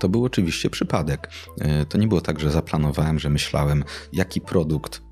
To był oczywiście przypadek. E, to nie było tak, że zaplanowałem, że myślałem, jaki produkt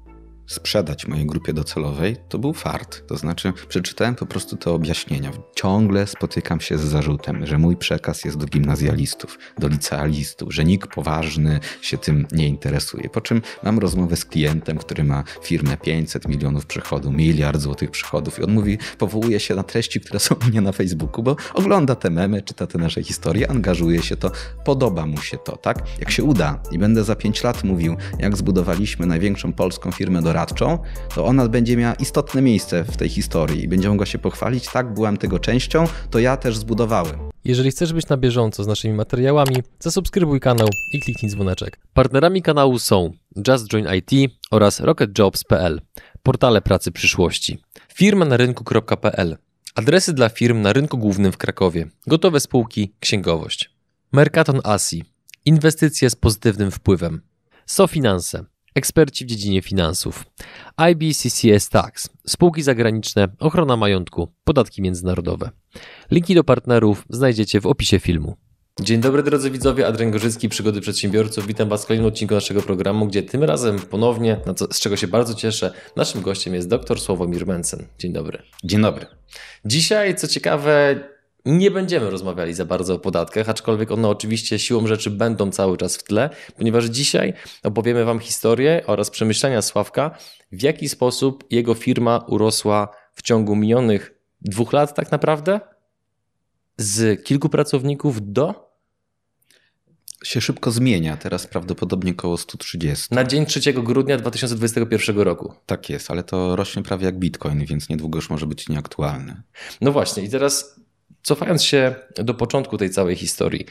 sprzedać mojej grupie docelowej, to był fart. To znaczy, przeczytałem po prostu te objaśnienia. Ciągle spotykam się z zarzutem, że mój przekaz jest do gimnazjalistów, do licealistów, że nikt poważny się tym nie interesuje. Po czym mam rozmowę z klientem, który ma firmę 500 milionów przychodu, miliard złotych przychodów i on mówi, powołuje się na treści, które są u mnie na Facebooku, bo ogląda te memy, czyta te nasze historie, angażuje się to, podoba mu się to, tak? Jak się uda i będę za 5 lat mówił, jak zbudowaliśmy największą polską firmę do doradczą, to ona będzie miała istotne miejsce w tej historii i będzie mogła się pochwalić, tak, byłam tego częścią, to ja też zbudowałem. Jeżeli chcesz być na bieżąco z naszymi materiałami, zasubskrybuj kanał i kliknij dzwoneczek. Partnerami kanału są Just Join IT oraz RocketJobs.pl, portale pracy przyszłości, firma na rynku.pl, adresy dla firm na rynku głównym w Krakowie, gotowe spółki, księgowość, Mercaton Asi, inwestycje z pozytywnym wpływem, SoFinanse, eksperci w dziedzinie finansów, IBCCS Tax, spółki zagraniczne, ochrona majątku, podatki międzynarodowe. Linki do partnerów znajdziecie w opisie filmu. Dzień dobry drodzy widzowie, Adrian Gorzycki, Przygody Przedsiębiorców. Witam Was w kolejnym odcinku naszego programu, gdzie tym razem ponownie, co, z czego się bardzo cieszę, naszym gościem jest dr Sławomir Mencen. Dzień dobry. Dzień dobry. Dzisiaj, co ciekawe, nie będziemy rozmawiali za bardzo o podatkach, aczkolwiek one oczywiście siłą rzeczy będą cały czas w tle, ponieważ dzisiaj opowiemy Wam historię oraz przemyślenia Sławka, w jaki sposób jego firma urosła w ciągu minionych dwóch lat tak naprawdę z kilku pracowników do się szybko zmienia, teraz prawdopodobnie około 130. Na dzień 3 grudnia 2021 roku. Tak jest, ale to rośnie prawie jak bitcoin, więc niedługo już może być nieaktualne. No właśnie, i teraz Cofając się do początku tej całej historii,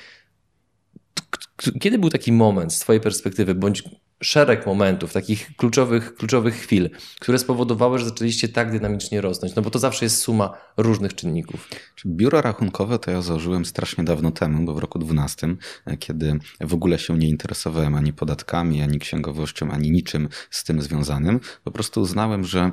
kiedy był taki moment z Twojej perspektywy, bądź szereg momentów, takich kluczowych, kluczowych chwil, które spowodowały, że zaczęliście tak dynamicznie rosnąć? No bo to zawsze jest suma różnych czynników. Biuro rachunkowe to ja założyłem strasznie dawno temu, bo w roku 12, kiedy w ogóle się nie interesowałem ani podatkami, ani księgowością, ani niczym z tym związanym. Po prostu uznałem, że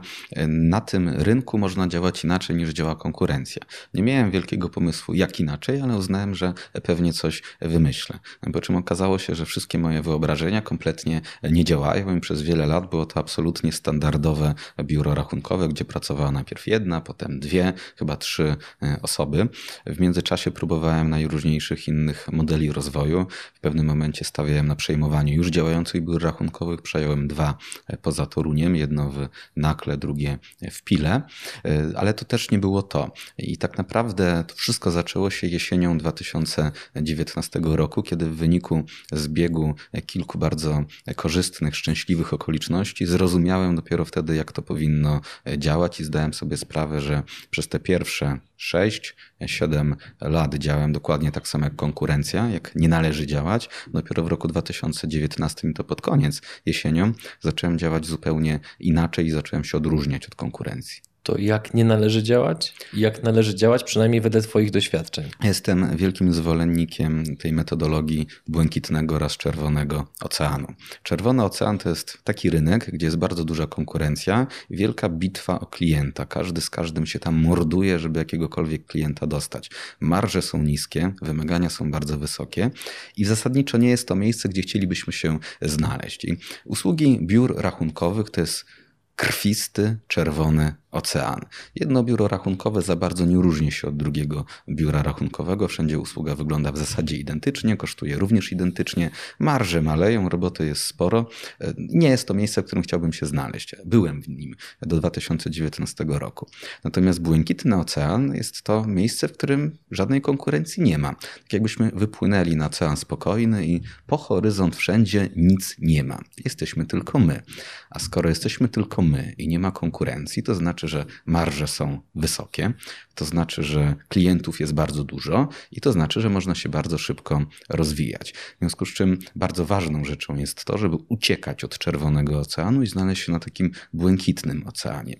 na tym rynku można działać inaczej niż działa konkurencja. Nie miałem wielkiego pomysłu, jak inaczej, ale uznałem, że pewnie coś wymyślę. Po czym okazało się, że wszystkie moje wyobrażenia kompletnie nie działają i przez wiele lat było to absolutnie standardowe biuro rachunkowe, gdzie pracowała najpierw jedna, potem dwie, chyba trzy e, osoby. W międzyczasie próbowałem najróżniejszych innych modeli rozwoju. W pewnym momencie stawiałem na przejmowanie już działających biur rachunkowych. Przejąłem dwa e, poza Toruniem, jedno w Nakle, drugie w Pile, e, ale to też nie było to. I tak naprawdę to wszystko zaczęło się jesienią 2019 roku, kiedy w wyniku zbiegu kilku bardzo korzystnych, szczęśliwych okoliczności zrozumiałem dopiero wtedy, jak to powinno e, działać i zdałem sobie sprawę, że przez te pierwsze 6-7 lat działałem dokładnie tak samo jak konkurencja, jak nie należy działać. Dopiero w roku 2019 to pod koniec jesienią zacząłem działać zupełnie inaczej i zacząłem się odróżniać od konkurencji to jak nie należy działać? Jak należy działać, przynajmniej wedle Twoich doświadczeń? Jestem wielkim zwolennikiem tej metodologii błękitnego oraz czerwonego oceanu. Czerwony ocean to jest taki rynek, gdzie jest bardzo duża konkurencja, wielka bitwa o klienta. Każdy z każdym się tam morduje, żeby jakiegokolwiek klienta dostać. Marże są niskie, wymagania są bardzo wysokie i zasadniczo nie jest to miejsce, gdzie chcielibyśmy się znaleźć. I usługi biur rachunkowych to jest krwisty, czerwony ocean. Jedno biuro rachunkowe za bardzo nie różni się od drugiego biura rachunkowego. Wszędzie usługa wygląda w zasadzie identycznie, kosztuje również identycznie. Marże maleją, roboty jest sporo. Nie jest to miejsce, w którym chciałbym się znaleźć. Byłem w nim do 2019 roku. Natomiast Błękitny Ocean jest to miejsce, w którym żadnej konkurencji nie ma. Tak jakbyśmy wypłynęli na ocean spokojny i po horyzont wszędzie nic nie ma. Jesteśmy tylko my. A skoro jesteśmy tylko my i nie ma konkurencji, to znaczy, że marże są wysokie, to znaczy, że klientów jest bardzo dużo i to znaczy, że można się bardzo szybko rozwijać. W związku z czym bardzo ważną rzeczą jest to, żeby uciekać od czerwonego oceanu i znaleźć się na takim błękitnym oceanie.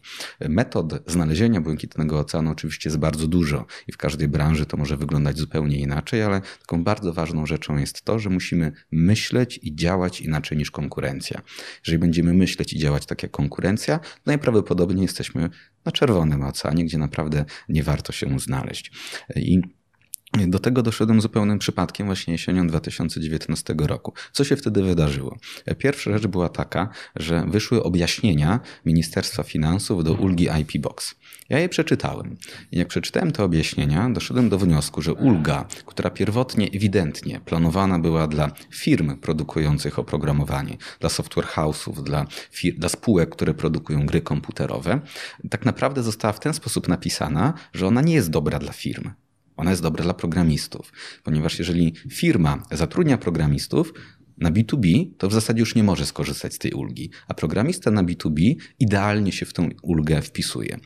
Metod znalezienia błękitnego oceanu oczywiście jest bardzo dużo i w każdej branży to może wyglądać zupełnie inaczej, ale taką bardzo ważną rzeczą jest to, że musimy myśleć i działać inaczej niż konkurencja. Jeżeli będziemy myśleć i działać tak jak konkurencja, najprawdopodobniej jesteśmy na czerwonym oceanie, gdzie naprawdę nie warto się znaleźć. I Do tego doszedłem zupełnym przypadkiem właśnie jesienią 2019 roku. Co się wtedy wydarzyło? Pierwsza rzecz była taka, że wyszły objaśnienia Ministerstwa Finansów do ulgi IP Box. Ja je przeczytałem. I jak przeczytałem te objaśnienia, doszedłem do wniosku, że ulga, która pierwotnie ewidentnie planowana była dla firm produkujących oprogramowanie, dla software house'ów, dla, dla spółek, które produkują gry komputerowe, tak naprawdę została w ten sposób napisana, że ona nie jest dobra dla firm. Ona jest dobra dla programistów, ponieważ jeżeli firma zatrudnia programistów, na B2B to w zasadzie już nie może skorzystać z tej ulgi, a programista na B2B idealnie się w tą ulgę wpisuje.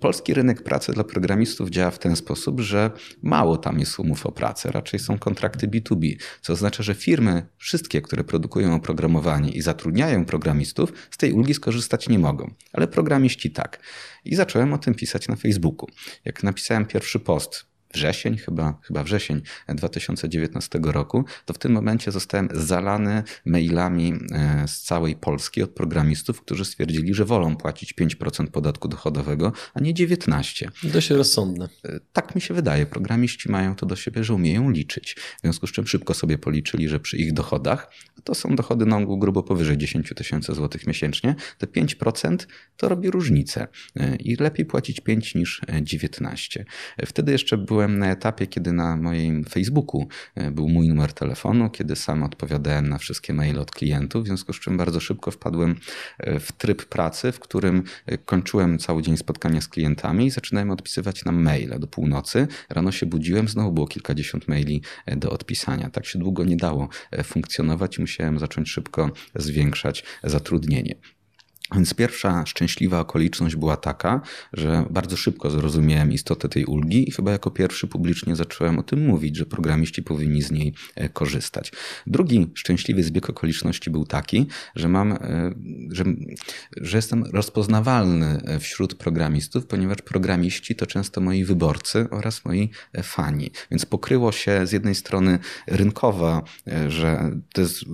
Polski rynek pracy dla programistów działa w ten sposób, że mało tam jest umów o pracę, raczej są kontrakty B2B, co oznacza, że firmy, wszystkie, które produkują oprogramowanie i zatrudniają programistów, z tej ulgi skorzystać nie mogą, ale programiści tak. I zacząłem o tym pisać na Facebooku. Jak napisałem pierwszy post, wrzesień, chyba, chyba wrzesień 2019 roku, to w tym momencie zostałem zalany mailami e, z całej Polski od programistów, którzy stwierdzili, że wolą płacić 5% podatku dochodowego, a nie 19%. Dość rozsądne. E, tak mi się wydaje. Programiści mają to do siebie, że umieją liczyć. W związku z czym szybko sobie policzyli, że przy ich dochodach, a to są dochody na ogół grubo powyżej 10 tysięcy złotych miesięcznie, te 5% to robi różnicę. E, I lepiej płacić 5 niż 19. Wtedy jeszcze byłem byłem na etapie, kiedy na moim Facebooku e, był mój numer telefonu, kiedy sam odpowiadałem na wszystkie maile od klientów, w związku z czym bardzo szybko wpadłem e, w tryb pracy, w którym e, kończyłem cały dzień spotkania z klientami i zaczynałem odpisywać nam maile do północy. Rano się budziłem, znowu było kilkadziesiąt maili do odpisania. Tak się długo nie dało funkcjonować i musiałem zacząć szybko zwiększać zatrudnienie. Więc pierwsza szczęśliwa okoliczność była taka, że bardzo szybko zrozumiałem istotę tej ulgi i chyba jako pierwszy publicznie zacząłem o tym mówić, że programiści powinni z niej e, korzystać. Drugi szczęśliwy zbieg okoliczności był taki, że mam, e, że, że jestem rozpoznawalny e, wśród programistów, ponieważ programiści to często moi wyborcy oraz moi fani. Więc pokryło się z jednej strony rynkowa, że to, jest,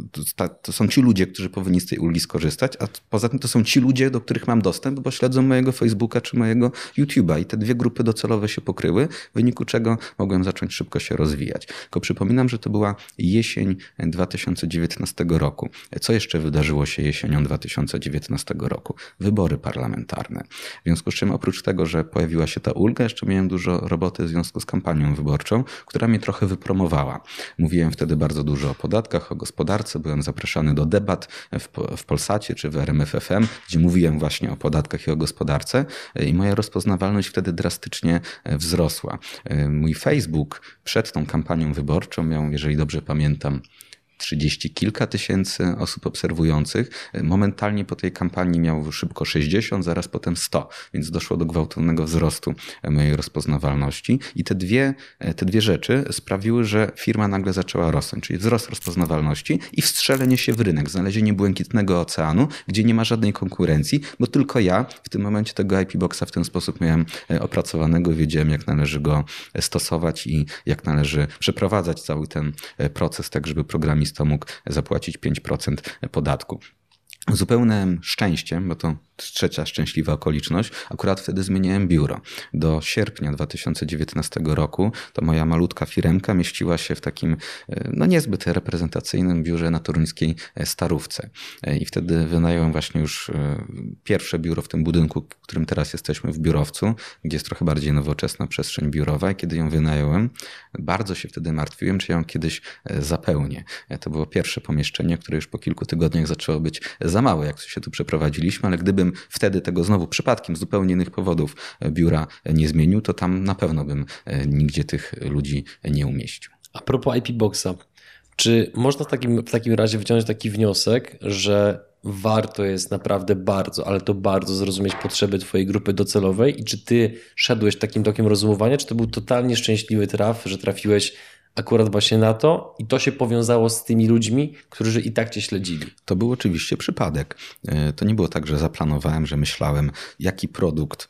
to są ci ludzie, którzy powinni z tej ulgi skorzystać, a poza tym to są ci ludzie, do których mam dostęp, bo śledzą mojego Facebooka czy mojego YouTube'a i te dwie grupy docelowe się pokryły, w wyniku czego mogłem zacząć szybko się rozwijać. Tylko przypominam, że to była jesień 2019 roku. Co jeszcze wydarzyło się jesienią 2019 roku? Wybory parlamentarne. W związku z czym oprócz tego, że pojawiła się ta ulga, jeszcze miałem dużo roboty w związku z kampanią wyborczą, która mnie trochę wypromowała. Mówiłem wtedy bardzo dużo o podatkach, o gospodarce, byłem zapraszany do debat w, w Polsacie czy w RMFFM, gdzie mówiłem właśnie o podatkach i o gospodarce i moja rozpoznawalność wtedy drastycznie e, wzrosła. E, mój Facebook przed tą kampanią wyborczą miał, jeżeli dobrze pamiętam, trzydzieści kilka tysięcy osób obserwujących. Momentalnie po tej kampanii miał szybko 60, zaraz potem 100, więc doszło do gwałtownego wzrostu mojej rozpoznawalności. I te dwie, te dwie rzeczy sprawiły, że firma nagle zaczęła rosnąć, czyli wzrost rozpoznawalności i wstrzelenie się w rynek, znalezienie błękitnego oceanu, gdzie nie ma żadnej konkurencji, bo tylko ja w tym momencie tego IP Boxa w ten sposób miałem e, opracowanego, wiedziałem jak należy go stosować i jak należy przeprowadzać cały ten e, proces, tak żeby programista to mógł zapłacić 5% podatku. Zupełnym szczęściem, bo to trzecia szczęśliwa okoliczność, akurat wtedy zmieniałem biuro. Do sierpnia 2019 roku to moja malutka firemka mieściła się w takim e, no niezbyt reprezentacyjnym biurze na toruńskiej e, Starówce. E, I wtedy wynająłem właśnie już pierwsze biuro w tym budynku, w którym teraz jesteśmy, w biurowcu, gdzie jest trochę bardziej nowoczesna przestrzeń biurowa. I kiedy ją wynająłem, bardzo się wtedy martwiłem, czy ją kiedyś zapełnię. To było pierwsze pomieszczenie, które już po kilku tygodniach zaczęło być za małe, jak się tu przeprowadziliśmy, ale gdybym gdybym wtedy tego znowu przypadkiem z zupełnie innych powodów e, biura nie zmienił, to tam na pewno bym e, nigdzie tych ludzi nie umieścił. A propos IP Boxa, czy można w takim, w takim razie wyciągnąć taki wniosek, że warto jest naprawdę bardzo, ale to bardzo zrozumieć potrzeby Twojej grupy docelowej i czy Ty szedłeś takim tokiem rozumowania, czy to był totalnie szczęśliwy traf, że trafiłeś akurat właśnie na to i to się powiązało z tymi ludźmi, którzy i tak cię śledzili. To był oczywiście przypadek. E, to nie było tak, że zaplanowałem, że myślałem, jaki produkt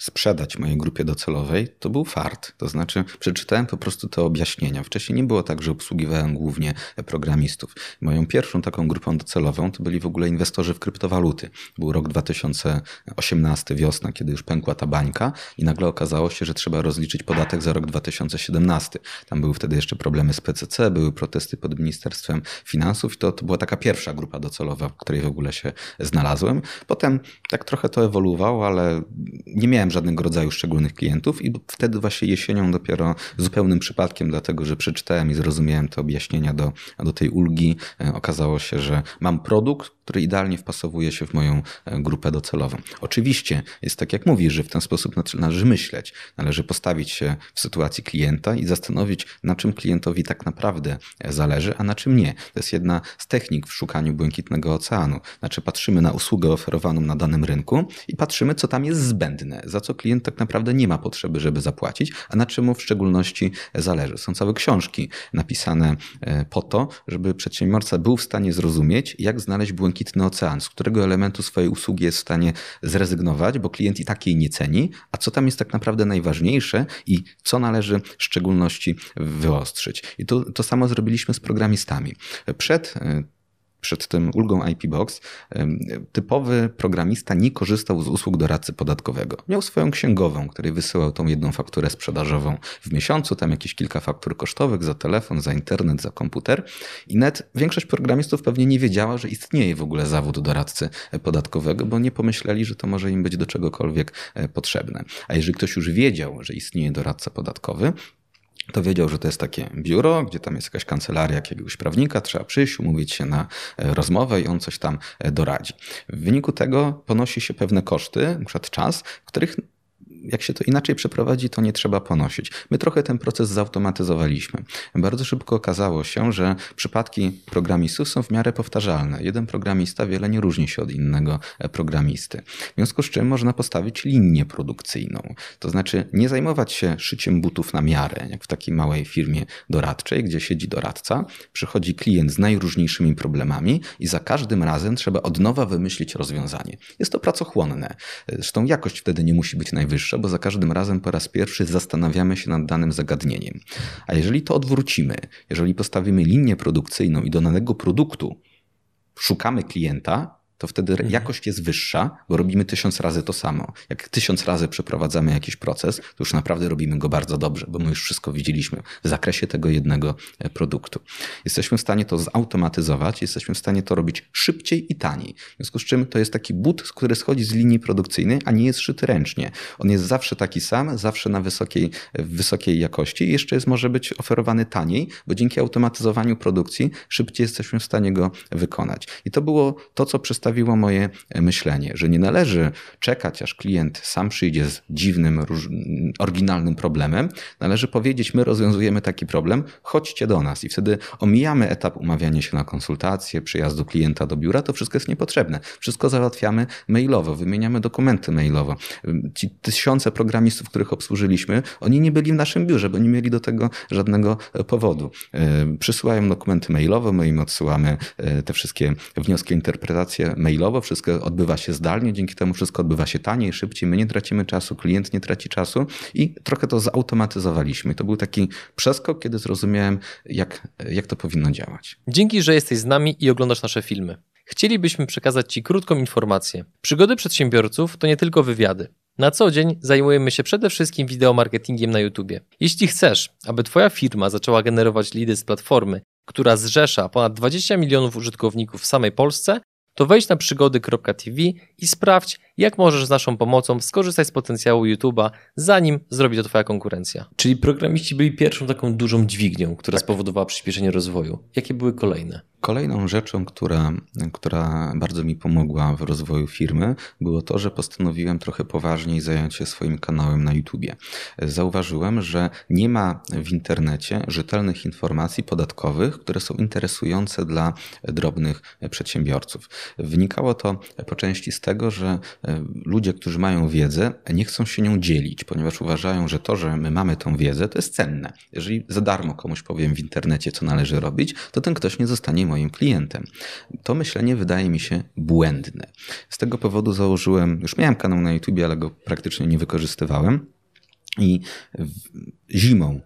sprzedać mojej grupie docelowej, to był fart. To znaczy, przeczytałem po prostu te objaśnienia. Wcześniej nie było tak, że obsługiwałem głównie programistów. Moją pierwszą taką grupą docelową to byli w ogóle inwestorzy w kryptowaluty. Był rok 2018, wiosna, kiedy już pękła ta bańka i nagle okazało się, że trzeba rozliczyć podatek za rok 2017. Tam były wtedy jeszcze problemy z PCC, były protesty pod Ministerstwem Finansów i to, to była taka pierwsza grupa docelowa, w której w ogóle się znalazłem. Potem tak trochę to ewoluowało, ale nie miałem żadnego rodzaju szczególnych klientów i wtedy właśnie jesienią dopiero zupełnym przypadkiem, dlatego że przeczytałem i zrozumiałem te objaśnienia do, do tej ulgi, e, okazało się, że mam produkt, który idealnie wpasowuje się w moją e, grupę docelową. Oczywiście jest tak, jak mówisz, że w ten sposób należy myśleć. Należy postawić się w sytuacji klienta i zastanowić, na czym klientowi tak naprawdę e, zależy, a na czym nie. To jest jedna z technik w szukaniu błękitnego oceanu. Znaczy patrzymy na usługę oferowaną na danym rynku i patrzymy, co tam jest zbędne, za co klient tak naprawdę nie ma potrzeby, żeby zapłacić, a na czym mu w szczególności zależy. Są całe książki napisane e, po to, żeby przedsiębiorca był w stanie zrozumieć, jak znaleźć błękitny ocean, z którego elementu swojej usługi jest w stanie zrezygnować, bo klient i tak jej nie ceni, a co tam jest tak naprawdę najważniejsze i co należy w szczególności wyostrzyć. I to, to samo zrobiliśmy z programistami. Przed e, przed tym ulgą IP Box, typowy programista nie korzystał z usług doradcy podatkowego. Miał swoją księgową, której wysyłał tą jedną fakturę sprzedażową w miesiącu, tam jakieś kilka faktur kosztowych za telefon, za internet, za komputer. I net większość programistów pewnie nie wiedziała, że istnieje w ogóle zawód doradcy podatkowego, bo nie pomyśleli, że to może im być do czegokolwiek e, potrzebne. A jeżeli ktoś już wiedział, że istnieje doradca podatkowy, to wiedział, że to jest takie biuro, gdzie tam jest jakaś kancelaria jakiegoś prawnika, trzeba przyjść, umówić się na e, rozmowę i on coś tam e, doradzi. W wyniku tego ponosi się pewne koszty, np. czas, których jak się to inaczej przeprowadzi, to nie trzeba ponosić. My trochę ten proces zautomatyzowaliśmy. Bardzo szybko okazało się, że przypadki programistów są w miarę powtarzalne. Jeden programista wiele nie różni się od innego e, programisty. W związku z czym można postawić linię produkcyjną. To znaczy nie zajmować się szyciem butów na miarę, jak w takiej małej firmie doradczej, gdzie siedzi doradca, przychodzi klient z najróżniejszymi problemami i za każdym razem trzeba od nowa wymyślić rozwiązanie. Jest to pracochłonne. Zresztą jakość wtedy nie musi być najwyższa bo za każdym razem po raz pierwszy zastanawiamy się nad danym zagadnieniem. A jeżeli to odwrócimy, jeżeli postawimy linię produkcyjną i do danego produktu szukamy klienta, to wtedy mhm. jakość jest wyższa, bo robimy tysiąc razy to samo. Jak tysiąc razy przeprowadzamy jakiś proces, to już naprawdę robimy go bardzo dobrze, bo my już wszystko widzieliśmy w zakresie tego jednego e, produktu. Jesteśmy w stanie to zautomatyzować, jesteśmy w stanie to robić szybciej i taniej. W związku z czym to jest taki but, który schodzi z linii produkcyjnej, a nie jest szyty ręcznie. On jest zawsze taki sam, zawsze na wysokiej, wysokiej jakości i jeszcze jest, może być oferowany taniej, bo dzięki automatyzowaniu produkcji szybciej jesteśmy w stanie go wykonać. I to było to, co przedstawiłem nastawiło moje myślenie, że nie należy czekać, aż klient sam przyjdzie z dziwnym, oryginalnym problemem. Należy powiedzieć, my rozwiązujemy taki problem, chodźcie do nas. I wtedy omijamy etap umawiania się na konsultację, przyjazdu klienta do biura, to wszystko jest niepotrzebne. Wszystko załatwiamy mailowo, wymieniamy dokumenty mailowo. Ci tysiące programistów, których obsłużyliśmy, oni nie byli w naszym biurze, bo nie mieli do tego żadnego powodu. E, przysyłają dokumenty mailowe, my im odsyłamy e, te wszystkie wnioski, interpretacje mailowo, wszystko odbywa się zdalnie, dzięki temu wszystko odbywa się taniej, szybciej, my nie tracimy czasu, klient nie traci czasu i trochę to zautomatyzowaliśmy. To był taki przeskok, kiedy zrozumiałem, jak, jak to powinno działać. Dzięki, że jesteś z nami i oglądasz nasze filmy. Chcielibyśmy przekazać Ci krótką informację. Przygody przedsiębiorców to nie tylko wywiady. Na co dzień zajmujemy się przede wszystkim wideomarketingiem na YouTube. Jeśli chcesz, aby Twoja firma zaczęła generować lidy z platformy, która zrzesza ponad 20 milionów użytkowników w samej Polsce, to wejdź na przygody.tv i sprawdź, jak możesz z naszą pomocą skorzystać z potencjału YouTube'a, zanim zrobi to Twoja konkurencja. Czyli programiści byli pierwszą taką dużą dźwignią, która tak. spowodowała przyspieszenie rozwoju. Jakie były kolejne? Kolejną rzeczą, która, która bardzo mi pomogła w rozwoju firmy, było to, że postanowiłem trochę poważniej zająć się swoim kanałem na YouTubie. Zauważyłem, że nie ma w internecie rzetelnych informacji podatkowych, które są interesujące dla drobnych przedsiębiorców. Wynikało to po części z tego, że e, ludzie, którzy mają wiedzę, nie chcą się nią dzielić, ponieważ uważają, że to, że my mamy tą wiedzę, to jest cenne. Jeżeli za darmo komuś powiem w internecie, co należy robić, to ten ktoś nie zostanie moim klientem. To myślenie wydaje mi się błędne. Z tego powodu założyłem, już miałem kanał na YouTube, ale go praktycznie nie wykorzystywałem. I zimą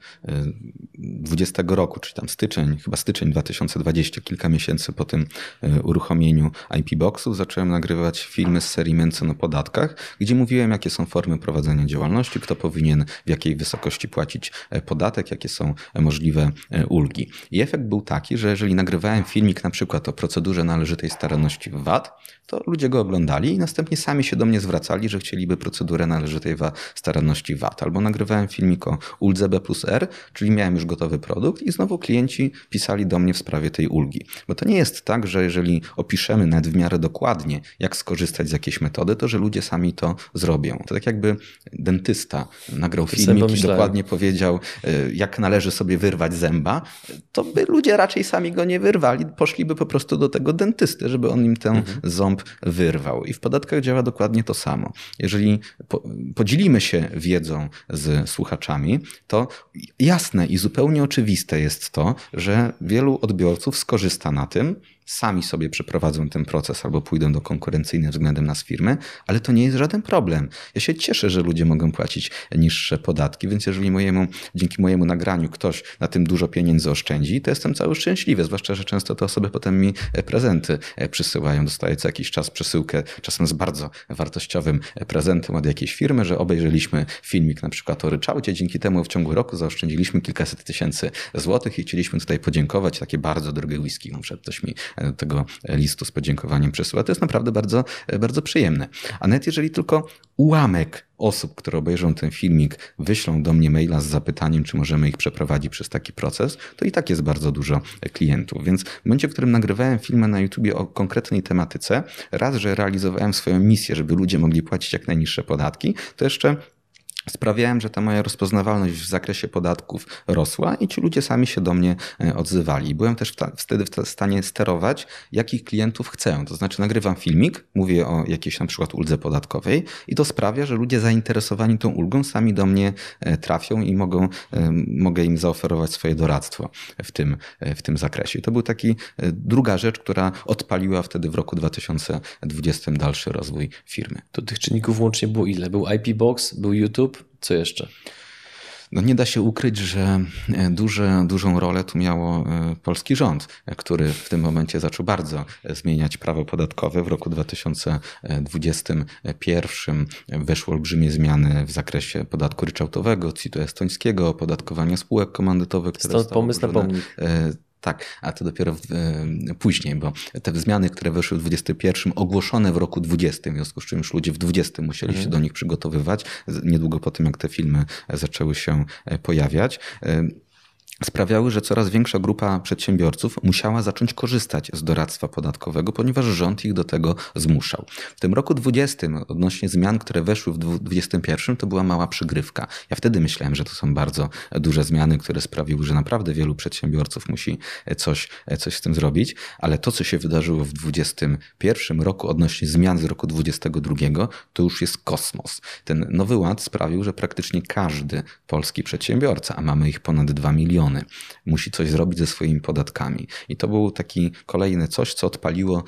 20 e, roku, czy tam styczeń, chyba styczeń 2020, kilka miesięcy po tym e, uruchomieniu IP Boxu, zacząłem nagrywać filmy z serii Męcen o podatkach, gdzie mówiłem, jakie są formy prowadzenia działalności, kto powinien w jakiej wysokości płacić e, podatek, jakie są możliwe ulgi. I efekt był taki, że jeżeli nagrywałem filmik na przykład o procedurze należytej staranności w VAT, to ludzie go oglądali i następnie sami się do mnie zwracali, że chcieliby procedurę należytej staranności VAT. Albo nagrywałem filmik o uldze B plus R, czyli miałem już gotowy produkt i znowu klienci pisali do mnie w sprawie tej ulgi. Bo to nie jest tak, że jeżeli opiszemy nawet w miarę dokładnie, jak skorzystać z jakiejś metody, to że ludzie sami to zrobią. To tak jakby dentysta nagrał filmik i dokładnie powiedział, e, jak należy sobie wyrwać zęba, to by ludzie raczej sami go nie wyrwali, poszliby po prostu do tego dentysty, żeby on im ten mhm. ząb wyrwał. I w podatkach działa dokładnie to samo. Jeżeli podzielimy się wiedzą z słuchaczami, to jasne i zupełnie oczywiste jest to, że wielu odbiorców skorzysta na tym, sami sobie przeprowadzą ten proces albo pójdą do konkurencyjnej względem nas firmy, ale to nie jest żaden problem. Ja się cieszę, że ludzie mogą płacić niższe podatki, więc jeżeli mojemu, dzięki mojemu nagraniu ktoś na tym dużo pieniędzy oszczędzi, to jestem cały szczęśliwy, zwłaszcza, że często te osoby potem mi prezenty przysyłają. Dostaję co jakiś czas przesyłkę, czasem z bardzo wartościowym prezentem od jakiejś firmy, że obejrzeliśmy filmik na przykład o ryczałcie, dzięki temu w ciągu roku zaoszczędziliśmy kilkaset tysięcy złotych i chcieliśmy tutaj podziękować. Takie bardzo drogie whisky, na ktoś mi tego listu z podziękowaniem przesyła. To jest naprawdę bardzo, bardzo przyjemne. A nawet jeżeli tylko ułamek osób, które obejrzą ten filmik, wyślą do mnie maila z zapytaniem, czy możemy ich przeprowadzić przez taki proces, to i tak jest bardzo dużo klientów. Więc w momencie, w którym nagrywałem filmy na YouTubie o konkretnej tematyce, raz, że realizowałem swoją misję, żeby ludzie mogli płacić jak najniższe podatki, to jeszcze sprawiałem, że ta moja rozpoznawalność w zakresie podatków rosła i ci ludzie sami się do mnie e, odzywali. Byłem też wtedy w stanie sterować, jakich klientów chcę. To znaczy nagrywam filmik, mówię o jakiejś na przykład uldze podatkowej i to sprawia, że ludzie zainteresowani tą ulgą sami do mnie e, trafią i mogą, e, mogę im zaoferować swoje doradztwo w tym, w tym zakresie. To był taki druga rzecz, która odpaliła wtedy w roku 2020 dalszy rozwój firmy. To tych czynników łącznie było ile? Był IP Box, był YouTube, co jeszcze? No nie da się ukryć, że e, duże, dużą rolę tu miało e, polski rząd, który w tym momencie zaczął bardzo zmieniać prawo podatkowe. W roku 2021 weszły olbrzymie zmiany w zakresie podatku ryczałtowego, CIT-u estońskiego, opodatkowania spółek komandytowych. Stąd pomysł na pomnik. Tak, a to dopiero w, e, później, bo te zmiany, które weszły w 21, ogłoszone w roku 20, w związku z czym już ludzie w 20 musieli się mhm. do nich przygotowywać, niedługo po tym, jak te filmy zaczęły się e, pojawiać. E, sprawiały, że coraz większa grupa przedsiębiorców musiała zacząć korzystać z doradztwa podatkowego, ponieważ rząd ich do tego zmuszał. W tym roku 20 odnośnie zmian, które weszły w 2021, to była mała przygrywka. Ja wtedy myślałem, że to są bardzo duże zmiany, które sprawiły, że naprawdę wielu przedsiębiorców musi coś, coś z tym zrobić, ale to, co się wydarzyło w 2021 roku odnośnie zmian z roku 2022, to już jest kosmos. Ten nowy ład sprawił, że praktycznie każdy polski przedsiębiorca, a mamy ich ponad 2 miliony, musi coś zrobić ze swoimi podatkami. I to był taki kolejny coś, co odpaliło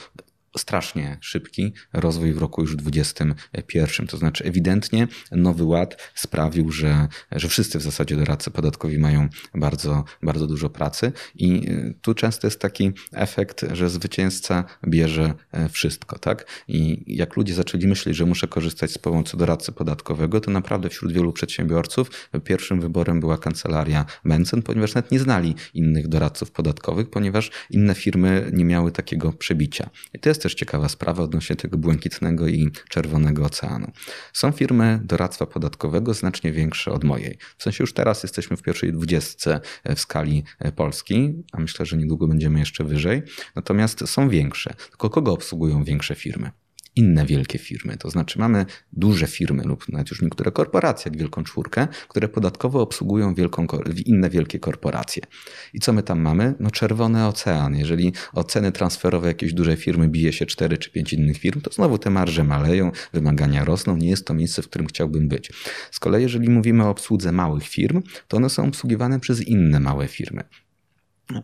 strasznie szybki rozwój w roku już 2021. To znaczy, ewidentnie Nowy Ład sprawił, że, że wszyscy w zasadzie doradcy podatkowi mają bardzo, bardzo dużo pracy, i y, tu często jest taki efekt, że zwycięzca bierze e, wszystko, tak? I jak ludzie zaczęli myśleć, że muszę korzystać z pomocy doradcy podatkowego, to naprawdę wśród wielu przedsiębiorców pierwszym wyborem była kancelaria Mencen, ponieważ nawet nie znali innych doradców podatkowych, ponieważ inne firmy nie miały takiego przebicia. I to jest też ciekawa sprawa odnośnie tego błękitnego i czerwonego oceanu. Są firmy doradztwa podatkowego znacznie większe od mojej. W sensie już teraz jesteśmy w pierwszej dwudziestce w skali Polski, a myślę, że niedługo będziemy jeszcze wyżej. Natomiast są większe. Tylko kogo obsługują większe firmy? Inne wielkie firmy. To znaczy mamy duże firmy lub nawet już niektóre korporacje, jak Wielką Czwórkę, które podatkowo obsługują wielką, inne wielkie korporacje. I co my tam mamy? No czerwony ocean. Jeżeli oceny transferowe jakiejś dużej firmy bije się 4 czy 5 innych firm, to znowu te marże maleją, wymagania rosną. Nie jest to miejsce, w którym chciałbym być. Z kolei jeżeli mówimy o obsłudze małych firm, to one są obsługiwane przez inne małe firmy.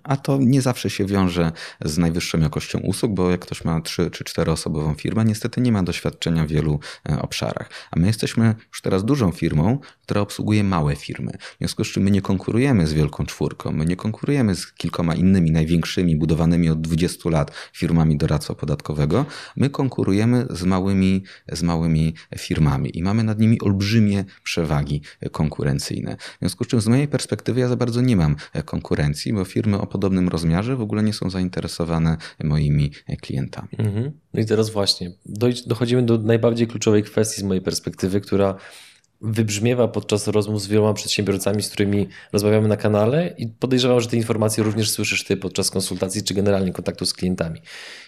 A to nie zawsze się wiąże z najwyższą jakością usług, bo jak ktoś ma 3 czy 4 osobową firmę, niestety nie ma doświadczenia w wielu e, obszarach. A my jesteśmy już teraz dużą firmą, która obsługuje małe firmy. W związku z czym my nie konkurujemy z wielką czwórką, my nie konkurujemy z kilkoma innymi największymi, budowanymi od 20 lat firmami doradztwa podatkowego. My konkurujemy z małymi, z małymi firmami i mamy nad nimi olbrzymie przewagi konkurencyjne. W związku z czym z mojej perspektywy ja za bardzo nie mam konkurencji, bo firmy firmy o podobnym rozmiarze w ogóle nie są zainteresowane moimi klientami. Mhm. No i teraz właśnie dochodzimy do najbardziej kluczowej kwestii z mojej perspektywy, która wybrzmiewa podczas rozmów z wieloma przedsiębiorcami, z którymi rozmawiamy na kanale i podejrzewam, że te informacje również słyszysz ty podczas konsultacji czy generalnie kontaktu z klientami.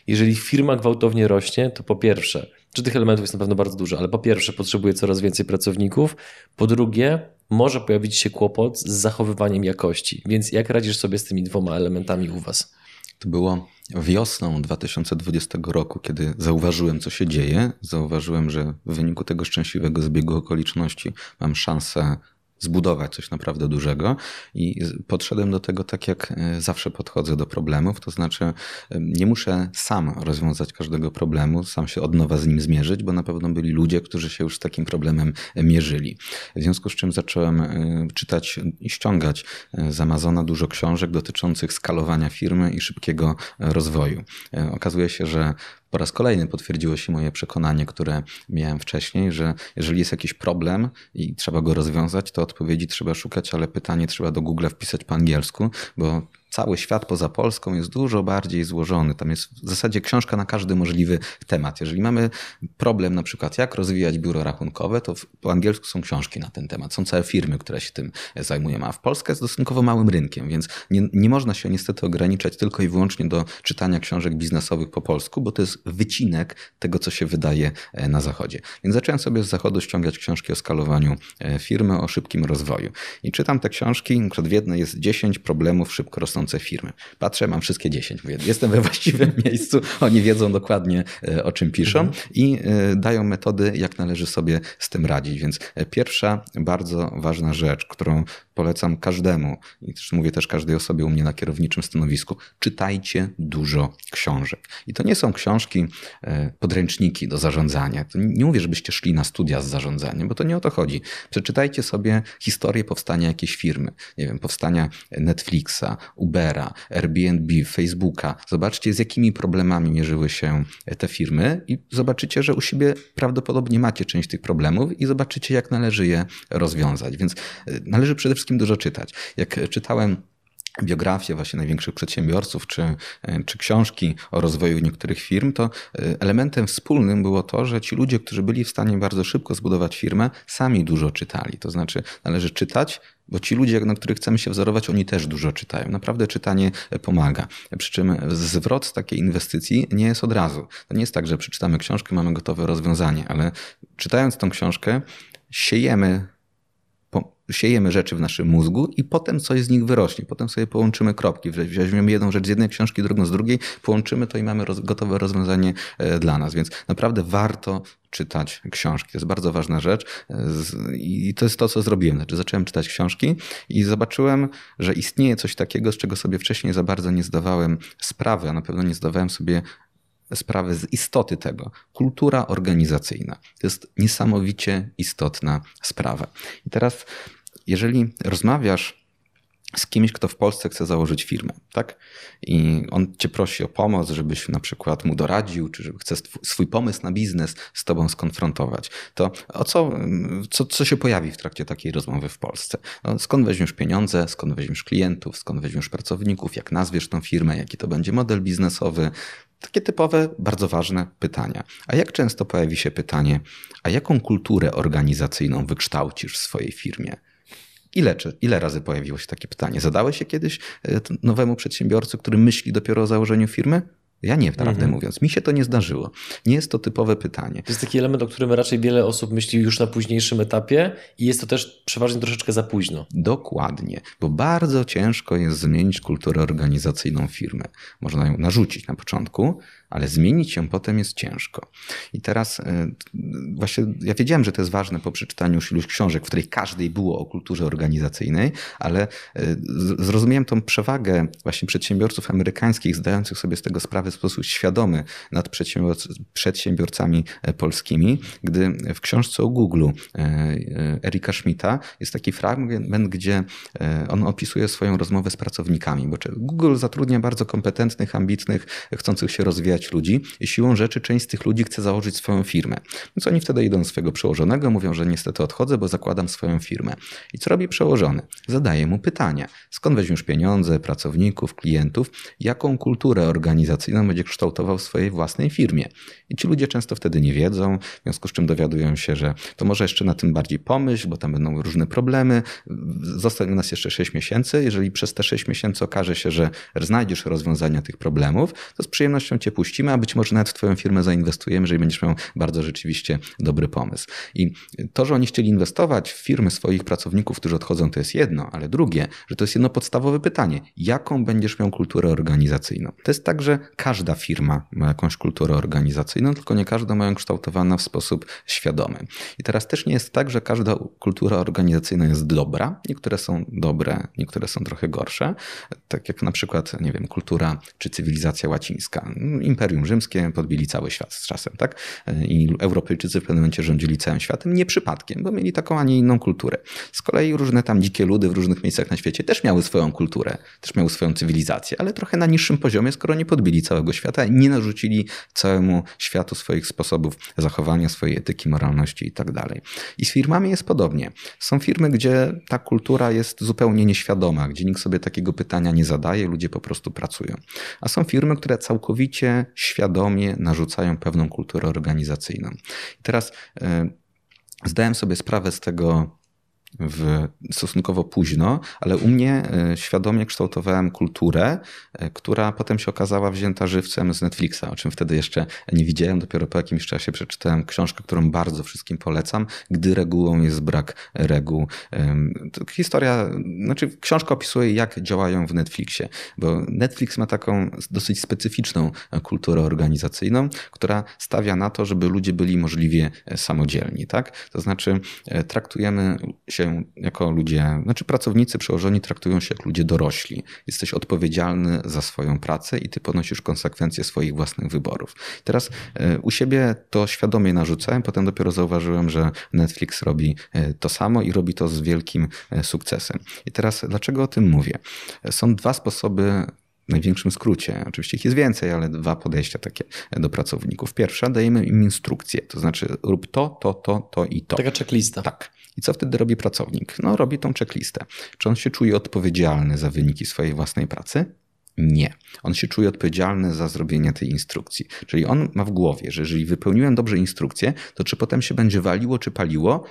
Jeżeli firma gwałtownie rośnie, to po pierwsze, czy tych elementów jest na pewno bardzo dużo, ale po pierwsze potrzebuje coraz więcej pracowników, po drugie może pojawić się kłopot z zachowywaniem jakości. Więc jak radzisz sobie z tymi dwoma elementami u Was? To było wiosną 2020 roku, kiedy zauważyłem, co się dzieje. Zauważyłem, że w wyniku tego szczęśliwego zbiegu okoliczności mam szansę zbudować coś naprawdę dużego i podszedłem do tego tak, jak e, zawsze podchodzę do problemów, to znaczy nie muszę sam rozwiązać każdego problemu, sam się od nowa z nim zmierzyć, bo na pewno byli ludzie, którzy się już z takim problemem e, mierzyli. W związku z czym zacząłem e, czytać i ściągać z Amazona dużo książek dotyczących skalowania firmy i szybkiego rozwoju. Okazuje się, że po raz kolejny potwierdziło się moje przekonanie, które miałem wcześniej, że jeżeli jest jakiś problem i trzeba go rozwiązać, to odpowiedzi trzeba szukać, ale pytanie trzeba do Google wpisać po angielsku, bo cały świat poza Polską jest dużo bardziej złożony. Tam jest w zasadzie książka na każdy możliwy temat. Jeżeli mamy problem, na przykład jak rozwijać biuro rachunkowe, to po angielsku są książki na ten temat. Są całe firmy, które się tym zajmują. A w Polsce jest stosunkowo małym rynkiem, więc nie, nie można się niestety ograniczać tylko i wyłącznie do czytania książek biznesowych po polsku, bo to jest wycinek tego, co się wydaje e, na Zachodzie. Więc zacząłem sobie z Zachodu ściągać książki o skalowaniu e, firmy, o szybkim rozwoju. I czytam te książki, na przykład w jednej jest 10 problemów szybko rosnących firmy. Patrzę, mam wszystkie 10. Mówię, jestem we właściwym miejscu, oni wiedzą dokładnie e, o czym piszą mhm. i e, dają metody, jak należy sobie z tym radzić. Więc e, pierwsza bardzo ważna rzecz, którą polecam każdemu i też mówię też każdej osobie u mnie na kierowniczym stanowisku, czytajcie dużo książek. I to nie są książki, podręczniki do zarządzania. To nie mówię, żebyście szli na studia z zarządzaniem, bo to nie o to chodzi. Przeczytajcie sobie historię powstania jakiejś firmy, nie wiem, powstania Netflixa, Ubera, Airbnb, Facebooka. Zobaczcie, z jakimi problemami mierzyły się te firmy i zobaczycie, że u siebie prawdopodobnie macie część tych problemów i zobaczycie, jak należy je rozwiązać. Więc e, należy przede wszystkim dużo czytać. Jak czytałem biografie właśnie największych przedsiębiorców, czy, e, czy książki o rozwoju niektórych firm, to e, elementem wspólnym było to, że ci ludzie, którzy byli w stanie bardzo szybko zbudować firmę, sami dużo czytali. To znaczy należy czytać, bo ci ludzie, na których chcemy się wzorować, oni też dużo czytają. Naprawdę czytanie pomaga. Przy czym zwrot z takiej inwestycji nie jest od razu. To nie jest tak, że przeczytamy książkę, mamy gotowe rozwiązanie, ale czytając tą książkę, siejemy siejemy rzeczy w naszym mózgu i potem coś z nich wyrośnie. Potem sobie połączymy kropki. Weźmiemy jedną rzecz z jednej książki, drugą z drugiej, połączymy to i mamy roz, gotowe rozwiązanie e, dla nas. Więc naprawdę warto czytać książki. To jest bardzo ważna rzecz i to jest to, co zrobiłem. Znaczy, zacząłem czytać książki i zobaczyłem, że istnieje coś takiego, z czego sobie wcześniej za bardzo nie zdawałem sprawy, a na pewno nie zdawałem sobie sprawy z istoty tego. Kultura organizacyjna. To jest niesamowicie istotna sprawa. I teraz, jeżeli rozmawiasz z kimś, kto w Polsce chce założyć firmę, tak? I on cię prosi o pomoc, żebyś na przykład mu doradził, czy żeby chce swój pomysł na biznes z tobą skonfrontować. To o co, co, co się pojawi w trakcie takiej rozmowy w Polsce? No, skąd weźmiesz pieniądze, skąd weźmiesz klientów, skąd weźmiesz pracowników, jak nazwiesz tą firmę, jaki to będzie model biznesowy, takie typowe, bardzo ważne pytania. A jak często pojawi się pytanie, a jaką kulturę organizacyjną wykształcisz w swojej firmie? Ile, ile razy pojawiło się takie pytanie? Zadałeś się kiedyś e, nowemu przedsiębiorcy, który myśli dopiero o założeniu firmy? Ja nie, prawdę mhm. mówiąc. Mi się to nie zdarzyło. Nie jest to typowe pytanie. To jest taki element, o którym raczej wiele osób myśli już na późniejszym etapie i jest to też przeważnie troszeczkę za późno. Dokładnie, bo bardzo ciężko jest zmienić kulturę organizacyjną firmy. Można ją narzucić na początku, ale zmienić ją potem jest ciężko. I teraz e, właśnie ja wiedziałem, że to jest ważne po przeczytaniu już iluś książek, w której każdej było o kulturze organizacyjnej, ale e, zrozumiałem tą przewagę właśnie przedsiębiorców amerykańskich, zdających sobie z tego sprawę w sposób świadomy nad przedsiębiorcami e, polskimi, gdy w książce o Google Erika Schmidta jest taki fragment, gdzie on opisuje swoją rozmowę z pracownikami, bo Google zatrudnia bardzo kompetentnych, ambitnych, chcących się rozwijać ludzi i siłą rzeczy część z tych ludzi chce założyć swoją firmę. Więc oni wtedy idą do swojego przełożonego, mówią, że niestety odchodzę, bo zakładam swoją firmę. I co robi przełożony? Zadaje mu pytania. Skąd weźmiesz pieniądze, pracowników, klientów? Jaką kulturę organizacyjną będzie kształtował w swojej własnej firmie? I ci ludzie często wtedy nie wiedzą, w związku z czym dowiadują się, że to może jeszcze na tym bardziej pomyśl, bo tam będą różne problemy. Zostań u nas jeszcze 6 miesięcy. Jeżeli przez te 6 miesięcy okaże się, że znajdziesz rozwiązania tych problemów, to z przyjemnością cię puści a być może nawet w Twoją firmę zainwestujemy, jeżeli będziesz miał bardzo rzeczywiście dobry pomysł. I to, że oni chcieli inwestować w firmy swoich pracowników, którzy odchodzą, to jest jedno, ale drugie, że to jest jedno podstawowe pytanie: jaką będziesz miał kulturę organizacyjną? To jest tak, że każda firma ma jakąś kulturę organizacyjną, tylko nie każda ma ją kształtowana w sposób świadomy. I teraz też nie jest tak, że każda kultura organizacyjna jest dobra. Niektóre są dobre, niektóre są trochę gorsze. Tak jak na przykład, nie wiem, kultura czy cywilizacja łacińska. Imperium Rzymskie podbili cały świat z czasem, tak? I Europejczycy w pewnym momencie rządzili całym światem, nie przypadkiem, bo mieli taką, a nie inną kulturę. Z kolei różne tam dzikie ludy w różnych miejscach na świecie też miały swoją kulturę, też miały swoją cywilizację, ale trochę na niższym poziomie, skoro nie podbili całego świata nie narzucili całemu światu swoich sposobów zachowania, swojej etyki, moralności i tak dalej. I z firmami jest podobnie. Są firmy, gdzie ta kultura jest zupełnie nieświadoma, gdzie nikt sobie takiego pytania nie zadaje, ludzie po prostu pracują. A są firmy, które całkowicie świadomie narzucają pewną kulturę organizacyjną. I teraz y, zdałem sobie sprawę z tego, w stosunkowo późno, ale u mnie e, świadomie kształtowałem kulturę, e, która potem się okazała wzięta żywcem z Netflixa, o czym wtedy jeszcze nie widziałem. Dopiero po jakimś czasie przeczytałem książkę, którą bardzo wszystkim polecam, gdy regułą jest brak reguł. Historia, znaczy książka opisuje, jak działają w Netflixie, bo Netflix ma taką dosyć specyficzną kulturę organizacyjną, która stawia na to, żeby ludzie byli możliwie samodzielni. Tak? To znaczy, e, traktujemy się się jako ludzie, znaczy pracownicy przełożeni traktują się jak ludzie dorośli. Jesteś odpowiedzialny za swoją pracę i ty ponosisz konsekwencje swoich własnych wyborów. Teraz e, u siebie to świadomie narzucałem, potem dopiero zauważyłem, że Netflix robi e, to samo i robi to z wielkim e, sukcesem. I teraz dlaczego o tym mówię? Są dwa sposoby w największym skrócie. Oczywiście ich jest więcej, ale dwa podejścia takie do pracowników. Pierwsza, dajemy im instrukcję, to znaczy rób to, to, to, to i to. Taka checklista. Tak. I co wtedy robi pracownik? No, robi tą checklistę. Czy on się czuje odpowiedzialny za wyniki swojej własnej pracy? Nie. On się czuje odpowiedzialny za zrobienie tej instrukcji. Czyli on ma w głowie, że jeżeli wypełniłem dobrze instrukcję, to czy potem się będzie waliło, czy paliło,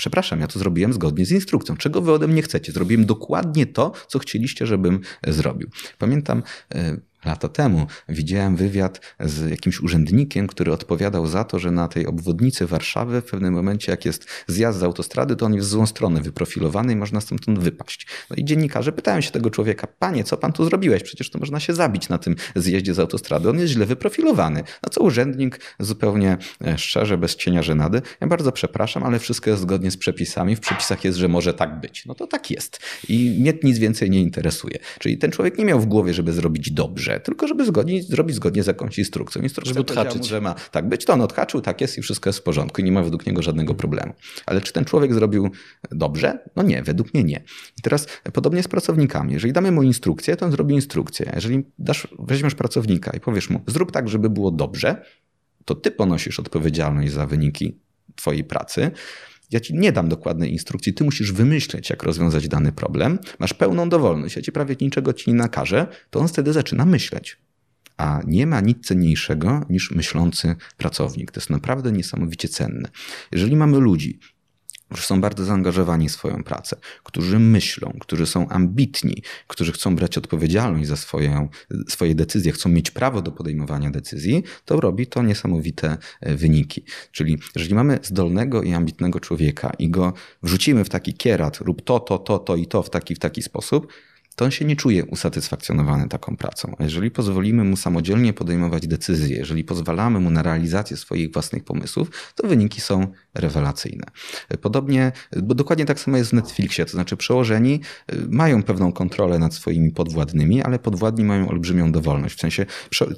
Przepraszam, ja to zrobiłem zgodnie z instrukcją. Czego wy ode mnie chcecie? Zrobiłem dokładnie to, co chcieliście, żebym zrobił. Pamiętam e, lata temu widziałem wywiad z jakimś urzędnikiem, który odpowiadał za to, że na tej obwodnicy Warszawy w pewnym momencie, jak jest zjazd z autostrady, to on jest w złą stronę wyprofilowany i można stamtąd wypaść. No i dziennikarze pytają się tego człowieka, panie, co pan tu zrobiłeś? Przecież to można się zabić na tym zjeździe z autostrady. On jest źle wyprofilowany. Na co urzędnik zupełnie e, szczerze, bez cienia żenady, ja bardzo przepraszam, ale wszystko jest zgodnie z przepisami. W przepisach jest, że może tak być. No to tak jest. I mnie nic więcej nie interesuje. Czyli ten człowiek nie miał w głowie, żeby zrobić dobrze grze, tylko żeby zgodnie, zrobić zgodnie z jakąś instrukcją. Instrukcja żeby odhaczyć. że ma tak być, to on odhaczył, tak jest i wszystko jest w porządku i nie ma według niego żadnego problemu. Ale czy ten człowiek zrobił dobrze? No nie, według mnie nie. I teraz podobnie z pracownikami. Jeżeli damy mu instrukcję, to on zrobi instrukcję. Jeżeli dasz, weźmiesz pracownika i powiesz mu, zrób tak, żeby było dobrze, to ty ponosisz odpowiedzialność za wyniki twojej pracy, ja ci nie dam dokładnej instrukcji, ty musisz wymyśleć, jak rozwiązać dany problem. Masz pełną dowolność, ja ci prawie niczego ci nie nakażę, to on wtedy zaczyna myśleć. A nie ma nic cenniejszego niż myślący pracownik. To jest naprawdę niesamowicie cenne. Jeżeli mamy ludzi, którzy są bardzo zaangażowani w swoją pracę, którzy myślą, którzy są ambitni, którzy chcą brać odpowiedzialność za swoje, swoje decyzje, chcą mieć prawo do podejmowania decyzji, to robi to niesamowite e, wyniki. Czyli jeżeli mamy zdolnego i ambitnego człowieka i go wrzucimy w taki kierat, rób to, to, to, to i to w taki, w taki sposób, to on się nie czuje usatysfakcjonowany taką pracą. A jeżeli pozwolimy mu samodzielnie podejmować decyzje, jeżeli pozwalamy mu na realizację swoich własnych pomysłów, to wyniki są rewelacyjne. Podobnie, bo dokładnie tak samo jest w Netflixie, to znaczy przełożeni y, mają pewną kontrolę nad swoimi podwładnymi, ale podwładni mają olbrzymią dowolność. W sensie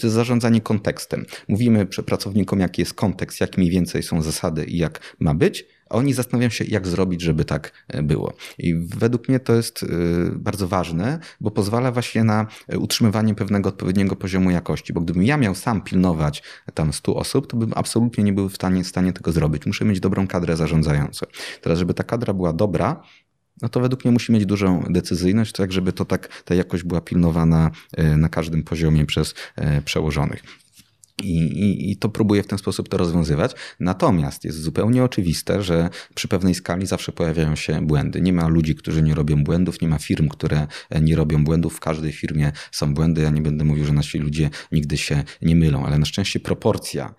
zarządzanie kontekstem. Mówimy pracownikom, jaki jest kontekst, jak mniej więcej są zasady i jak ma być, a oni zastanawiają się, jak zrobić, żeby tak e, było. I według mnie to jest e, bardzo ważne, bo pozwala właśnie na e, utrzymywanie pewnego odpowiedniego poziomu jakości, bo gdybym ja miał sam pilnować tam 100 osób, to bym absolutnie nie był w stanie, w stanie tego zrobić. Muszę mieć dobrą kadrę zarządzającą. Teraz, żeby ta kadra była dobra, no to według mnie musi mieć dużą decyzyjność, tak żeby to tak, ta jakość była pilnowana na każdym poziomie przez przełożonych. I, i, I, to próbuje w ten sposób to rozwiązywać. Natomiast jest zupełnie oczywiste, że przy pewnej skali zawsze pojawiają się błędy. Nie ma ludzi, którzy nie robią błędów, nie ma firm, które nie robią błędów. W każdej firmie są błędy. Ja nie będę mówił, że nasi ludzie nigdy się nie mylą, ale na szczęście proporcja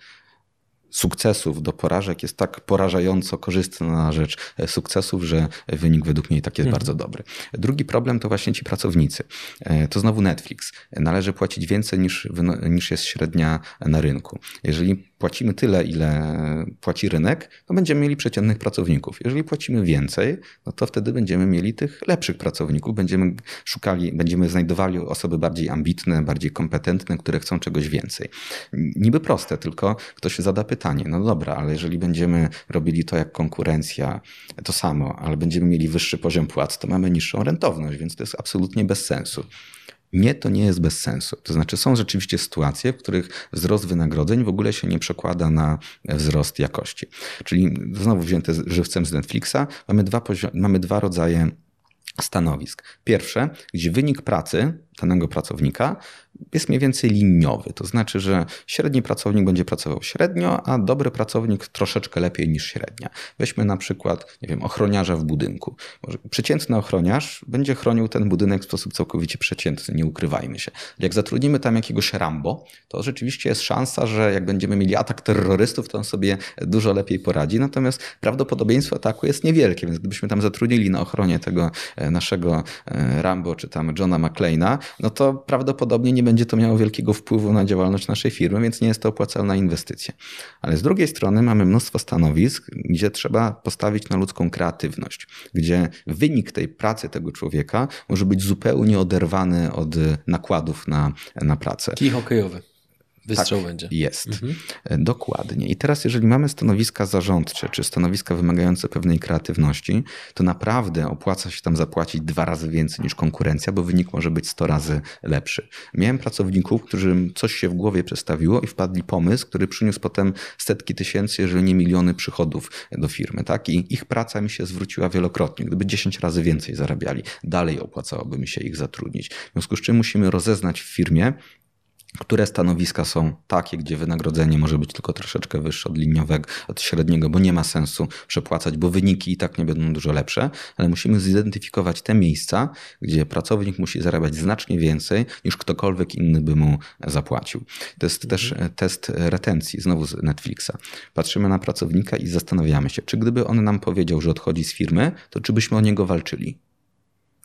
sukcesów do porażek jest tak porażająco korzystna na rzecz e, sukcesów, że wynik według mnie tak jest mhm. bardzo dobry. Drugi problem to właśnie ci pracownicy. E, to znowu Netflix. Należy płacić więcej niż, niż jest średnia na rynku. Jeżeli płacimy tyle, ile płaci rynek, to będziemy mieli przeciętnych pracowników. Jeżeli płacimy więcej, no to wtedy będziemy mieli tych lepszych pracowników, będziemy szukali, będziemy znajdowali osoby bardziej ambitne, bardziej kompetentne, które chcą czegoś więcej. Niby proste, tylko ktoś zada pytanie, no dobra, ale jeżeli będziemy robili to jak konkurencja, to samo, ale będziemy mieli wyższy poziom płac, to mamy niższą rentowność, więc to jest absolutnie bez sensu. Nie, to nie jest bez sensu. To znaczy, są rzeczywiście sytuacje, w których wzrost wynagrodzeń w ogóle się nie przekłada na wzrost jakości. Czyli znowu wzięte żywcem z Netflixa, mamy dwa, mamy dwa rodzaje stanowisk. Pierwsze, gdzie wynik pracy danego pracownika jest mniej więcej liniowy. To znaczy, że średni pracownik będzie pracował średnio, a dobry pracownik troszeczkę lepiej niż średnia. Weźmy na przykład, nie wiem, ochroniarza w budynku. Przeciętny ochroniarz będzie chronił ten budynek w sposób całkowicie przeciętny, nie ukrywajmy się. Jak zatrudnimy tam jakiegoś Rambo, to rzeczywiście jest szansa, że jak będziemy mieli atak terrorystów, to on sobie dużo lepiej poradzi. Natomiast prawdopodobieństwo ataku jest niewielkie, więc gdybyśmy tam zatrudnili na ochronie tego e, naszego e, Rambo czy tam Johna McClane'a, no to prawdopodobnie nie będzie to miało wielkiego wpływu na działalność naszej firmy, więc nie jest to opłacalna inwestycja. Ale z drugiej strony mamy mnóstwo stanowisk, gdzie trzeba postawić na ludzką kreatywność, gdzie wynik tej pracy tego człowieka może być zupełnie oderwany od nakładów na, na pracę. Kij hokejowy. Wystrzał tak, będzie. Jest. Mhm. E, dokładnie. I teraz, jeżeli mamy stanowiska zarządcze, czy stanowiska wymagające pewnej kreatywności, to naprawdę opłaca się tam zapłacić dwa razy więcej niż konkurencja, bo wynik może być 100 razy lepszy. Miałem pracowników, którym coś się w głowie przestawiło i wpadli pomysł, który przyniósł potem setki tysięcy, jeżeli nie miliony przychodów do firmy. Tak? I ich praca mi się zwróciła wielokrotnie. Gdyby 10 razy więcej zarabiali, dalej opłacałoby mi się ich zatrudnić. W związku z czym musimy rozeznać w firmie, które stanowiska są takie, gdzie wynagrodzenie może być tylko troszeczkę wyższe od liniowego, od średniego, bo nie ma sensu przepłacać, bo wyniki i tak nie będą dużo lepsze, ale musimy zidentyfikować te miejsca, gdzie pracownik musi zarabiać znacznie więcej niż ktokolwiek inny by mu zapłacił. To jest mhm. też test retencji, znowu z Netflixa. Patrzymy na pracownika i zastanawiamy się, czy gdyby on nam powiedział, że odchodzi z firmy, to czy byśmy o niego walczyli?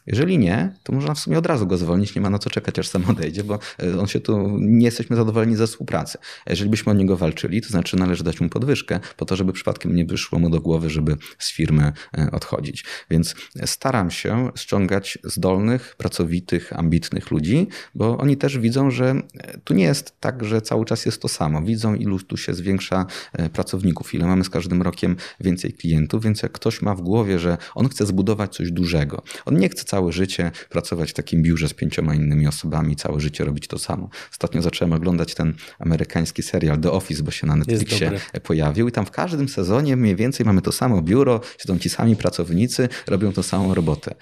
Jeżeli nie, to można w sumie od razu go zwolnić, nie ma na co czekać, aż sam odejdzie, bo e, on się tu, nie jesteśmy zadowoleni ze współpracy. Jeżeli byśmy o niego walczyli, to znaczy należy dać mu podwyżkę, po to, żeby przypadkiem nie wyszło mu do głowy, żeby z firmy e, odchodzić. Więc staram się ściągać zdolnych, pracowitych, ambitnych ludzi, bo oni też widzą, że e, tu nie jest tak, że cały czas jest to samo. Widzą, ilu tu się zwiększa pracowników, ile mamy z każdym rokiem więcej klientów, więc jak ktoś ma w głowie, że on chce zbudować coś dużego, on nie chce cały całe życie pracować w takim biurze z pięcioma innymi osobami, całe życie robić to samo. Ostatnio zacząłem oglądać ten amerykański serial The Office, bo się na Netflixie pojawił i tam w każdym sezonie mniej więcej mamy to samo biuro, siedzą ci sami pracownicy, robią tą samą robotę.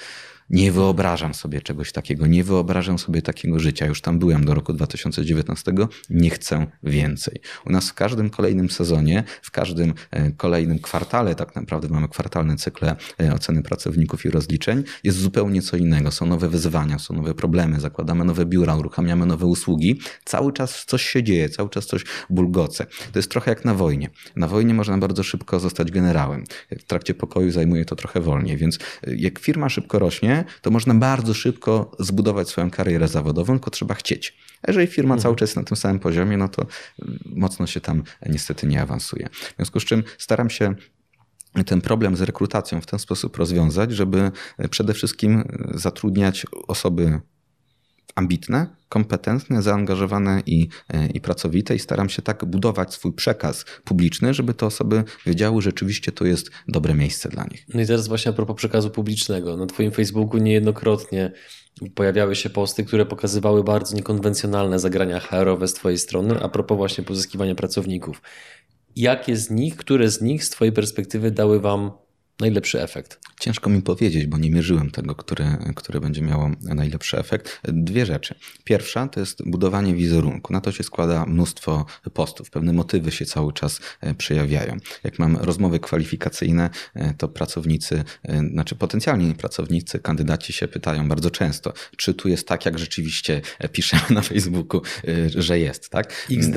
Nie wyobrażam sobie czegoś takiego, nie wyobrażam sobie takiego życia. Już tam byłem do roku 2019, nie chcę więcej. U nas w każdym kolejnym sezonie, w każdym e, kolejnym kwartale, tak naprawdę mamy kwartalne cykle e, oceny pracowników i rozliczeń, jest zupełnie co innego. Są nowe wyzwania, są nowe problemy, zakładamy nowe biura, uruchamiamy nowe usługi. Cały czas coś się dzieje, cały czas coś bulgoce. To jest trochę jak na wojnie. Na wojnie można bardzo szybko zostać generałem. W trakcie pokoju zajmuje to trochę wolniej, więc e, jak firma szybko rośnie, to można bardzo szybko zbudować swoją karierę zawodową, tylko trzeba chcieć. A jeżeli firma mhm. cały czas jest na tym samym poziomie, no to y, mocno się tam niestety nie awansuje. W związku z czym staram się ten problem z rekrutacją w ten sposób rozwiązać, żeby przede wszystkim zatrudniać osoby ambitne, kompetentne, zaangażowane i, i pracowite i staram się tak budować swój przekaz publiczny, żeby te osoby wiedziały, że rzeczywiście to jest dobre miejsce dla nich. No i teraz właśnie a propos przekazu publicznego. Na Twoim Facebooku niejednokrotnie pojawiały się posty, które pokazywały bardzo niekonwencjonalne zagrania HR-owe z Twojej strony a propos właśnie pozyskiwania pracowników. Jakie z nich, które z nich z Twojej perspektywy dały Wam najlepszy efekt? Ciężko mi powiedzieć, bo nie mierzyłem tego, które, które będzie miało najlepszy efekt. Dwie rzeczy. Pierwsza to jest budowanie wizerunku. Na to się składa mnóstwo postów. Pewne motywy się cały czas e, przejawiają. Jak mam rozmowy kwalifikacyjne, e, to pracownicy, e, znaczy potencjalni pracownicy, kandydaci się pytają bardzo często, czy tu jest tak, jak rzeczywiście piszemy na Facebooku, że jest, tak? XD.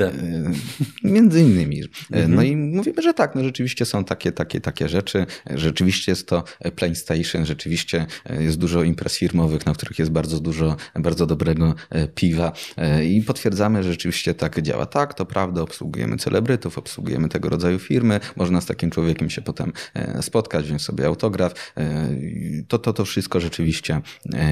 Między innymi. Mhm. No i mówimy, że tak, no rzeczywiście są takie, takie, takie rzeczy, że Rzeczywiście jest to PlayStation, rzeczywiście e, jest dużo imprez firmowych, na których jest bardzo dużo bardzo dobrego e, piwa e, i potwierdzamy, że rzeczywiście tak działa. Tak, to prawda, obsługujemy celebrytów, obsługujemy tego rodzaju firmy, można z takim człowiekiem się potem spotkać, wziąć sobie autograf. To, to, to wszystko rzeczywiście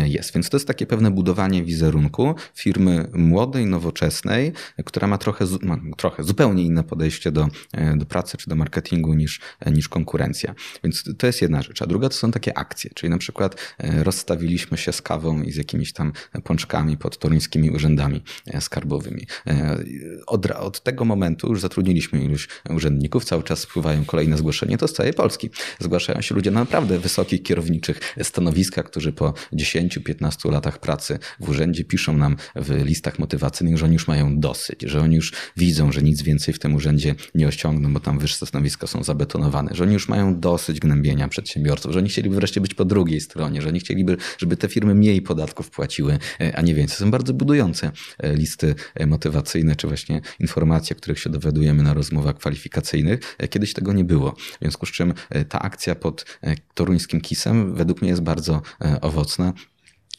jest. Więc to jest takie pewne budowanie wizerunku firmy młodej, nowoczesnej, która ma trochę, ma trochę zupełnie inne podejście do, do pracy czy do marketingu niż, niż konkurencja. Więc to jest jedna rzecz. A druga to są takie akcje, czyli na przykład e, rozstawiliśmy się z kawą i z jakimiś tam pączkami pod toruńskimi urzędami e, skarbowymi. E, od, od tego momentu już zatrudniliśmy iluś urzędników, cały czas wpływają kolejne zgłoszenia, to z całej Polski. Zgłaszają się ludzie na naprawdę wysokich kierowniczych stanowiskach, którzy po 10-15 latach pracy w urzędzie piszą nam w listach motywacyjnych, że oni już mają dosyć, że oni już widzą, że nic więcej w tym urzędzie nie osiągną, bo tam wyższe stanowiska są zabetonowane, że oni już mają dosyć gnębienia gnębienia przedsiębiorców, że oni chcieliby wreszcie być po drugiej stronie, że oni chcieliby, żeby te firmy mniej podatków płaciły, e, a nie więcej. To są bardzo budujące e, listy e, motywacyjne, czy właśnie informacje, których się dowiadujemy na rozmowach kwalifikacyjnych. Kiedyś tego nie było. W związku z czym ta akcja pod toruńskim kisem według mnie jest bardzo owocna.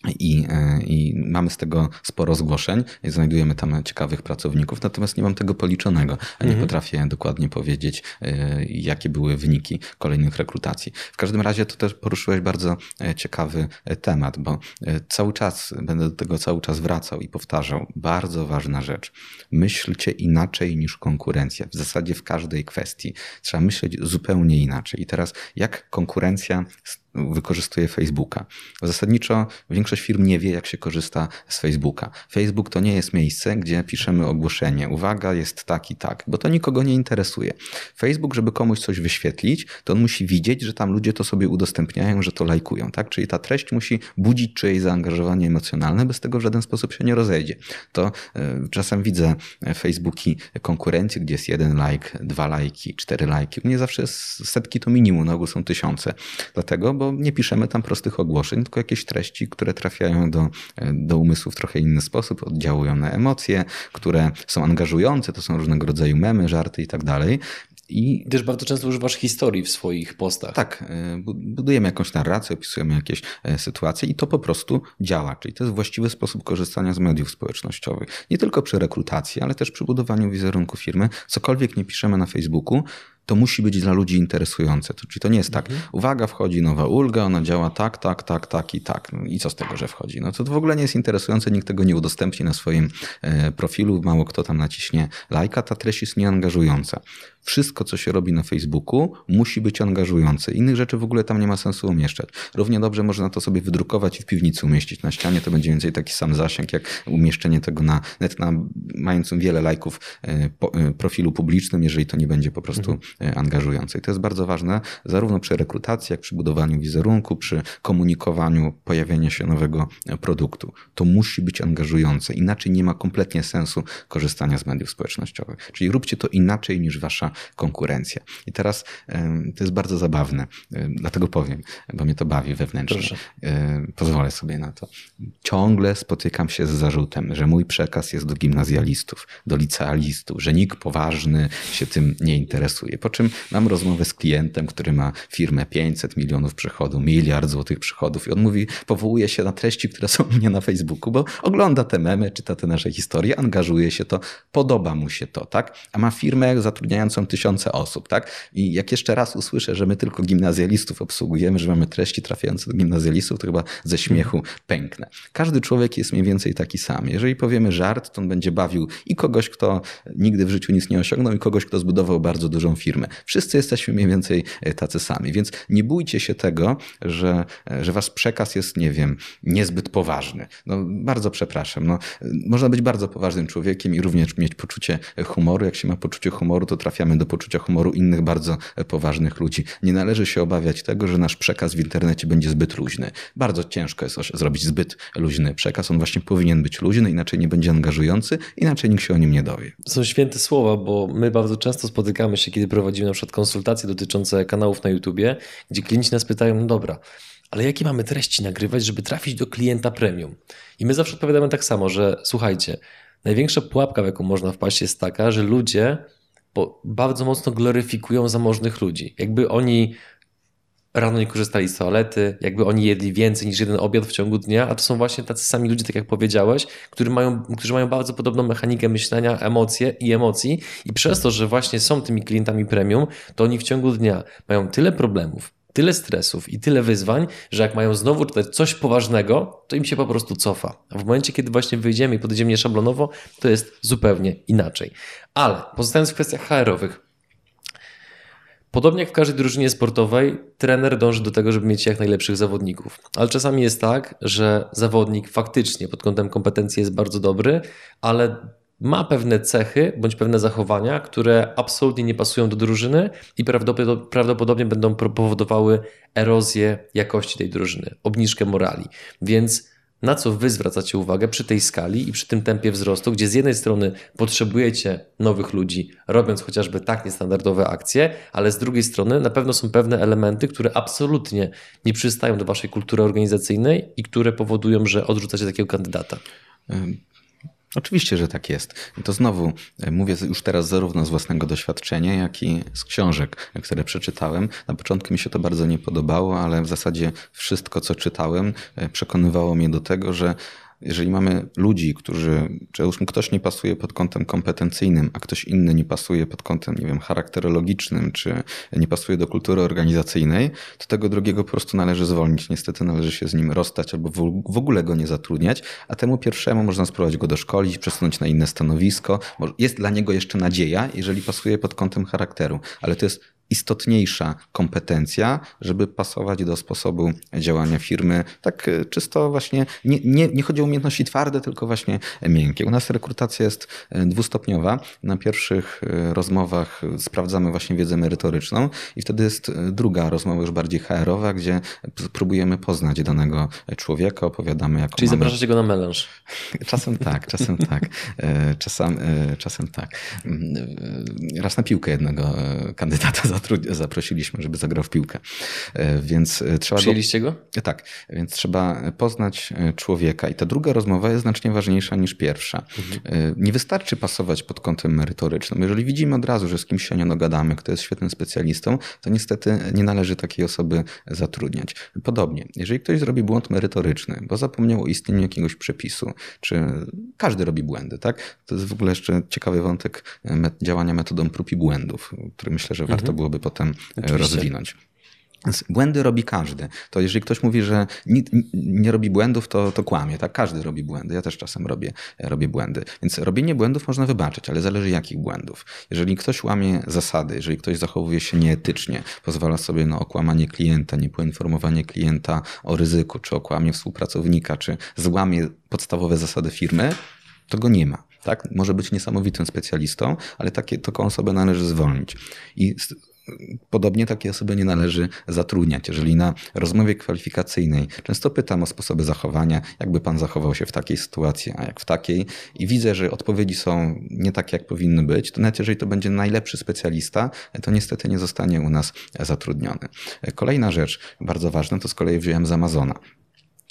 I, e, I, mamy z tego sporo zgłoszeń, i znajdujemy tam ciekawych pracowników, natomiast nie mam tego policzonego, a nie mhm. potrafię dokładnie powiedzieć, e, jakie były wyniki kolejnych rekrutacji. W każdym razie to też poruszyłeś bardzo e, ciekawy temat, bo cały czas będę do tego cały czas wracał i powtarzał. Bardzo ważna rzecz. Myślcie inaczej niż konkurencja. W zasadzie w każdej kwestii trzeba myśleć zupełnie inaczej. I teraz, jak konkurencja wykorzystuje Facebooka. Zasadniczo większość firm nie wie, jak się korzysta z Facebooka. Facebook to nie jest miejsce, gdzie piszemy ogłoszenie. Uwaga, jest tak i tak, bo to nikogo nie interesuje. Facebook, żeby komuś coś wyświetlić, to on musi widzieć, że tam ludzie to sobie udostępniają, że to lajkują. Tak? Czyli ta treść musi budzić czyjeś zaangażowanie emocjonalne, bez tego w żaden sposób się nie rozejdzie. To y, czasem widzę Facebooki konkurencji, gdzie jest jeden like, dwa lajki, cztery lajki. U mnie zawsze setki to minimum, na ogół są tysiące. Dlatego, bo nie piszemy tam prostych ogłoszeń, tylko jakieś treści, które trafiają do, do umysłu w trochę inny sposób, oddziałują na emocje, które są angażujące, to są różnego rodzaju memy, żarty i tak dalej. I też bardzo często używasz historii w swoich postach. Tak, e, budujemy jakąś narrację, opisujemy jakieś e, sytuacje i to po prostu działa. Czyli to jest właściwy sposób korzystania z mediów społecznościowych. Nie tylko przy rekrutacji, ale też przy budowaniu wizerunku firmy. Cokolwiek nie piszemy na Facebooku, to musi być dla ludzi interesujące. To, czyli to nie jest tak, mhm. uwaga, wchodzi nowa ulga, ona działa tak, tak, tak, tak i tak. No I co z tego, że wchodzi? No to, to w ogóle nie jest interesujące, nikt tego nie udostępni na swoim e, profilu, mało kto tam naciśnie lajka, ta treść jest nieangażująca. Wszystko, co się robi na Facebooku, musi być angażujące. Innych rzeczy w ogóle tam nie ma sensu umieszczać. Równie dobrze można to sobie wydrukować i w piwnicy umieścić na ścianie. To będzie więcej taki sam zasięg, jak umieszczenie tego na net na mającym wiele lajków e, e, profilu publicznym, jeżeli to nie będzie po prostu mhm angażujące. I to jest bardzo ważne, zarówno przy rekrutacji, jak przy budowaniu wizerunku, przy komunikowaniu pojawienia się nowego produktu. To musi być angażujące, inaczej nie ma kompletnie sensu korzystania z mediów społecznościowych. Czyli róbcie to inaczej niż wasza konkurencja. I teraz to jest bardzo zabawne, dlatego powiem, bo mnie to bawi wewnętrznie. Proszę. Pozwolę sobie na to. Ciągle spotykam się z zarzutem, że mój przekaz jest do gimnazjalistów, do licealistów, że nikt poważny się tym nie interesuje. Czym mam rozmowę z klientem, który ma firmę 500 milionów przychodu, miliard złotych przychodów i on mówi, powołuje się na treści, które są u mnie na Facebooku, bo ogląda te memy, czyta te nasze historie, angażuje się to, podoba mu się to, tak? A ma firmę zatrudniającą tysiące osób, tak? I jak jeszcze raz usłyszę, że my tylko gimnazjalistów obsługujemy, że mamy treści trafiające do gimnazjalistów, to chyba ze śmiechu pęknę. Każdy człowiek jest mniej więcej taki sam. Jeżeli powiemy żart, to on będzie bawił i kogoś, kto nigdy w życiu nic nie osiągnął, i kogoś, kto zbudował bardzo dużą firmę. Wszyscy jesteśmy mniej więcej e, tacy sami, więc nie bójcie się tego, że, e, że wasz przekaz jest, nie wiem, niezbyt poważny. No, bardzo przepraszam. No, można być bardzo poważnym człowiekiem i również mieć poczucie humoru. Jak się ma poczucie humoru, to trafiamy do poczucia humoru innych bardzo poważnych ludzi. Nie należy się obawiać tego, że nasz przekaz w internecie będzie zbyt luźny. Bardzo ciężko jest zrobić zbyt luźny przekaz. On właśnie powinien być luźny, inaczej nie będzie angażujący, inaczej nikt się o nim nie dowie. Są święte słowa, bo my bardzo często spotykamy się, kiedy prowadzimy na przykład konsultacje dotyczące kanałów na YouTubie, gdzie klienci nas pytają, no dobra, ale jakie mamy treści nagrywać, żeby trafić do klienta premium? I my zawsze odpowiadamy tak samo, że słuchajcie, największa pułapka, w jaką można wpaść, jest taka, że ludzie bardzo mocno gloryfikują zamożnych ludzi. Jakby oni rano nie korzystali z toalety, jakby oni jedli więcej niż jeden obiad w ciągu dnia, a to są właśnie tacy sami ludzie, tak jak powiedziałeś, którzy mają, którzy mają bardzo podobną mechanikę myślenia, emocje i emocji i przez to, że właśnie są tymi klientami premium, to oni w ciągu dnia mają tyle problemów, tyle stresów i tyle wyzwań, że jak mają znowu czytać coś poważnego, to im się po prostu cofa. A w momencie, kiedy właśnie wyjdziemy i podejdziemy szablonowo, to jest zupełnie inaczej. Ale pozostając w kwestiach HR-owych, Podobnie jak w każdej drużynie sportowej, trener dąży do tego, żeby mieć jak najlepszych zawodników. Ale czasami jest tak, że zawodnik faktycznie pod kątem kompetencji jest bardzo dobry, ale ma pewne cechy bądź pewne zachowania, które absolutnie nie pasują do drużyny i prawdopodobnie będą powodowały erozję jakości tej drużyny, obniżkę morali. Więc na co wy zwracacie uwagę przy tej skali i przy tym tempie wzrostu, gdzie z jednej strony potrzebujecie nowych ludzi, robiąc chociażby tak niestandardowe akcje, ale z drugiej strony na pewno są pewne elementy, które absolutnie nie przystają do waszej kultury organizacyjnej i które powodują, że odrzucacie takiego kandydata. Oczywiście, że tak jest. I to znowu e, mówię już teraz zarówno z własnego doświadczenia, jak i z książek, które przeczytałem. Na początku mi się to bardzo nie podobało, ale w zasadzie wszystko, co czytałem, e, przekonywało mnie do tego, że jeżeli mamy ludzi, którzy, już ktoś nie pasuje pod kątem kompetencyjnym, a ktoś inny nie pasuje pod kątem, nie wiem, charakterologicznym, czy nie pasuje do kultury organizacyjnej, to tego drugiego po prostu należy zwolnić. Niestety należy się z nim rozstać albo w ogóle go nie zatrudniać, a temu pierwszemu można spróbować go doszkolić, przesunąć na inne stanowisko. Jest dla niego jeszcze nadzieja, jeżeli pasuje pod kątem charakteru, ale to jest istotniejsza kompetencja, żeby pasować do sposobu działania firmy. Tak e, czysto właśnie, nie, nie, nie chodzi o umiejętności twarde, tylko właśnie miękkie. U nas rekrutacja jest e, dwustopniowa. Na pierwszych e, rozmowach sprawdzamy właśnie wiedzę merytoryczną i wtedy jest druga rozmowa już bardziej HR-owa, gdzie próbujemy poznać danego człowieka, opowiadamy jak Czyli mamy... zapraszacie go na melanż. Czasem tak, czasem tak. Czasem, czasem tak. Mm, raz na piłkę jednego kandydata za zaprosiliśmy, żeby zagrał w piłkę. E, więc e, trzeba. Przyjęliście go? E, tak, więc trzeba poznać człowieka. I ta druga rozmowa jest znacznie ważniejsza niż pierwsza. Mhm. Nie wystarczy pasować pod kątem merytorycznym. Jeżeli widzimy od razu, że z kimś się nie dogadamy, kto jest świetnym specjalistą, to niestety nie należy takiej osoby zatrudniać. Podobnie, jeżeli ktoś zrobi błąd merytoryczny, bo zapomniał o istnieniu jakiegoś przepisu, czy każdy robi błędy, tak? To jest w ogóle jeszcze ciekawy wątek działania metodą prób i błędów, który myślę, że warto mhm. Byłoby potem e, Oczywiście. rozwinąć. Więc błędy robi każdy. To jeżeli ktoś mówi, że nie, nie, robi błędów, to, to kłamie. Tak? Każdy robi błędy. Ja też czasem robię, e, robię błędy. Więc robienie błędów można wybaczyć, ale zależy jakich błędów. Jeżeli ktoś łamie zasady, jeżeli ktoś zachowuje się nieetycznie, pozwala sobie na okłamanie klienta, niepoinformowanie klienta o ryzyku, czy okłamie współpracownika, czy złamie podstawowe zasady firmy, to go nie ma. Tak? Może być niesamowitym specjalistą, ale takie, taką osobę należy zwolnić. I Podobnie takiej osoby nie należy zatrudniać. Jeżeli na rozmowie kwalifikacyjnej często pytam o sposoby zachowania, jakby pan zachował się w takiej sytuacji, a jak w takiej, i widzę, że odpowiedzi są nie takie, jak powinny być, to nawet jeżeli to będzie najlepszy specjalista, to niestety nie zostanie u nas zatrudniony. Kolejna rzecz bardzo ważna to z kolei wziąłem z Amazona.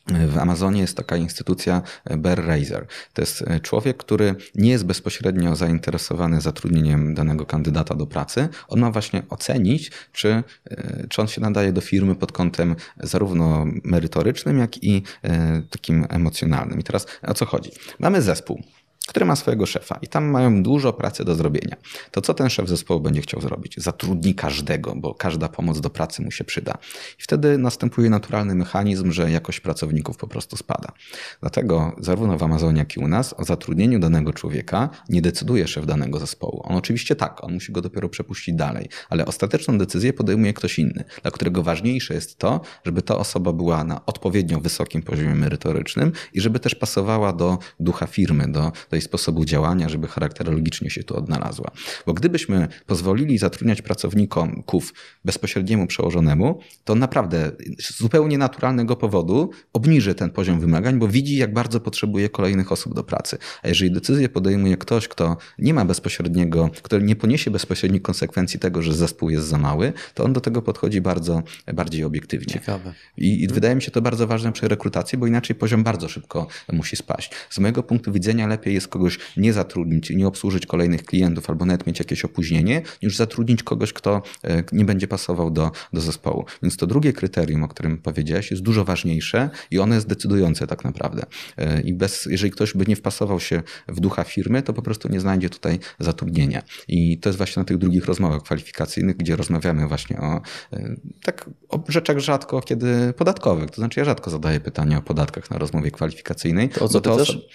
W Amazonie jest taka instytucja Bear Raiser. To jest e, człowiek, który nie jest bezpośrednio zainteresowany zatrudnieniem danego kandydata do pracy. On ma właśnie ocenić, czy, e, czy on się nadaje do firmy pod kątem zarówno merytorycznym, jak i e, takim emocjonalnym. I teraz o co chodzi? Mamy zespół który ma swojego szefa i tam mają dużo pracy do zrobienia. To co ten szef zespołu będzie chciał zrobić? Zatrudni każdego, bo każda pomoc do pracy mu się przyda. I wtedy następuje naturalny mechanizm, że jakość pracowników po prostu spada. Dlatego zarówno w Amazonie, jak i u nas o zatrudnieniu danego człowieka nie decyduje szef danego zespołu. On oczywiście tak, on musi go dopiero przepuścić dalej, ale ostateczną decyzję podejmuje ktoś inny, dla którego ważniejsze jest to, żeby ta osoba była na odpowiednio wysokim poziomie merytorycznym i żeby też pasowała do ducha firmy, do, do jej sposobu działania, żeby charakterologicznie się tu odnalazła. Bo gdybyśmy pozwolili zatrudniać pracowników bezpośredniemu przełożonemu, to naprawdę z zupełnie naturalnego powodu obniży ten poziom wymagań, bo widzi, jak bardzo potrzebuje kolejnych osób do pracy. A jeżeli decyzję podejmuje ktoś, kto nie ma bezpośredniego, kto nie poniesie bezpośrednich konsekwencji tego, że zespół jest za mały, to on do tego podchodzi bardzo bardziej obiektywnie. Ciekawe. I, i wydaje mi się to bardzo ważne przy rekrutacji, bo inaczej poziom bardzo szybko musi spaść. Z mojego punktu widzenia lepiej jest kogoś nie zatrudnić, nie obsłużyć kolejnych klientów albo nawet mieć jakieś opóźnienie, niż zatrudnić kogoś, kto e, nie będzie pasował do, do zespołu. Więc to drugie kryterium, o którym powiedziałeś, jest dużo ważniejsze i ono jest decydujące tak naprawdę. E, I bez, jeżeli ktoś by nie wpasował się w ducha firmy, to po prostu nie znajdzie tutaj zatrudnienia. I to jest właśnie na tych drugich rozmowach kwalifikacyjnych, gdzie rozmawiamy właśnie o e, tak o rzeczach rzadko kiedy podatkowych. To znaczy ja rzadko zadaję pytania o podatkach na rozmowie kwalifikacyjnej. To o co to też?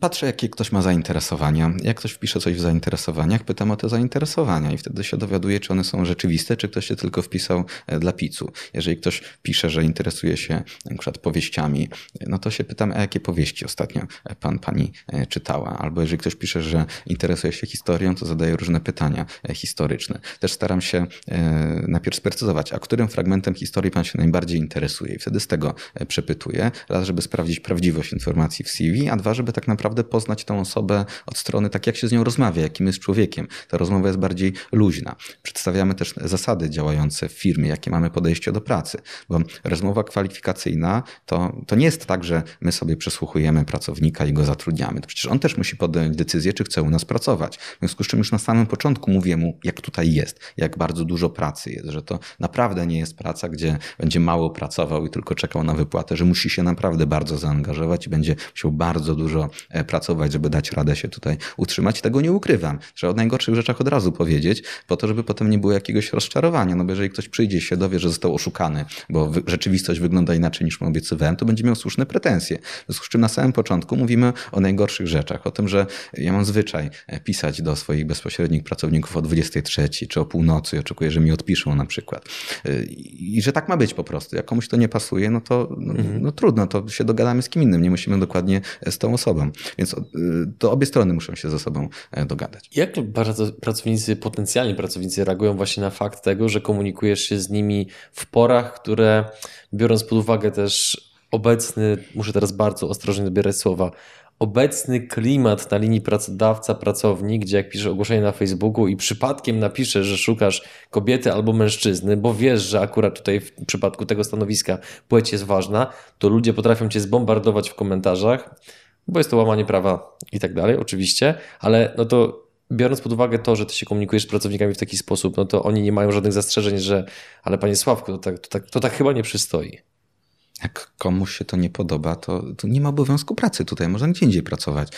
Patrzę, jakie ktoś ma zainteresowania. Jak ktoś wpisze coś w zainteresowaniach, pytam o te zainteresowania i wtedy się dowiaduję, czy one są rzeczywiste, czy ktoś się tylko wpisał e, dla picu. Jeżeli ktoś pisze, że interesuje się przykład powieściami, no to się pytam, a jakie powieści ostatnio pan, pani e, czytała. Albo jeżeli ktoś pisze, że interesuje się historią, to zadaję różne pytania e, historyczne. Też staram się najpierw sprecyzować, a którym fragmentem historii pan się najbardziej interesuje i wtedy z tego przepytuję. Raz, żeby sprawdzić prawdziwość informacji w CV, a dwa, żeby żeby tak naprawdę poznać tę osobę od strony tak, jak się z nią rozmawia, jakim jest człowiekiem. Ta rozmowa jest bardziej luźna. Przedstawiamy też zasady działające w firmie, jakie mamy podejście do pracy, bo rozmowa kwalifikacyjna to, to nie jest tak, że my sobie przesłuchujemy pracownika i go zatrudniamy. To przecież on też musi podjąć decyzję, czy chce u nas pracować. W związku z czym już na samym początku mówię mu, jak tutaj jest, jak bardzo dużo pracy jest, że to naprawdę nie jest praca, gdzie będzie mało pracował i tylko czekał na wypłatę, że musi się naprawdę bardzo zaangażować i będzie musiał bardzo dużo dużo e, pracować, żeby dać radę się tutaj utrzymać. Tego nie ukrywam. Trzeba o najgorszych rzeczach od razu powiedzieć, po to, żeby potem nie było jakiegoś rozczarowania. No bo jeżeli ktoś przyjdzie się dowie, że został oszukany, bo rzeczywistość wygląda inaczej niż mu obiecywałem, to będzie miał słuszne pretensje. W związku z czym na samym początku mówimy o najgorszych rzeczach, o tym, że ja mam zwyczaj e, pisać do swoich bezpośrednich pracowników o 23 czy o północy i oczekuję, że mi odpiszą na przykład. E, I że tak ma być po prostu. Jak komuś to nie pasuje, no to no, mhm. no trudno, to się dogadamy z kim innym. Nie musimy dokładnie z tą osobą Więc y, to obie strony muszą się ze sobą e, dogadać. Jak bardzo pracownicy, potencjalni pracownicy reagują właśnie na fakt tego, że komunikujesz się z nimi w porach, które biorąc pod uwagę też obecny, muszę teraz bardzo ostrożnie dobierać słowa, obecny klimat na linii pracodawca-pracownik, gdzie jak piszesz ogłoszenie na Facebooku i przypadkiem napiszesz, że szukasz kobiety albo mężczyzny, bo wiesz, że akurat tutaj w przypadku tego stanowiska płeć jest ważna, to ludzie potrafią cię zbombardować w komentarzach bo jest to łamanie prawa i tak dalej, oczywiście, ale no to biorąc pod uwagę to, że ty się komunikujesz z pracownikami w taki sposób, no to oni nie mają żadnych zastrzeżeń, że ale panie Sławku, to tak, to tak, to tak chyba nie przystoi jak komuś się to nie podoba, to, to, nie ma obowiązku pracy tutaj, można gdzie indziej pracować.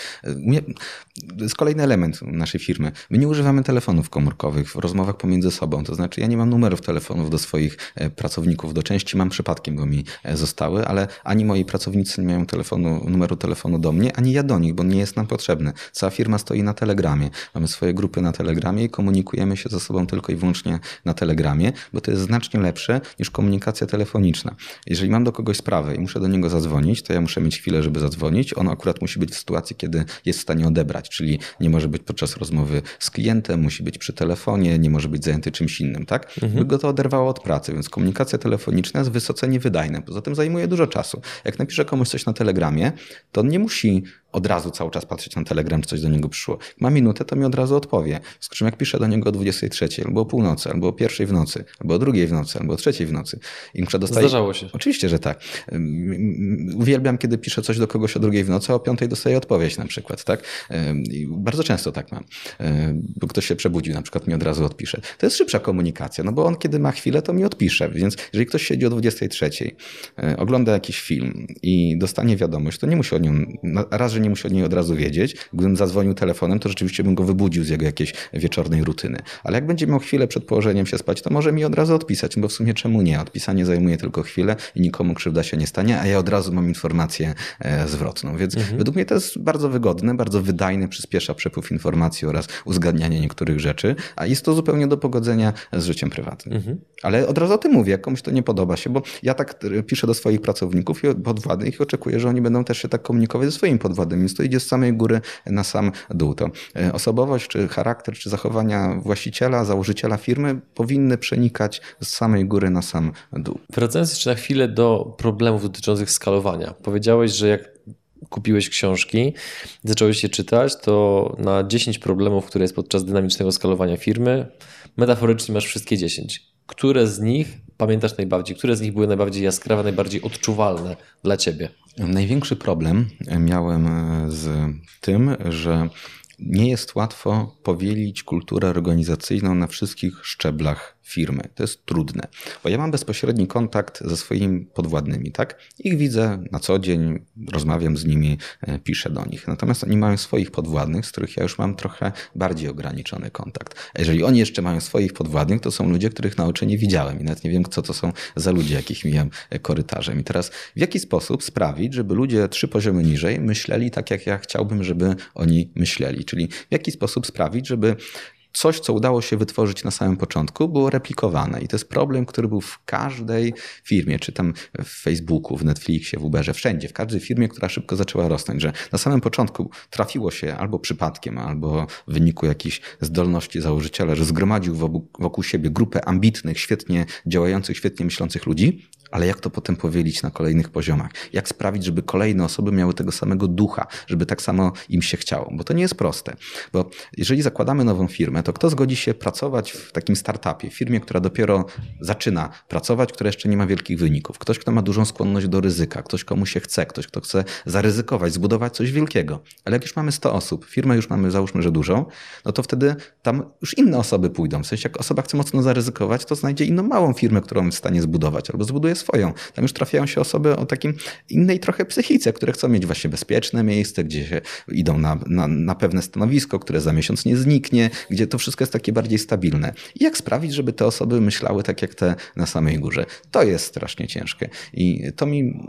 To jest kolejny element naszej firmy. My nie używamy telefonów komórkowych w rozmowach pomiędzy sobą, to znaczy ja nie mam numerów telefonów do swoich e, pracowników, do części mam przypadkiem, bo mi e, zostały, ale ani moi pracownicy nie mają telefonu, numeru telefonu do mnie, ani ja do nich, bo nie jest nam potrzebny. Cała firma stoi na Telegramie. Mamy swoje grupy na Telegramie i komunikujemy się ze sobą tylko i wyłącznie na Telegramie, bo to jest znacznie lepsze niż komunikacja telefoniczna. Jeżeli mam do kogoś kogoś sprawę i muszę do niego zadzwonić, to ja muszę mieć chwilę, żeby zadzwonić. On akurat musi być w sytuacji, kiedy jest w stanie odebrać, czyli nie może być podczas rozmowy z klientem, musi być przy telefonie, nie może być zajęty czymś innym, tak? Mhm. By go to oderwało od pracy, więc komunikacja telefoniczna jest wysoce niewydajna. Poza tym zajmuje dużo czasu. Jak napiszę komuś coś na telegramie, to on nie musi od razu cały czas patrzeć na telegram, czy coś do niego przyszło. Ma minutę, to mi od razu odpowie. Z czym jak piszę do niego o 23, albo o północy, albo o pierwszej w nocy, albo o drugiej w nocy, albo o trzeciej w nocy. I dostaje... Zdarzało się. Oczywiście, że tak. Uwielbiam, kiedy piszę coś do kogoś o drugiej w nocy, a o piątej dostaję odpowiedź na przykład, tak? Bardzo często tak mam. Bo ktoś się przebudził, na przykład mi od razu odpisze. To jest szybsza komunikacja, no bo on kiedy ma chwilę, to mi odpisze. Więc jeżeli ktoś siedzi o 23, e, ogląda jakiś film i dostanie wiadomość, to nie musi o nią, raz, że nie musi od niej od razu wiedzieć. Gdybym zadzwonił telefonem, to rzeczywiście bym go wybudził z jego jakiejś wieczornej rutyny. Ale jak będzie miał chwilę przed położeniem się spać, to może mi od razu odpisać, bo w sumie czemu nie? Odpisanie zajmuje tylko chwilę i nikomu krzywda się nie stanie, a ja od razu mam informację e, zwrotną. Więc mhm. według mnie to jest bardzo wygodne, bardzo wydajne, przyspiesza przepływ informacji oraz uzgadnianie niektórych rzeczy, a jest to zupełnie do pogodzenia z życiem prywatnym. Mhm. Ale od razu o tym mówię, jak komuś to nie podoba się, bo ja tak piszę do swoich pracowników i podwładnych i oczekuję, że oni będą też się tak komunikować ze swoimi podwładnymi, więc to idzie z samej góry na sam dół. To e, osobowość, czy charakter, czy zachowania właściciela, założyciela firmy powinny przenikać z samej góry na sam dół. Wracając jeszcze na chwilę do problemów dotyczących skalowania. Powiedziałeś, że jak kupiłeś książki, zacząłeś je czytać, to na 10 problemów, które jest podczas dynamicznego skalowania firmy, metaforycznie masz wszystkie 10. Które z nich pamiętasz najbardziej? Które z nich były najbardziej jaskrawe, najbardziej odczuwalne dla ciebie? Największy problem miałem z tym, że nie jest łatwo powielić kulturę organizacyjną na wszystkich szczeblach firmy. To jest trudne, bo ja mam bezpośredni kontakt ze swoimi podwładnymi, tak? Ich widzę na co dzień, rozmawiam z nimi, e, piszę do nich. Natomiast oni mają swoich podwładnych, z których ja już mam trochę bardziej ograniczony kontakt. A jeżeli oni jeszcze mają swoich podwładnych, to są ludzie, których na oczy nie widziałem i nawet nie wiem, co to są za ludzie, jakich mijam e, korytarzem. I teraz w jaki sposób sprawić, żeby ludzie trzy poziomy niżej myśleli tak, jak ja chciałbym, żeby oni myśleli? Czyli w jaki sposób sprawić, żeby coś, co udało się wytworzyć na samym początku, było replikowane. I to jest problem, który był w każdej firmie, czy tam w Facebooku, w Netflixie, w Uberze, wszędzie, w każdej firmie, która szybko zaczęła rosnąć, że na samym początku trafiło się albo przypadkiem, albo w wyniku jakichś zdolności założyciela, że zgromadził wokół siebie grupę ambitnych, świetnie działających, świetnie myślących ludzi, ale jak to potem powielić na kolejnych poziomach? Jak sprawić, żeby kolejne osoby miały tego samego ducha, żeby tak samo im się chciało? Bo to nie jest proste. Bo jeżeli zakładamy nową firmę, to kto zgodzi się pracować w takim startupie, firmie, która dopiero zaczyna pracować, która jeszcze nie ma wielkich wyników? Ktoś, kto ma dużą skłonność do ryzyka, ktoś, komu się chce, ktoś, kto chce zaryzykować, zbudować coś wielkiego. Ale jak już mamy 100 osób, firmę już mamy, załóżmy, że dużą, no to wtedy tam już inne osoby pójdą. W sensie, jak osoba chce mocno zaryzykować, to znajdzie inną małą firmę, którą jest w stanie zbudować, albo zbuduje swoją. Tam już trafiają się osoby o takim innej trochę psychice, które chcą mieć właśnie bezpieczne miejsce, gdzie się idą na, na, na pewne stanowisko, które za miesiąc nie zniknie, gdzie to wszystko jest takie bardziej stabilne. I jak sprawić, żeby te osoby myślały tak jak te na samej górze? To jest strasznie ciężkie. I to mi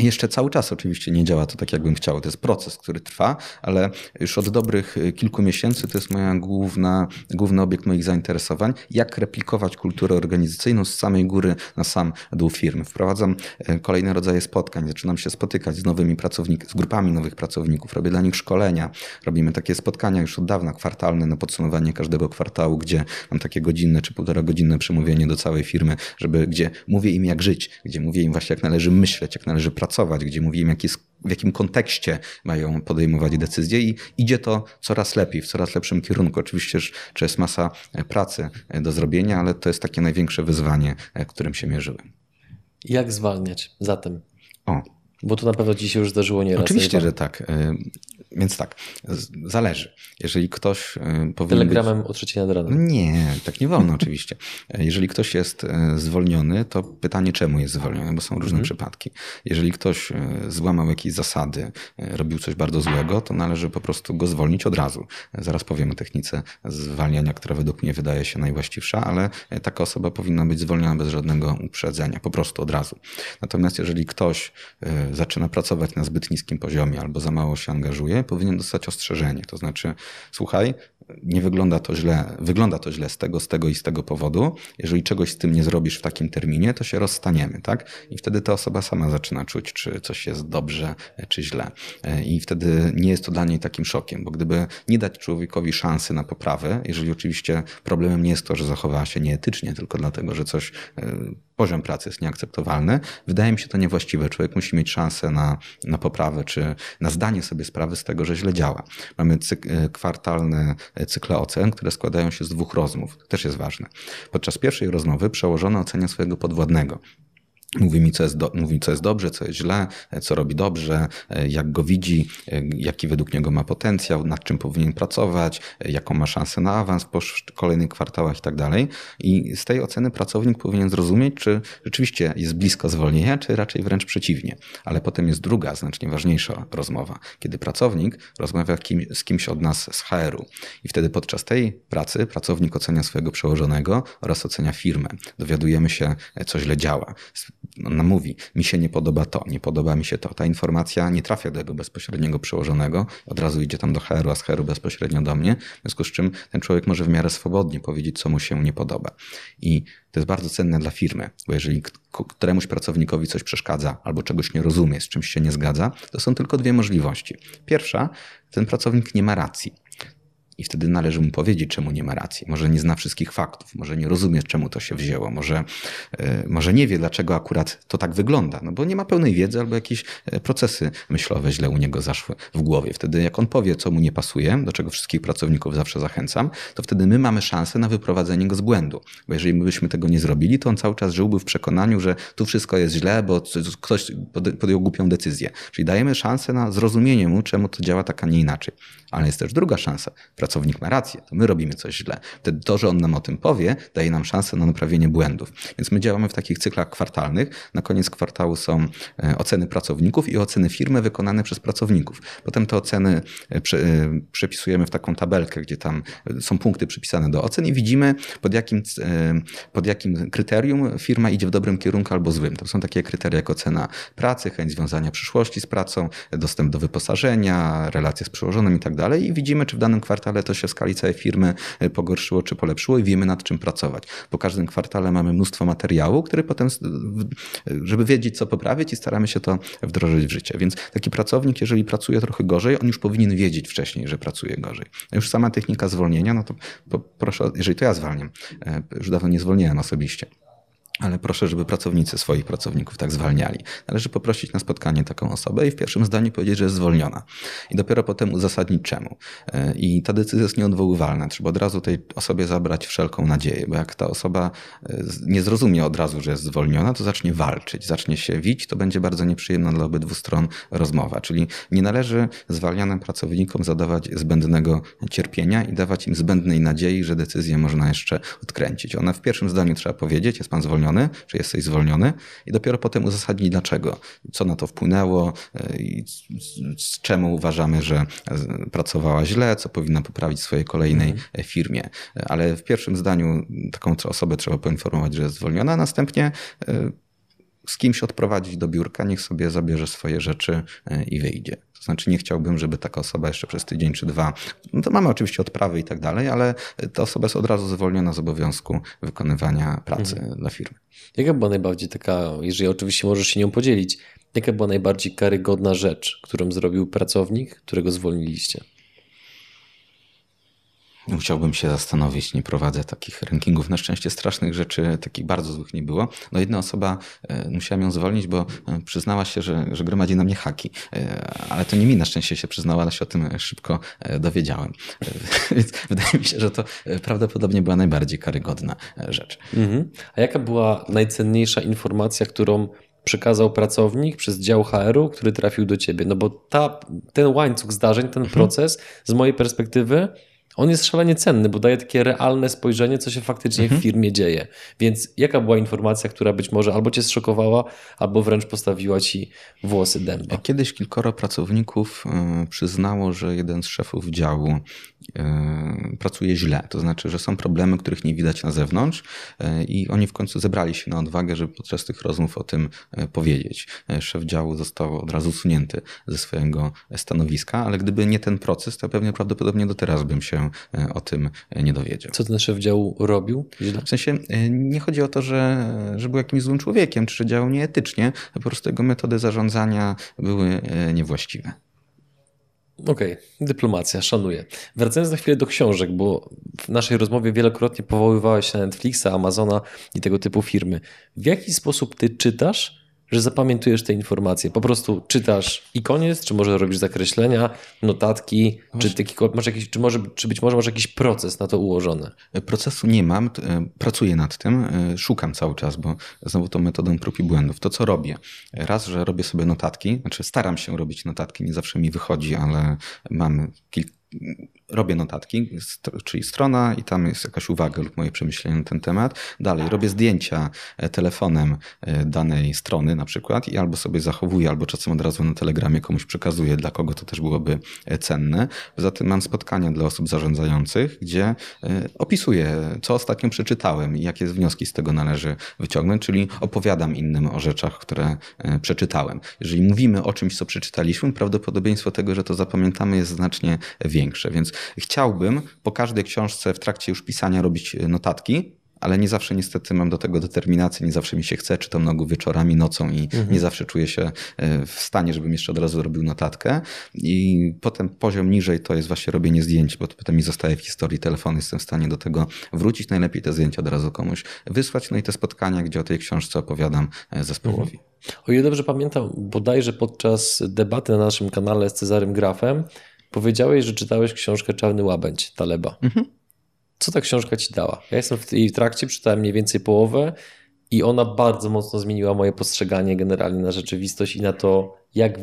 jeszcze cały czas oczywiście nie działa to tak, jakbym chciał. To jest proces, który trwa, ale już od dobrych y, kilku miesięcy to jest moja główna, główny obiekt moich zainteresowań. Jak replikować kulturę organizacyjną z samej góry na sam dół firmy. Wprowadzam y, kolejne rodzaje spotkań, zaczynam się spotykać z nowymi pracownikami, z grupami nowych pracowników, robię dla nich szkolenia. Robimy takie spotkania już od dawna, kwartalne, na podsumowanie każdego kwartału, gdzie mam takie godzinne czy półtora godzinne przemówienie do całej firmy, żeby, gdzie mówię im jak żyć, gdzie mówię im właśnie jak należy myśleć, jak należy pracować pracować, gdzie mówiłem, jak jest, w jakim kontekście mają podejmować decyzje i idzie to coraz lepiej, w coraz lepszym kierunku. Oczywiście, że jest masa e, pracy e, do zrobienia, ale to jest takie największe wyzwanie, e, którym się mierzyłem. Jak zwalniać zatem? O, bo to na pewno ci się już zdarzyło nieraz. Oczywiście, że tak. Więc tak, zależy. Jeżeli ktoś e, powinien Telegramem być... o trzeciej nad ranem. Nie, tak nie wolno oczywiście. E, jeżeli ktoś jest e, zwolniony, to pytanie czemu jest zwolniony, bo są różne mhm. przypadki. Jeżeli ktoś złamał jakieś zasady, robił coś bardzo złego, to należy po prostu go zwolnić od razu. Zaraz powiem o technice zwalniania, która według mnie wydaje się najwłaściwsza, ale taka osoba powinna być zwolniona bez żadnego uprzedzenia, po prostu od razu. Natomiast jeżeli ktoś zaczyna pracować na zbyt niskim poziomie albo za mało się angażuje, powinien dostać ostrzeżenie. To znaczy, słuchaj, nie wygląda to źle, wygląda to źle z tego, z tego i z tego powodu. Jeżeli czegoś z tym nie zrobisz w takim terminie, to się rozstaniemy, tak? I wtedy ta osoba sama zaczyna czuć, czy coś jest dobrze, czy źle. I wtedy nie jest to dla niej takim szokiem, bo gdyby nie dać człowiekowi szansy na poprawę, jeżeli oczywiście problemem nie jest to, że zachowała się nieetycznie, tylko dlatego, że coś poziom pracy jest nieakceptowalny, wydaje mi się to niewłaściwe. Człowiek musi mieć szansę na, na poprawę, czy na zdanie sobie sprawy z tego, że źle działa. Mamy cyk, e, kwartalne cykle ocen, które składają się z dwóch rozmów. To też jest ważne. Podczas pierwszej rozmowy przełożony ocenia swojego podwładnego. Mówi mi, co jest, do, mówi, co jest dobrze, co jest źle, co robi dobrze, jak go widzi, jaki według niego ma potencjał, nad czym powinien pracować, jaką ma szansę na awans po kolejnych kwartałach i tak dalej. I z tej oceny pracownik powinien zrozumieć, czy rzeczywiście jest blisko zwolnienia, czy raczej wręcz przeciwnie. Ale potem jest druga, znacznie ważniejsza rozmowa, kiedy pracownik rozmawia kim, z kimś od nas z HR-u. I wtedy podczas tej pracy pracownik ocenia swojego przełożonego oraz ocenia firmę. Dowiadujemy się, co źle działa ona mówi, mi się nie podoba to, nie podoba mi się to. Ta informacja nie trafia do jego bezpośredniego przełożonego, od razu idzie tam do HR-u, a z HR-u bezpośrednio do mnie, w związku z czym ten człowiek może w miarę swobodnie powiedzieć, co mu się nie podoba. I to jest bardzo cenne dla firmy, bo jeżeli któremuś pracownikowi coś przeszkadza albo czegoś nie rozumie, z czymś się nie zgadza, to są tylko dwie możliwości. Pierwsza, ten pracownik nie ma racji. I wtedy należy mu powiedzieć, czemu nie ma racji. Może nie zna wszystkich faktów, może nie rozumie, czemu to się wzięło, może, e, może nie wie, dlaczego akurat to tak wygląda, no bo nie ma pełnej wiedzy albo jakieś e, procesy myślowe źle u niego zaszły w głowie. Wtedy, jak on powie, co mu nie pasuje, do czego wszystkich pracowników zawsze zachęcam, to wtedy my mamy szansę na wyprowadzenie go z błędu. Bo jeżeli my byśmy tego nie zrobili, to on cały czas żyłby w przekonaniu, że tu wszystko jest źle, bo ktoś podjął głupią decyzję. Czyli dajemy szansę na zrozumienie mu, czemu to działa tak, a nie inaczej. Ale jest też druga szansa pracownik ma rację, to my robimy coś źle. Wtedy to, że on nam o tym powie, daje nam szansę na naprawienie błędów. Więc my działamy w takich cyklach kwartalnych. Na koniec kwartału są e, oceny pracowników i oceny firmy wykonane przez pracowników. Potem te oceny e, e, przepisujemy w taką tabelkę, gdzie tam są punkty przypisane do ocen i widzimy, pod jakim, pod jakim kryterium firma idzie w dobrym kierunku albo złym. To są takie kryteria jak ocena pracy, chęć związania przyszłości z pracą, dostęp do wyposażenia, relacje z przełożonym i tak dalej. I widzimy, czy w danym kwartale to się w skali całej firmy e, pogorszyło czy polepszyło i wiemy nad czym pracować. Po każdym kwartale mamy mnóstwo materiału, który potem, żeby wiedzieć co poprawić i staramy się to wdrożyć w życie. Więc taki pracownik, jeżeli pracuje trochę gorzej, on już powinien wiedzieć wcześniej, że pracuje gorzej. Już sama technika zwolnienia, no to proszę, jeżeli to ja zwalniam, już dawno nie zwolniłem osobiście ale proszę, żeby pracownicy swoich pracowników tak zwalniali. Należy poprosić na spotkanie taką osobę i w pierwszym zdaniu powiedzieć, że jest zwolniona. I dopiero potem uzasadnić czemu. E, I ta decyzja jest nieodwoływalna. Trzeba od razu tej osobie zabrać wszelką nadzieję, bo jak ta osoba e, nie zrozumie od razu, że jest zwolniona, to zacznie walczyć, zacznie się wić, to będzie bardzo nieprzyjemna dla obydwu stron rozmowa. Czyli nie należy zwalnianym pracownikom zadawać zbędnego cierpienia i dawać im zbędnej nadziei, że decyzję można jeszcze odkręcić. Ona w pierwszym zdaniu trzeba powiedzieć, jest pan zwolniony, zwolniony, czy jesteś zwolniony i dopiero potem uzasadnić dlaczego, co na to wpłynęło e, i z czemu uważamy, że pracowała źle, co powinna poprawić w swojej kolejnej mhm. firmie. Ale w pierwszym zdaniu taką osobę trzeba poinformować, że jest zwolniona, a następnie e, z kimś odprowadzić do biurka, niech sobie zabierze swoje rzeczy e, i wyjdzie. To znaczy nie chciałbym, żeby taka osoba jeszcze przez tydzień czy dwa, no to mamy oczywiście odprawy i tak dalej, ale ta osoba jest od razu zwolniona z obowiązku wykonywania pracy mhm. dla firmy. Jaka była najbardziej taka, jeżeli oczywiście możesz się nią podzielić, jaka była najbardziej karygodna rzecz, którą zrobił pracownik, którego zwolniliście? Musiałbym się zastanowić, nie prowadzę takich rankingów. Na szczęście strasznych rzeczy, takich bardzo złych nie było. No jedna osoba, e, musiałem ją zwolnić, bo e, przyznała się, że, że gromadzi na mnie haki. E, ale to nie mi na szczęście się przyznała, ale się o tym szybko dowiedziałem. Więc wydaje mi się, że to prawdopodobnie była najbardziej karygodna rzecz. Mhm. A jaka była najcenniejsza informacja, którą przekazał pracownik przez dział HR-u, który trafił do ciebie? No bo ta, ten łańcuch zdarzeń, ten mhm. proces z mojej perspektywy on jest szalenie cenny, bo daje takie realne spojrzenie, co się faktycznie mhm. w firmie dzieje. Więc jaka była informacja, która być może albo cię zszokowała, albo wręcz postawiła ci włosy dęba? Kiedyś kilkoro pracowników e, przyznało, że jeden z szefów działu e, pracuje źle. To znaczy, że są problemy, których nie widać na zewnątrz e, i oni w końcu zebrali się na odwagę, żeby podczas tych rozmów o tym powiedzieć. Szef działu został od razu usunięty ze swojego stanowiska, ale gdyby nie ten proces, to pewnie prawdopodobnie do teraz bym się się o tym nie dowiedział. Co ten szef działu robił? W sensie nie chodzi o to, że, że był jakimś złym człowiekiem, czy że działał nieetycznie, po prostu jego metody zarządzania były niewłaściwe. Okej, okay. dyplomacja, szanuję. Wracając na chwilę do książek, bo w naszej rozmowie wielokrotnie powoływałeś się na Netflixa, Amazona i tego typu firmy. W jaki sposób ty czytasz że zapamiętujesz te informacje. Po prostu czytasz i koniec, czy może robisz zakreślenia, notatki, czy, taki, masz jakiś, czy, może, czy być może masz jakiś proces na to ułożony? Procesu nie mam, e, pracuję nad tym, e, szukam cały czas, bo znowu tą metodą prób i błędów. To co robię? Raz, że robię sobie notatki, znaczy staram się robić notatki, nie zawsze mi wychodzi, ale mam kilka robię notatki, czyli strona i tam jest jakaś uwaga lub moje przemyślenie na ten temat. Dalej robię zdjęcia e, telefonem e, danej strony na przykład i albo sobie zachowuję, albo czasem od razu na telegramie komuś przekazuję, dla kogo to też byłoby e, cenne. Poza tym mam spotkania dla osób zarządzających, gdzie opisuję, co ostatnio przeczytałem i jakie wnioski z tego należy wyciągnąć, czyli opowiadam innym o rzeczach, które przeczytałem. Jeżeli mówimy o czymś, co przeczytaliśmy, prawdopodobieństwo tego, że to zapamiętamy jest znacznie większe, więc Chciałbym po każdej książce w trakcie już pisania robić e, notatki, ale nie zawsze niestety mam do tego determinację, nie zawsze mi się chce, czytam nogu wieczorami, nocą i mhm. nie zawsze czuję się e, w stanie, żebym jeszcze od razu robił notatkę. I potem poziom niżej to jest właśnie robienie zdjęć, bo potem mi zostaje w historii telefon, jestem w stanie do tego wrócić. Najlepiej te zdjęcia od razu komuś wysłać. No i te spotkania, gdzie o tej książce opowiadam e, zespołowi. Mhm. O ile dobrze pamiętam, bodajże podczas debaty na naszym kanale z Cezarym Grafem, Powiedziałeś, że czytałeś książkę Czarny Łabędź Taleba. Mhm. Co ta książka ci dała? Ja jestem w jej trakcie, czytałem mniej więcej połowę i ona bardzo mocno zmieniła moje postrzeganie generalnie na rzeczywistość i na to, jak,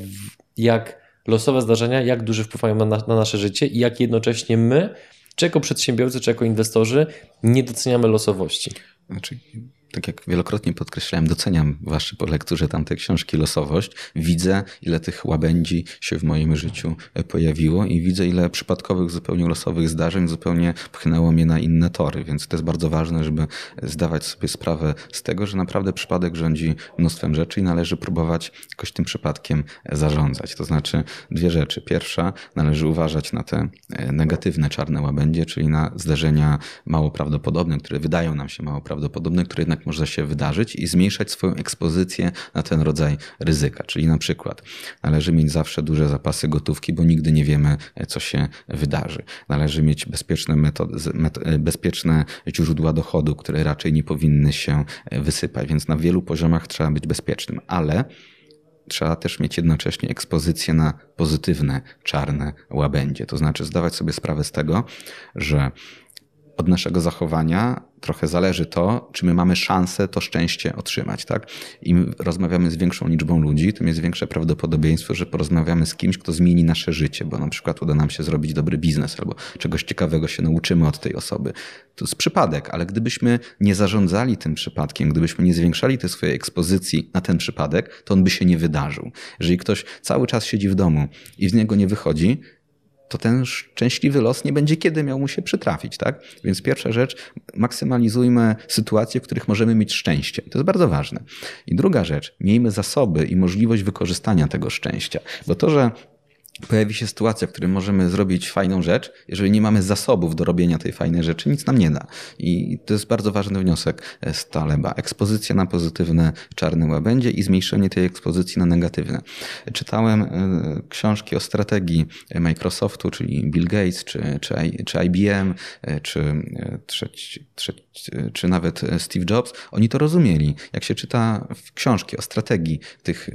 jak losowe zdarzenia, jak duży wpływ mają na, na nasze życie i jak jednocześnie my, czy jako przedsiębiorcy, czy jako inwestorzy, nie doceniamy losowości. Znaczy, tak jak wielokrotnie podkreślałem, doceniam wasze po lekturze tamtej książki losowość. Widzę, ile tych łabędzi się w moim życiu e, pojawiło i widzę, ile przypadkowych, zupełnie losowych zdarzeń zupełnie pchnęło mnie na inne tory, więc to jest bardzo ważne, żeby zdawać sobie sprawę z tego, że naprawdę przypadek rządzi mnóstwem rzeczy i należy próbować jakoś tym przypadkiem zarządzać. To znaczy dwie rzeczy. Pierwsza, należy uważać na te e, negatywne czarne łabędzie, czyli na zdarzenia mało prawdopodobne, które wydają nam się mało prawdopodobne, które jednak może się wydarzyć i zmniejszać swoją ekspozycję na ten rodzaj ryzyka. Czyli na przykład należy mieć zawsze duże zapasy gotówki, bo nigdy nie wiemy, co się wydarzy. Należy mieć bezpieczne, metody, bezpieczne źródła dochodu, które raczej nie powinny się wysypać, więc na wielu poziomach trzeba być bezpiecznym, ale trzeba też mieć jednocześnie ekspozycję na pozytywne, czarne łabędzie. To znaczy zdawać sobie sprawę z tego, że od naszego zachowania trochę zależy to, czy my mamy szansę to szczęście otrzymać. Tak? Im rozmawiamy z większą liczbą ludzi, tym jest większe prawdopodobieństwo, że porozmawiamy z kimś, kto zmieni nasze życie, bo na przykład uda nam się zrobić dobry biznes albo czegoś ciekawego się nauczymy od tej osoby. To jest przypadek, ale gdybyśmy nie zarządzali tym przypadkiem, gdybyśmy nie zwiększali tej swojej ekspozycji na ten przypadek, to on by się nie wydarzył. Jeżeli ktoś cały czas siedzi w domu i z niego nie wychodzi, to ten szczęśliwy los nie będzie kiedy miał mu się przytrafić, tak? Więc pierwsza rzecz, maksymalizujmy sytuacje, w których możemy mieć szczęście. To jest bardzo ważne. I druga rzecz, miejmy zasoby i możliwość wykorzystania tego szczęścia. Bo to, że pojawi się sytuacja, w której możemy zrobić fajną rzecz, jeżeli nie mamy zasobów do robienia tej fajnej rzeczy, nic nam nie da. I to jest bardzo ważny wniosek z Taleba. Ekspozycja na pozytywne czarne łabędzie i zmniejszenie tej ekspozycji na negatywne. Czytałem e, książki o strategii Microsoftu, czyli Bill Gates, czy, czy, czy IBM, e, czy, e, czy, czy nawet Steve Jobs. Oni to rozumieli. Jak się czyta książki o strategii tych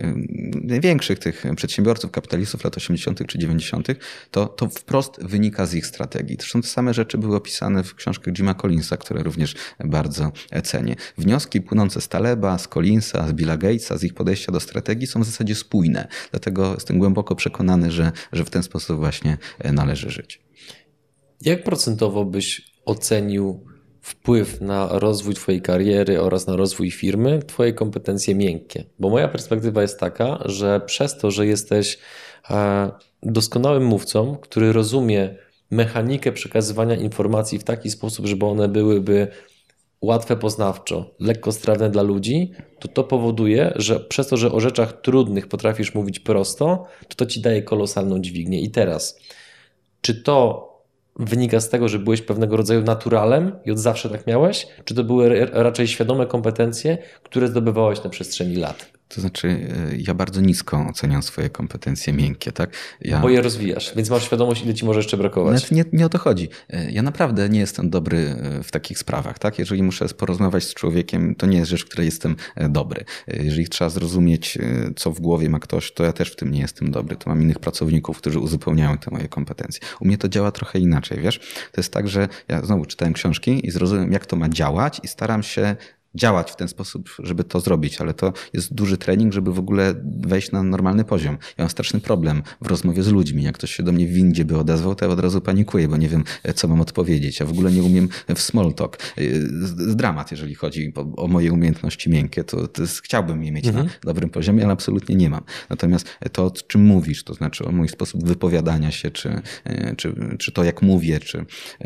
największych tych przedsiębiorców, kapitalistów lat 80., czy 90., to, to wprost wynika z ich strategii. Zresztą te same rzeczy były opisane w książkach Jima Collinsa, które również bardzo cenię. Wnioski płynące z Taleba, z Collinsa, z Billa Gatesa, z ich podejścia do strategii są w zasadzie spójne. Dlatego jestem głęboko przekonany, że, że w ten sposób właśnie należy żyć. Jak procentowo byś ocenił wpływ na rozwój Twojej kariery oraz na rozwój firmy, Twoje kompetencje miękkie? Bo moja perspektywa jest taka, że przez to, że jesteś e, doskonałym mówcą, który rozumie mechanikę przekazywania informacji w taki sposób, żeby one byłyby łatwe poznawczo, lekko strawne dla ludzi, to to powoduje, że przez to, że o rzeczach trudnych potrafisz mówić prosto, to to ci daje kolosalną dźwignię. I teraz, czy to wynika z tego, że byłeś pewnego rodzaju naturalem i od zawsze tak miałeś? Czy to były raczej świadome kompetencje, które zdobywałeś na przestrzeni lat? To znaczy, e, ja bardzo nisko oceniam swoje kompetencje miękkie, tak? Ja... Bo je rozwijasz, więc masz świadomość, ile ci może jeszcze brakować. Znaczy, nie, nie o to chodzi. E, ja naprawdę nie jestem dobry e, w takich sprawach, tak? Jeżeli muszę porozmawiać z człowiekiem, to nie jest rzecz, w której jestem dobry. Jeżeli trzeba zrozumieć, co w głowie ma ktoś, to ja też w tym nie jestem dobry. To mam innych pracowników, którzy uzupełniają te moje kompetencje. U mnie to działa trochę inaczej, wiesz? To jest tak, że ja znowu czytałem książki i zrozumiem, jak to ma działać i staram się działać w ten sposób, żeby to zrobić, ale to jest duży trening, żeby w ogóle wejść na normalny poziom. Ja mam straszny problem w rozmowie z ludźmi. Jak ktoś się do mnie w windzie by odezwał, to ja od razu panikuję, bo nie wiem, co mam odpowiedzieć. Ja w ogóle nie umiem w small talk. Z dramat, jeżeli chodzi o moje umiejętności miękkie, to, to jest, chciałbym je mieć mhm. na dobrym poziomie, ale absolutnie nie mam. Natomiast to, o czym mówisz, to znaczy o mój sposób wypowiadania się, czy, czy, czy to, jak mówię, czy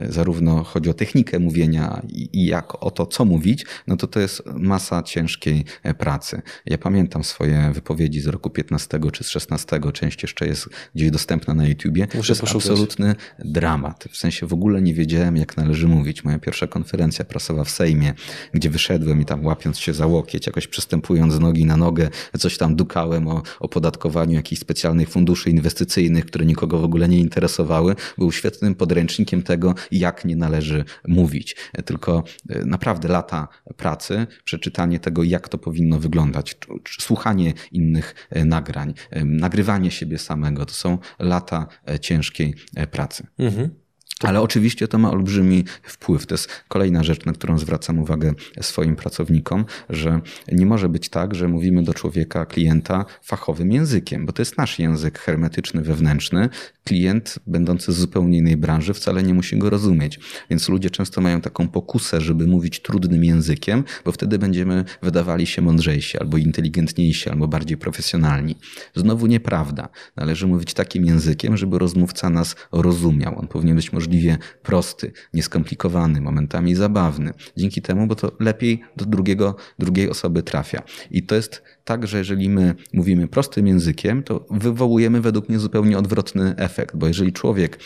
zarówno chodzi o technikę mówienia i jak o to, co mówić, no to to jest masa ciężkiej e, pracy. Ja pamiętam swoje wypowiedzi z roku 15 czy z 16, część jeszcze jest gdzieś dostępna na YouTubie. Muszę to jest poszukać. absolutny dramat. W sensie w ogóle nie wiedziałem, jak należy mówić. Moja pierwsza konferencja prasowa w Sejmie, gdzie wyszedłem i tam łapiąc się za łokieć, jakoś przystępując z nogi na nogę, coś tam dukałem o opodatkowaniu jakichś specjalnych funduszy inwestycyjnych, które nikogo w ogóle nie interesowały, był świetnym podręcznikiem tego, jak nie należy mówić. Tylko e, naprawdę lata pracy pracy, przeczytanie tego, jak to powinno wyglądać, słuchanie innych e, nagrań, e, nagrywanie siebie samego. To są lata e, ciężkiej pracy. Mhm. Ale oczywiście to ma olbrzymi wpływ. To jest kolejna rzecz, na którą zwracam uwagę swoim pracownikom, że nie może być tak, że mówimy do człowieka, klienta fachowym językiem, bo to jest nasz język hermetyczny, wewnętrzny. Klient, będący z zupełnie innej branży, wcale nie musi go rozumieć. Więc ludzie często mają taką pokusę, żeby mówić trudnym językiem, bo wtedy będziemy wydawali się mądrzejsi, albo inteligentniejsi, albo bardziej profesjonalni. Znowu nieprawda. Należy mówić takim językiem, żeby rozmówca nas rozumiał. On powinien być możliwy możliwie prosty, nieskomplikowany, momentami zabawny. Dzięki temu, bo to lepiej do drugiego, drugiej osoby trafia. I to jest tak, że jeżeli my mówimy prostym językiem, to wywołujemy według mnie zupełnie odwrotny efekt, bo jeżeli człowiek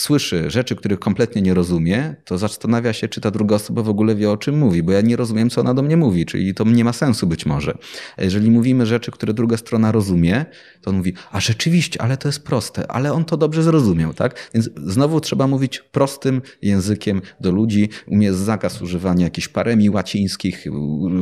słyszy rzeczy, których kompletnie nie rozumie, to zastanawia się, czy ta druga osoba w ogóle wie, o czym mówi, bo ja nie rozumiem, co ona do mnie mówi, czyli to nie ma sensu być może. Jeżeli mówimy rzeczy, które druga strona rozumie, to on mówi, a rzeczywiście, ale to jest proste, ale on to dobrze zrozumiał, tak? Więc znowu trzeba mówić prostym językiem do ludzi. U mnie jest zakaz używania jakichś paremii łacińskich,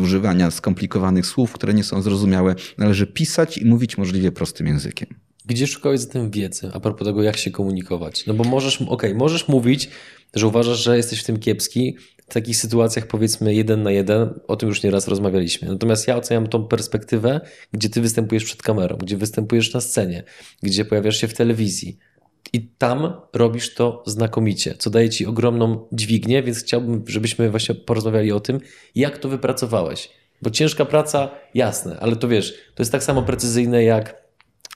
używania skomplikowanych słów, które nie są zrozumiałe. Należy pisać i mówić możliwie prostym językiem. Gdzie szukałeś zatem wiedzy a propos tego, jak się komunikować? No bo możesz, okej, okay, możesz mówić, że uważasz, że jesteś w tym kiepski, w takich sytuacjach powiedzmy jeden na jeden, o tym już nieraz rozmawialiśmy. Natomiast ja oceniam tą perspektywę, gdzie ty występujesz przed kamerą, gdzie występujesz na scenie, gdzie pojawiasz się w telewizji. I tam robisz to znakomicie, co daje ci ogromną dźwignię, więc chciałbym, żebyśmy właśnie porozmawiali o tym, jak to wypracowałeś. Bo ciężka praca, jasne, ale to wiesz, to jest tak samo precyzyjne jak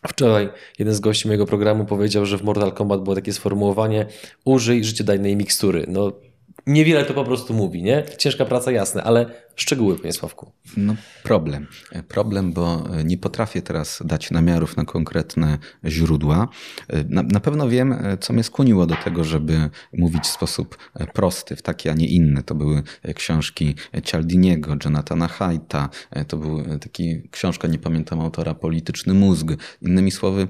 Wczoraj jeden z gości mojego programu powiedział, że w Mortal Kombat było takie sformułowanie użyj życiodajnej mikstury. No, niewiele to po prostu mówi, nie? Ciężka praca, jasne, ale Szczegóły, panie Sławku. No problem. Problem, bo nie potrafię teraz dać namiarów na konkretne źródła. Na, na, pewno wiem, co mnie skłoniło do tego, żeby mówić w sposób prosty, w taki, a nie inny. To były książki Cialdiniego, Jonathana Haidta, to był taki książka, nie pamiętam autora, Polityczny mózg. Innymi słowy,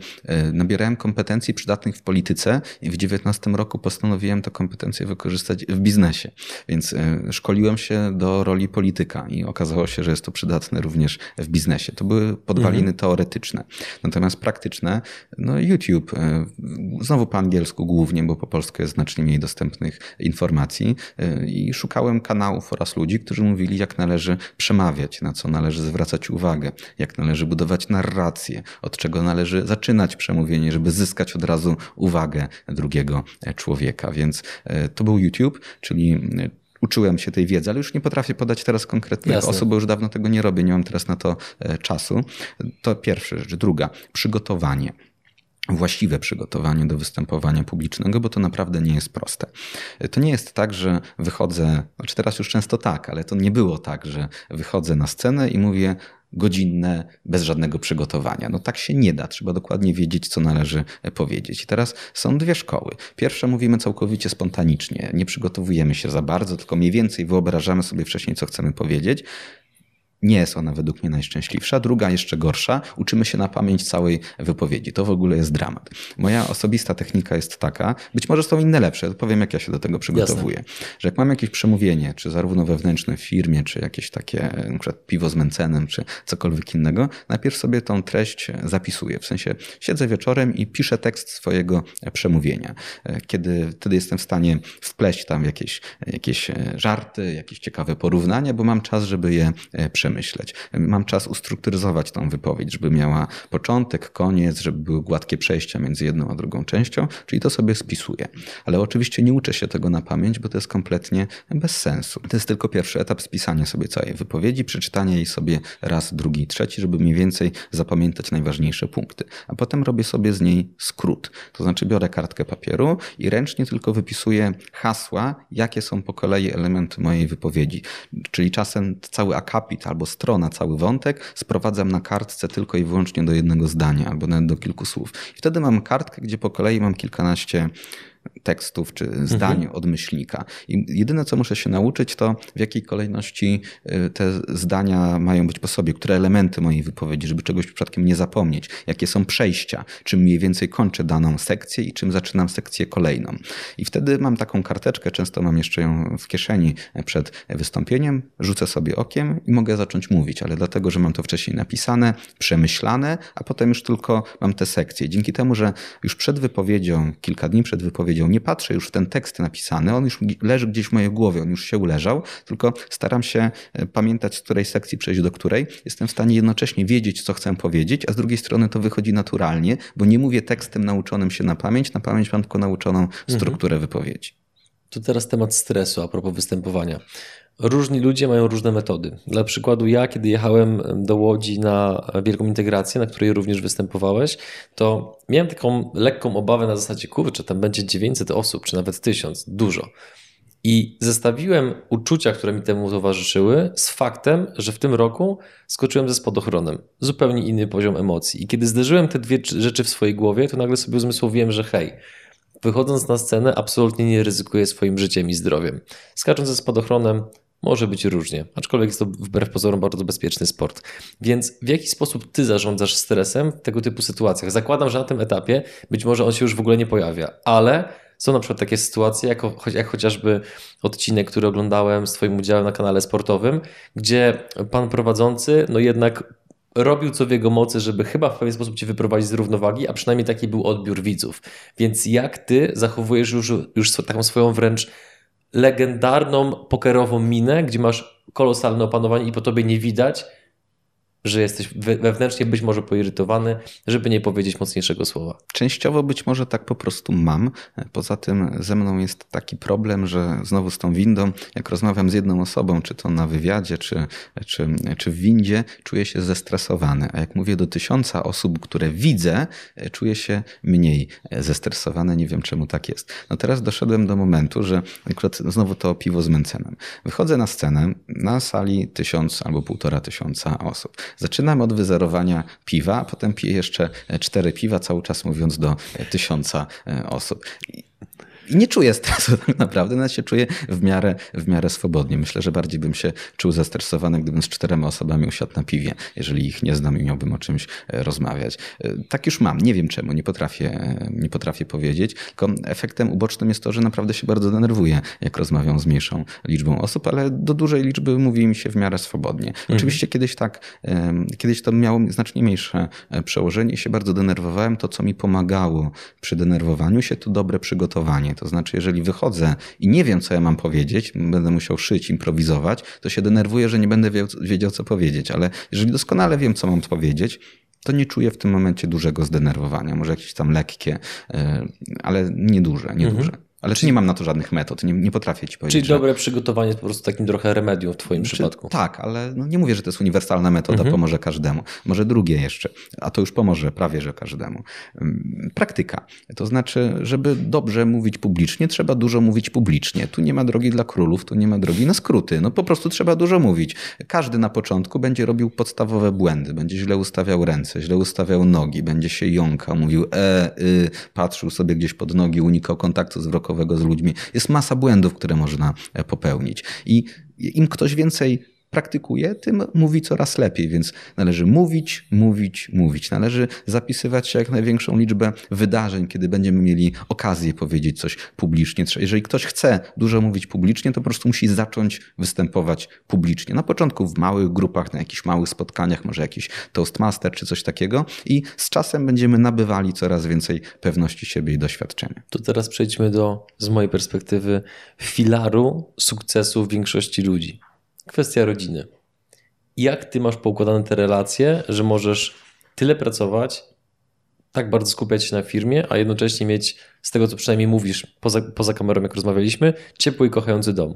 nabierałem kompetencji przydatnych w polityce i w 19 roku postanowiłem te kompetencje wykorzystać w biznesie. Więc szkoliłem się do roli polityka polityka i okazało się, że jest to przydatne również w biznesie. To były podwaliny mhm. teoretyczne. Natomiast praktyczne, no YouTube, e, znowu po angielsku głównie, bo po polsku jest znacznie mniej dostępnych informacji e, i szukałem kanałów oraz ludzi, którzy mówili, jak należy przemawiać, na co należy zwracać uwagę, jak należy budować narrację, od czego należy zaczynać przemówienie, żeby zyskać od razu uwagę drugiego człowieka. Więc e, to był YouTube, czyli uczyłem się tej wiedzy, ale już nie potrafię podać teraz konkretnych Jasne. osób, bo już dawno tego nie robię, nie mam teraz na to e, czasu. To pierwsza rzecz. Druga, przygotowanie właściwe przygotowanie do występowania publicznego, bo to naprawdę nie jest proste. To nie jest tak, że wychodzę, znaczy teraz już często tak, ale to nie było tak, że wychodzę na scenę i mówię, godzinne, bez żadnego przygotowania. No tak się nie da, trzeba dokładnie wiedzieć, co należy powiedzieć. I teraz są dwie szkoły. Pierwsza mówimy całkowicie spontanicznie, nie przygotowujemy się za bardzo, tylko mniej więcej wyobrażamy sobie wcześniej, co chcemy powiedzieć. Nie jest ona według mnie najszczęśliwsza. Druga, jeszcze gorsza, uczymy się na pamięć całej wypowiedzi. To w ogóle jest dramat. Moja osobista technika jest taka, być może są inne lepsze, powiem jak ja się do tego przygotowuję. Jasne. Że jak mam jakieś przemówienie, czy zarówno wewnętrzne w firmie, czy jakieś takie, na przykład piwo z mencenem, czy cokolwiek innego, najpierw sobie tą treść zapisuję. W sensie siedzę wieczorem i piszę tekst swojego przemówienia. Kiedy wtedy jestem w stanie wpleść tam jakieś, jakieś żarty, jakieś ciekawe porównania, bo mam czas, żeby je przemówić przemyśleć. Mam czas ustrukturyzować tą wypowiedź, żeby miała początek, koniec, żeby były gładkie przejścia między jedną a drugą częścią, czyli to sobie spisuję. Ale oczywiście nie uczę się tego na pamięć, bo to jest kompletnie bez sensu. To jest tylko pierwszy etap spisania sobie całej wypowiedzi, przeczytania jej sobie raz, drugi, trzeci, żeby mniej więcej zapamiętać najważniejsze punkty. A potem robię sobie z niej skrót. To znaczy biorę kartkę papieru i ręcznie tylko wypisuję hasła, jakie są po kolei elementy mojej wypowiedzi. Czyli czasem cały akapit albo albo strona, cały wątek sprowadzam na kartce tylko i wyłącznie do jednego zdania albo nawet do kilku słów. I wtedy mam kartkę, gdzie po kolei mam kilkanaście tekstów czy zdań mhm. od myślnika. I jedyne, co muszę się nauczyć, to w jakiej kolejności y, te zdania mają być po sobie, które elementy mojej wypowiedzi, żeby czegoś przypadkiem nie zapomnieć, jakie są przejścia, czym mniej więcej kończę daną sekcję i czym zaczynam sekcję kolejną. I wtedy mam taką karteczkę, często mam jeszcze ją w kieszeni przed wystąpieniem, rzucę sobie okiem i mogę zacząć mówić, ale dlatego, że mam to wcześniej napisane, przemyślane, a potem już tylko mam te sekcje. Dzięki temu, że już przed wypowiedzią, kilka dni przed wypowiedzią, powiedział, nie patrzę już w ten tekst napisany, on już leży gdzieś w mojej głowie, on już się uleżał, tylko staram się e, pamiętać, z której sekcji przejść do której. Jestem w stanie jednocześnie wiedzieć, co chcę powiedzieć, a z drugiej strony to wychodzi naturalnie, bo nie mówię tekstem nauczonym się na pamięć, na pamięć mam tylko nauczoną strukturę mhm. wypowiedzi. To teraz temat stresu a propos występowania. Różni ludzie mają różne metody. Dla przykładu, ja, kiedy jechałem do Łodzi na wielką integrację, na której również występowałeś, to miałem taką lekką obawę na zasadzie, kurczę, tam będzie 900 osób, czy nawet 1000, dużo. I zestawiłem uczucia, które mi temu towarzyszyły, z faktem, że w tym roku skoczyłem ze spadochronem. Zupełnie inny poziom emocji. I kiedy zderzyłem te dwie rzeczy w swojej głowie, to nagle sobie uzmysłowiłem, że hej, wychodząc na scenę, absolutnie nie ryzykuję swoim życiem i zdrowiem. Skacząc ze spadochronem, może być różnie, aczkolwiek jest to wbrew pozorom bardzo bezpieczny sport. Więc w jaki sposób ty zarządzasz stresem w tego typu sytuacjach? Zakładam, że na tym etapie być może on się już w ogóle nie pojawia, ale są na przykład takie sytuacje, jak, jak chociażby odcinek, który oglądałem z Twoim udziałem na kanale sportowym, gdzie pan prowadzący, no jednak robił co w jego mocy, żeby chyba w pewien sposób cię wyprowadzić z równowagi, a przynajmniej taki był odbiór widzów. Więc jak ty zachowujesz już, już taką swoją wręcz legendarną pokerową minę, gdzie masz kolosalne opanowanie i po tobie nie widać, że jesteś wewnętrznie być może poirytowany, żeby nie powiedzieć mocniejszego słowa. Częściowo być może tak po prostu mam. Poza tym ze mną jest taki problem, że znowu z tą windą, jak rozmawiam z jedną osobą, czy to na wywiadzie, czy, czy, czy w windzie, czuję się zestresowany. A jak mówię do tysiąca osób, które widzę, czuję się mniej zestresowany. Nie wiem czemu tak jest. No teraz doszedłem do momentu, że akurat znowu to piwo z Mencenem. Wychodzę na scenę, na sali tysiąc albo półtora tysiąca osób. Zaczynam od wyzerowania piwa, a potem piję jeszcze cztery piwa, cały czas mówiąc do tysiąca e, osób. I nie czuję stresu tak naprawdę, nawet się czuję w miarę, w miarę swobodnie. Myślę, że bardziej bym się czuł zestresowany, gdybym z czterema osobami usiadł na piwie, jeżeli ich nie znam i miałbym o czymś e, rozmawiać. E, tak już mam, nie wiem czemu, nie potrafię, e, nie potrafię powiedzieć, tylko efektem ubocznym jest to, że naprawdę się bardzo denerwuję, jak rozmawiam z mniejszą liczbą osób, ale do dużej liczby mówi mi się w miarę swobodnie. Mhm. Oczywiście kiedyś tak, kiedyś to miało znacznie mniejsze przełożenie i się bardzo denerwowałem. To, co mi pomagało przy denerwowaniu się, to dobre przygotowanie to znaczy, jeżeli wychodzę i nie wiem, co ja mam powiedzieć, będę musiał szyć, improwizować, to się denerwuję, że nie będę wiedział, co powiedzieć. Ale jeżeli doskonale wiem, co mam powiedzieć, to nie czuję w tym momencie dużego zdenerwowania. Może jakieś tam lekkie, e, ale nieduże, nieduże. Mhm. Ale czy nie mam na to żadnych metod, nie, nie potrafię ci powiedzieć. Czyli że... dobre przygotowanie jest po prostu takim trochę remedium w Twoim znaczy, przypadku. Tak, ale no nie mówię, że to jest uniwersalna metoda, mhm. pomoże każdemu. Może drugie jeszcze, a to już pomoże prawie że każdemu. Praktyka. To znaczy, żeby dobrze mówić publicznie, trzeba dużo mówić publicznie. Tu nie ma drogi dla królów, tu nie ma drogi na skróty. No po prostu trzeba dużo mówić. Każdy na początku będzie robił podstawowe błędy, będzie źle ustawiał ręce, źle ustawiał nogi, będzie się jąkał, mówił e, y, patrzył sobie gdzieś pod nogi, unikał kontaktu z ludźmi. Jest masa błędów, które można e, popełnić. I im ktoś więcej praktykuje, tym mówi coraz lepiej, więc należy mówić, mówić, mówić. Należy zapisywać się jak największą liczbę wydarzeń, kiedy będziemy mieli okazję powiedzieć coś publicznie. Jeżeli ktoś chce dużo mówić publicznie, to po prostu musi zacząć występować publicznie. Na początku w małych grupach, na jakichś małych spotkaniach, może jakiś toastmaster czy coś takiego i z czasem będziemy nabywali coraz więcej pewności siebie i doświadczenia. To teraz przejdźmy do, z mojej perspektywy, filaru sukcesu większości ludzi kwestia rodziny. Jak ty masz poukładane te relacje, że możesz tyle pracować, tak bardzo skupiać się na firmie, a jednocześnie mieć, z tego co przynajmniej mówisz poza, poza kamerą, jak rozmawialiśmy, ciepły i kochający dom?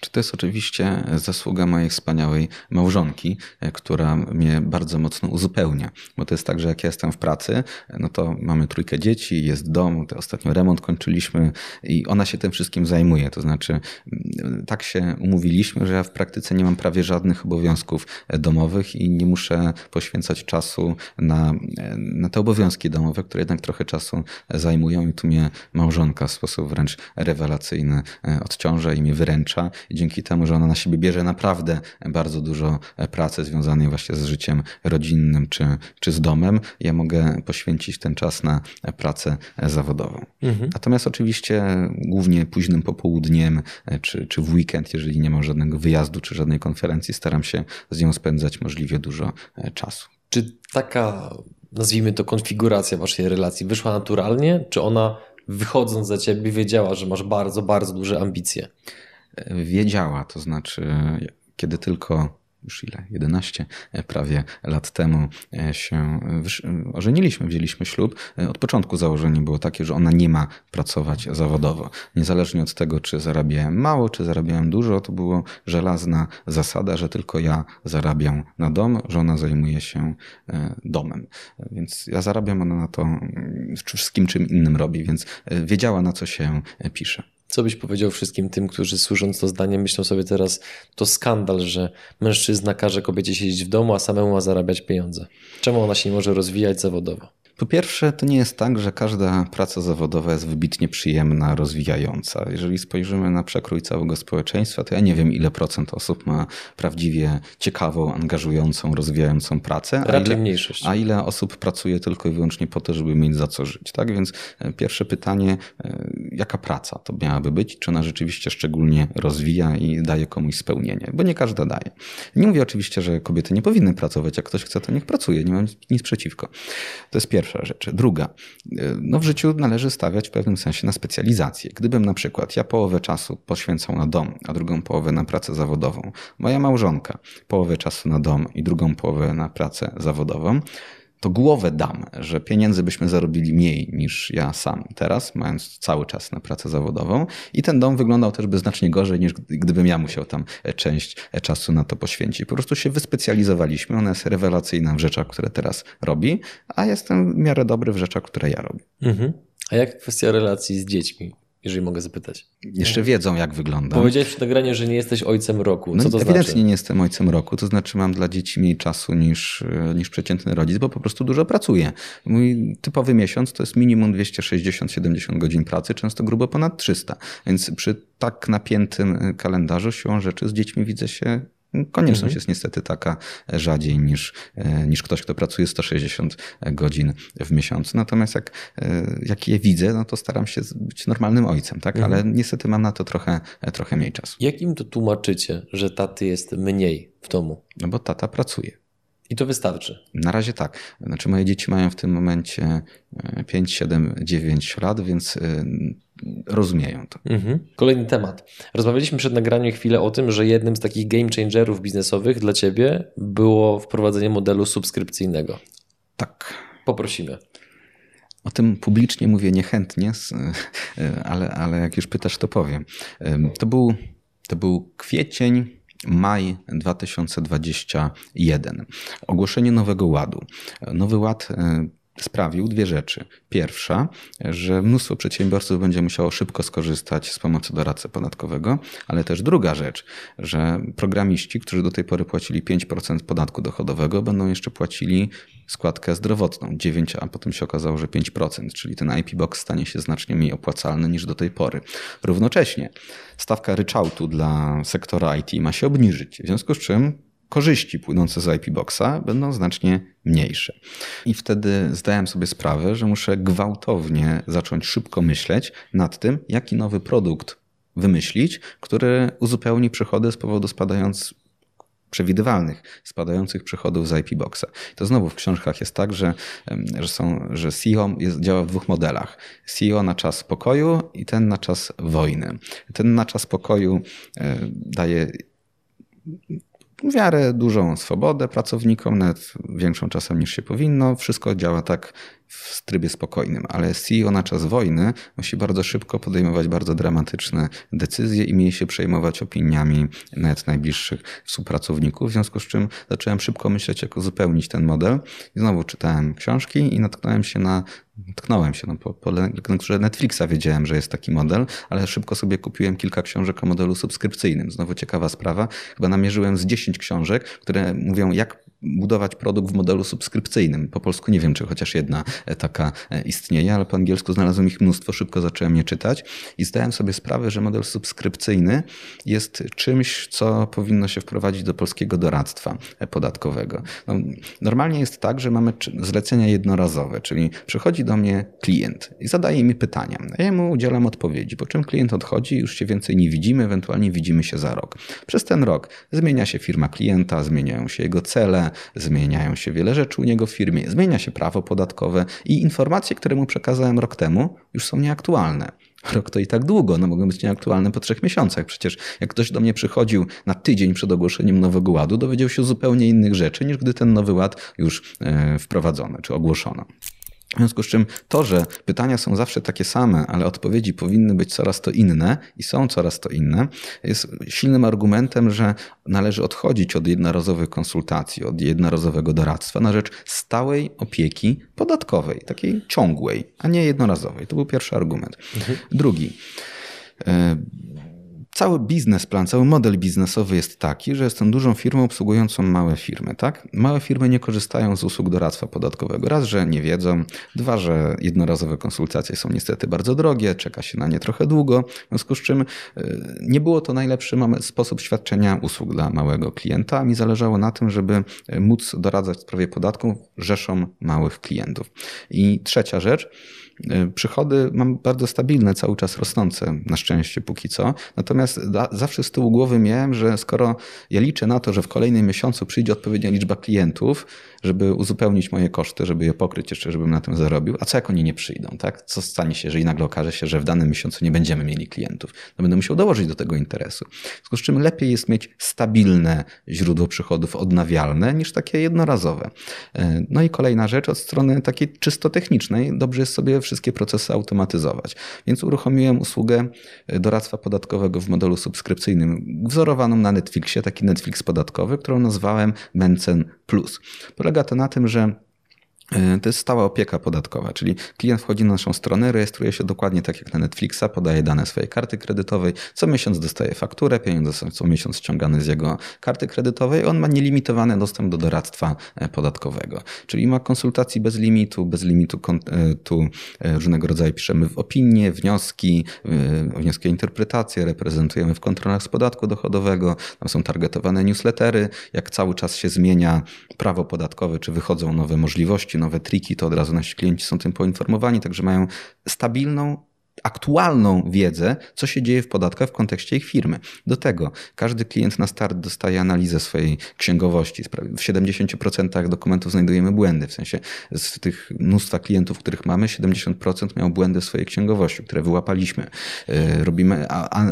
Czy to jest oczywiście zasługa mojej wspaniałej małżonki, e, która mnie bardzo mocno uzupełnia. Bo to jest tak, że jak ja jestem w pracy, no to mamy trójkę dzieci, jest dom, to ostatnio remont kończyliśmy i ona się tym wszystkim zajmuje. To znaczy, mm, tak się umówiliśmy, że ja w praktyce nie mam prawie żadnych obowiązków e, domowych i nie muszę poświęcać czasu na, e, na te obowiązki domowe, które jednak trochę czasu zajmują i tu mnie małżonka w sposób wręcz rewelacyjny odciąża i mnie wyręcza dzięki temu, że ona na siebie bierze naprawdę bardzo dużo pracy związanej właśnie z życiem rodzinnym czy, czy z domem, ja mogę poświęcić ten czas na pracę zawodową. Mhm. Natomiast oczywiście głównie późnym popołudniem czy, czy w weekend, jeżeli nie ma żadnego wyjazdu czy żadnej konferencji, staram się z nią spędzać możliwie dużo czasu. Czy taka, nazwijmy to, konfiguracja waszej relacji wyszła naturalnie, czy ona wychodząc za ciebie wiedziała, że masz bardzo, bardzo duże ambicje? Wiedziała, to znaczy kiedy tylko już ile, 11 prawie lat temu e, się ożeniliśmy, wzięliśmy ślub. E, od początku założenie było takie, że ona nie ma pracować zawodowo. Niezależnie od tego, czy zarabiałem mało, czy zarabiałem dużo, to była żelazna zasada, że tylko ja zarabiam na dom, że ona zajmuje się e, domem. Więc ja zarabiam, ona na to wszystkim czym innym robi, więc wiedziała na co się pisze. Co byś powiedział wszystkim tym, którzy słysząc to zdanie myślą sobie teraz, to skandal, że mężczyzna każe kobiecie siedzieć w domu, a samemu ma zarabiać pieniądze. Czemu ona się nie może rozwijać zawodowo? Po pierwsze, to nie jest tak, że każda praca zawodowa jest wybitnie przyjemna, rozwijająca. Jeżeli spojrzymy na przekrój całego społeczeństwa, to ja nie wiem, ile procent osób ma prawdziwie ciekawą, angażującą, rozwijającą pracę. A Raczej ile, mniejszość. A ile osób pracuje tylko i wyłącznie po to, żeby mieć za co żyć. Tak więc e, pierwsze pytanie, e, jaka praca to miałaby być? Czy ona rzeczywiście szczególnie rozwija i daje komuś spełnienie? Bo nie każda daje. Nie mówię oczywiście, że kobiety nie powinny pracować. Jak ktoś chce, to niech pracuje. Nie mam nic przeciwko. To jest pierwsze pierwsza rzecz. Druga, no w życiu należy stawiać w pewnym sensie na specjalizację. Gdybym na przykład ja połowę czasu poświęcał na dom, a drugą połowę na pracę zawodową, moja małżonka połowę czasu na dom i drugą połowę na pracę zawodową, to głowę dam, że pieniędzy byśmy zarobili mniej niż ja sam teraz, mając cały czas na pracę zawodową i ten dom wyglądał też by znacznie gorzej niż gdybym ja musiał tam część czasu na to poświęcić. Po prostu się wyspecjalizowaliśmy, ona jest rewelacyjna w rzeczach, które teraz robi, a jestem w miarę dobry w rzeczach, które ja robię. Mhm. A jak kwestia relacji z dziećmi? Jeżeli mogę zapytać. Jeszcze wiedzą, jak wygląda. Powiedziałeś w nagraniu, że nie jesteś ojcem roku. Co no, to ewidentnie znaczy? nie jestem ojcem roku, to znaczy mam dla dzieci mniej czasu niż, niż przeciętny rodzic, bo po prostu dużo pracuję. Mój typowy miesiąc to jest minimum 260-70 godzin pracy, często grubo ponad 300. Więc przy tak napiętym kalendarzu siłą rzeczy z dziećmi widzę się Konieczność mhm. jest niestety taka rzadziej niż, e, niż ktoś, kto pracuje 160 godzin w miesiącu. Natomiast jak, e, jak je widzę, no to staram się być normalnym ojcem, tak? Mhm. ale niestety mam na to trochę, trochę mniej czasu. Jakim to tłumaczycie, że taty jest mniej w domu? No bo tata pracuje. I to wystarczy. Na razie tak. Znaczy, moje dzieci mają w tym momencie 5, 7, 9 lat, więc e, rozumieją to. Mhm. Kolejny temat. Rozmawialiśmy przed nagraniem chwilę o tym, że jednym z takich game changerów biznesowych dla ciebie było wprowadzenie modelu subskrypcyjnego. Tak. Poprosimy. O tym publicznie mówię niechętnie, ale, ale jak już pytasz, to powiem. To był, to był kwiecień maj 2021. Ogłoszenie Nowego Ładu. Nowy Ład sprawił dwie rzeczy. Pierwsza, że mnóstwo przedsiębiorców będzie musiało szybko skorzystać z pomocy doradcy podatkowego, ale też druga rzecz, że programiści, którzy do tej pory płacili 5% podatku dochodowego, będą jeszcze płacili składkę zdrowotną 9, a potem się okazało, że 5%, czyli ten IP Box stanie się znacznie mniej opłacalny niż do tej pory. Równocześnie stawka ryczałtu dla sektora IT ma się obniżyć, w związku z czym korzyści płynące z IP Boxa będą znacznie mniejsze. I wtedy zdałem sobie sprawę, że muszę gwałtownie zacząć szybko myśleć nad tym, jaki nowy produkt wymyślić, który uzupełni przychody z powodu spadając przewidywalnych, spadających przychodów z IP Boxa. To znowu w książkach jest tak, że, że, są, że CEO jest, działa w dwóch modelach. CEO na czas pokoju i ten na czas wojny. Ten na czas pokoju e, daje w miarę dużą swobodę pracownikom, nawet większą czasem niż się powinno. Wszystko działa tak w trybie spokojnym, ale CEO na czas wojny musi bardzo szybko podejmować bardzo dramatyczne decyzje i mieli się przejmować opiniami nawet najbliższych współpracowników, w związku z czym zacząłem szybko myśleć, jak uzupełnić ten model. I znowu czytałem książki i natknąłem się na Tknąłem się, no po, po lekturze Netflixa wiedziałem, że jest taki model, ale szybko sobie kupiłem kilka książek o modelu subskrypcyjnym. Znowu ciekawa sprawa. Chyba namierzyłem z 10 książek, które mówią, jak budować produkt w modelu subskrypcyjnym. Po polsku nie wiem, czy chociaż jedna e, taka e, istnieje, ale po angielsku znalazłem ich mnóstwo, szybko zacząłem je czytać i zdałem sobie sprawę, że model subskrypcyjny jest czymś, co powinno się wprowadzić do polskiego doradztwa e, podatkowego. No, normalnie jest tak, że mamy zlecenia jednorazowe, czyli przychodzi do mnie klient i zadaje mi pytania. Ja mu udzielam odpowiedzi, po czym klient odchodzi, już się więcej nie widzimy, ewentualnie widzimy się za rok. Przez ten rok zmienia się firma klienta, zmieniają się jego cele, zmieniają się wiele rzeczy u niego w firmie, zmienia się prawo podatkowe i informacje, które mu przekazałem rok temu, już są nieaktualne. Rok to i tak długo, no mogą być nieaktualne po trzech miesiącach. Przecież jak ktoś do mnie przychodził na tydzień przed ogłoszeniem nowego ładu, dowiedział się zupełnie innych rzeczy, niż gdy ten nowy ład już e, wprowadzono czy ogłoszono. W związku z czym to, że pytania są zawsze takie same, ale odpowiedzi powinny być coraz to inne i są coraz to inne, jest silnym argumentem, że należy odchodzić od jednorazowych konsultacji, od jednorazowego doradztwa na rzecz stałej opieki podatkowej, takiej ciągłej, a nie jednorazowej. To był pierwszy argument. Mhm. Drugi. E, cały biznesplan, cały model biznesowy jest taki, że jestem dużą firmą obsługującą małe firmy. Tak? Małe firmy nie korzystają z usług doradztwa podatkowego. Raz, że nie wiedzą, dwa, że jednorazowe konsultacje są niestety bardzo drogie, czeka się na nie trochę długo, w związku z czym y, nie było to najlepszy sposób świadczenia usług dla małego klienta. Mi zależało na tym, żeby y, móc doradzać w sprawie podatków rzeszom małych klientów. I trzecia rzecz, przychody mam bardzo stabilne, cały czas rosnące, na szczęście póki co. Natomiast zawsze z tyłu głowy miałem, że skoro ja liczę na to, że w kolejnym miesiącu przyjdzie odpowiednia liczba klientów, żeby uzupełnić moje koszty, żeby je pokryć jeszcze, żebym na tym zarobił. A co jak oni nie przyjdą, tak? Co stanie się, jeżeli nagle okaże się, że w danym miesiącu nie będziemy mieli klientów? No będę musiał dołożyć do tego interesu. W związku z czym lepiej jest mieć stabilne źródło przychodów odnawialne niż takie jednorazowe. E, no i kolejna rzecz od strony takiej czysto technicznej. Dobrze jest sobie wszystkie procesy automatyzować. Więc uruchomiłem usługę doradztwa podatkowego w modelu subskrypcyjnym, wzorowaną na Netflixie, taki Netflix podatkowy, którą nazwałem Mencen. Polega to na tym, że to jest stała opieka podatkowa, czyli klient wchodzi na naszą stronę, rejestruje się dokładnie tak jak na Netflixa, podaje dane swojej karty kredytowej, co miesiąc dostaje fakturę, pieniądze są co miesiąc ściągane z jego karty kredytowej, on ma nielimitowany dostęp do doradztwa e, podatkowego, czyli ma konsultacji bez limitu, bez limitu e, tu różnego rodzaju piszemy w opinie, wnioski, wnioski o interpretację, reprezentujemy w kontrolach z podatku dochodowego, tam są targetowane newslettery, jak cały czas się zmienia prawo podatkowe, czy wychodzą nowe możliwości, nowe triki, to od razu nasi klienci są tym poinformowani, także mają stabilną aktualną wiedzę, co się dzieje w podatkach w kontekście ich firmy. Do tego każdy klient na start dostaje analizę swojej księgowości. W 70% dokumentów znajdujemy błędy, w sensie z tych mnóstwa klientów, których mamy, 70% miał błędy w swojej księgowości, które wyłapaliśmy. E, robimy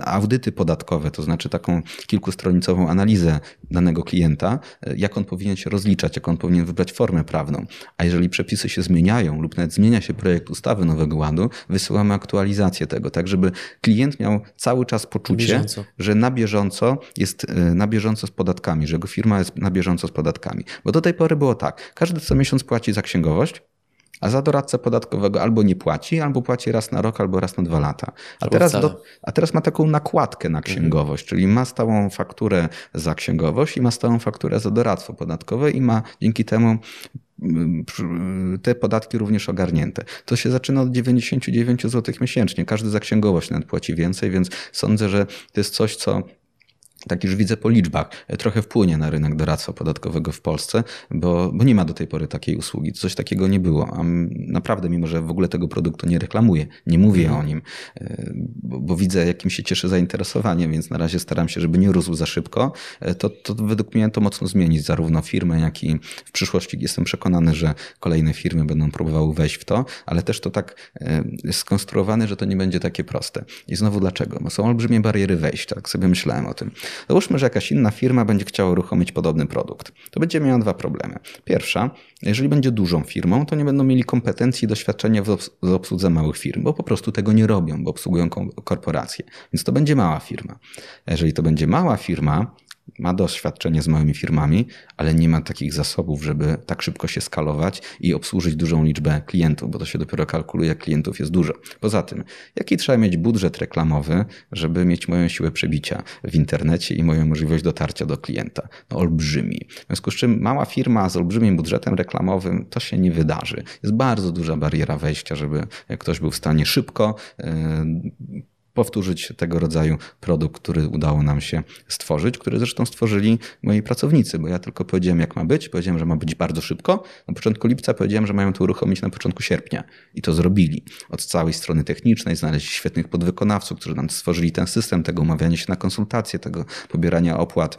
audyty podatkowe, to znaczy taką kilkustronicową analizę danego klienta, e, jak on powinien się rozliczać, jak on powinien wybrać formę prawną. A jeżeli przepisy się zmieniają lub nawet zmienia się projekt ustawy Nowego Ładu, wysyłamy aktualizację tego, tak żeby klient miał cały czas poczucie, że na bieżąco jest e, na bieżąco z podatkami, że jego firma jest na bieżąco z podatkami. Bo do tej pory było tak, każdy co miesiąc płaci za księgowość, a za doradcę podatkowego albo nie płaci, albo płaci raz na rok, albo raz na dwa lata. A, teraz, do, a teraz ma taką nakładkę na księgowość, mhm. czyli ma stałą fakturę za księgowość i ma stałą fakturę za doradztwo podatkowe i ma dzięki temu te podatki również ogarnięte. To się zaczyna od 99 zł miesięcznie. Każdy za księgowość nawet płaci więcej, więc sądzę, że to jest coś, co tak już widzę po liczbach, trochę wpłynie na rynek doradztwa podatkowego w Polsce, bo, bo nie ma do tej pory takiej usługi. Coś takiego nie było. A naprawdę, mimo że w ogóle tego produktu nie reklamuję, nie mówię mhm. o nim, e, bo, bo, widzę, jakim się cieszy zainteresowaniem, więc na razie staram się, żeby nie rósł za szybko, e, to, to według mnie to mocno zmienić zarówno firmę, jak i w przyszłości jestem przekonany, że kolejne firmy będą próbowały wejść w to, ale też to tak e, skonstruowane, że to nie będzie takie proste. I znowu dlaczego? Bo są olbrzymie bariery wejścia, tak sobie myślałem o tym. Załóżmy, że jakaś inna firma będzie chciała uruchomić podobny produkt. To będzie miała dwa problemy. Pierwsza, jeżeli będzie dużą firmą, to nie będą mieli kompetencji i doświadczenia w obsłudze małych firm, bo po prostu tego nie robią, bo obsługują korporacje. Więc to będzie mała firma. Jeżeli to będzie mała firma, ma doświadczenie z małymi firmami, ale nie ma takich zasobów, żeby tak szybko się skalować i obsłużyć dużą liczbę klientów, bo to się dopiero kalkuluje, klientów jest dużo. Poza tym, jaki trzeba mieć budżet reklamowy, żeby mieć moją siłę przebicia w internecie i moją możliwość dotarcia do klienta? No, olbrzymi. W związku z czym mała firma z olbrzymim budżetem reklamowym to się nie wydarzy. Jest bardzo duża bariera wejścia, żeby ktoś był w stanie szybko yy, powtórzyć tego rodzaju produkt, który udało nam się stworzyć, który zresztą stworzyli moi pracownicy, bo ja tylko powiedziałem, jak ma być. Powiedziałem, że ma być bardzo szybko. Na początku lipca powiedziałem, że mają to uruchomić na początku sierpnia i to zrobili. Od całej strony technicznej znaleźć świetnych podwykonawców, którzy nam stworzyli ten system, tego umawiania się na konsultacje, tego pobierania opłat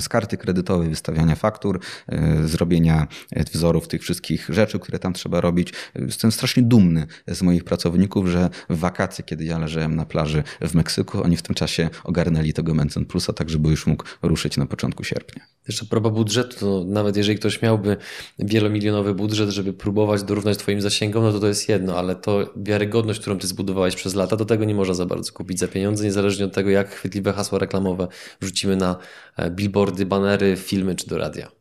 z karty kredytowej, wystawiania faktur, e, zrobienia wzorów tych wszystkich rzeczy, które tam trzeba robić. Jestem strasznie dumny z moich pracowników, że w wakacje, kiedy ja leżałem na plaży w Meksyku, oni w tym czasie ogarnęli tego Mencen Plusa, tak żeby już mógł ruszyć na początku sierpnia. Jeszcze propos budżetu, to nawet jeżeli ktoś miałby wielomilionowy budżet, żeby próbować dorównać twoim zasięgom, no to to jest jedno, ale to wiarygodność, którą ty zbudowałeś przez lata, do tego nie można za bardzo kupić za pieniądze, niezależnie od tego, jak chwytliwe hasła reklamowe wrzucimy na e, billboardy, banery, filmy czy do radia.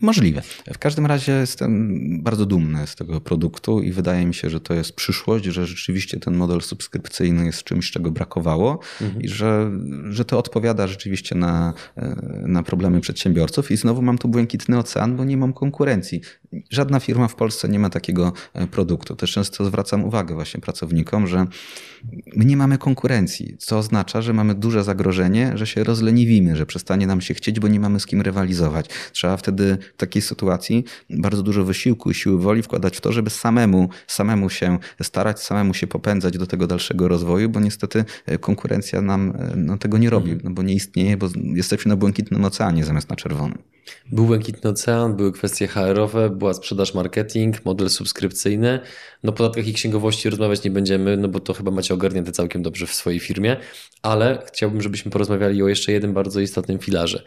Możliwe. W każdym razie jestem bardzo dumny z tego produktu i wydaje mi się, że to jest przyszłość, że rzeczywiście ten model subskrypcyjny jest czymś, czego brakowało mhm. i że, że to odpowiada rzeczywiście na, na problemy przedsiębiorców. I znowu mam tu błękitny ocean, bo nie mam konkurencji. Żadna firma w Polsce nie ma takiego e, produktu. Też często zwracam uwagę właśnie pracownikom, że my nie mamy konkurencji, co oznacza, że mamy duże zagrożenie, że się rozleniwimy, że przestanie nam się chcieć, bo nie mamy z kim rywalizować. Trzeba wtedy w takiej sytuacji bardzo dużo wysiłku i siły woli wkładać w to, żeby samemu, samemu się starać, samemu się popędzać do tego dalszego rozwoju, bo niestety e, konkurencja nam e, no, tego nie robi, mhm. no, bo nie istnieje, bo jesteśmy na błękitnym oceanie zamiast na czerwonym. Był błękitny ocean, były kwestie HR-owe, była sprzedaż marketing, model subskrypcyjny. No podatkach i księgowości rozmawiać nie będziemy, no bo to chyba macie ogarnięte całkiem dobrze w swojej firmie, ale chciałbym, żebyśmy porozmawiali o jeszcze jednym bardzo istotnym filarze.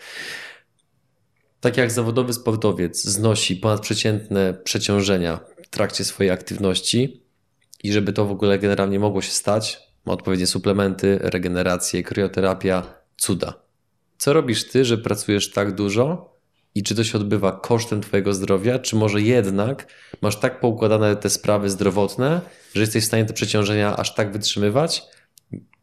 Tak jak zawodowy sportowiec znosi ponadprzeciętne przeciążenia w trakcie swojej aktywności i żeby to w ogóle generalnie mogło się stać, ma odpowiednie suplementy, regenerację, krioterapia, cuda. Co robisz ty, że pracujesz tak dużo i czy to się odbywa kosztem Twojego zdrowia, czy może jednak masz tak poukładane te sprawy zdrowotne, że jesteś w stanie te przeciążenia aż tak wytrzymywać,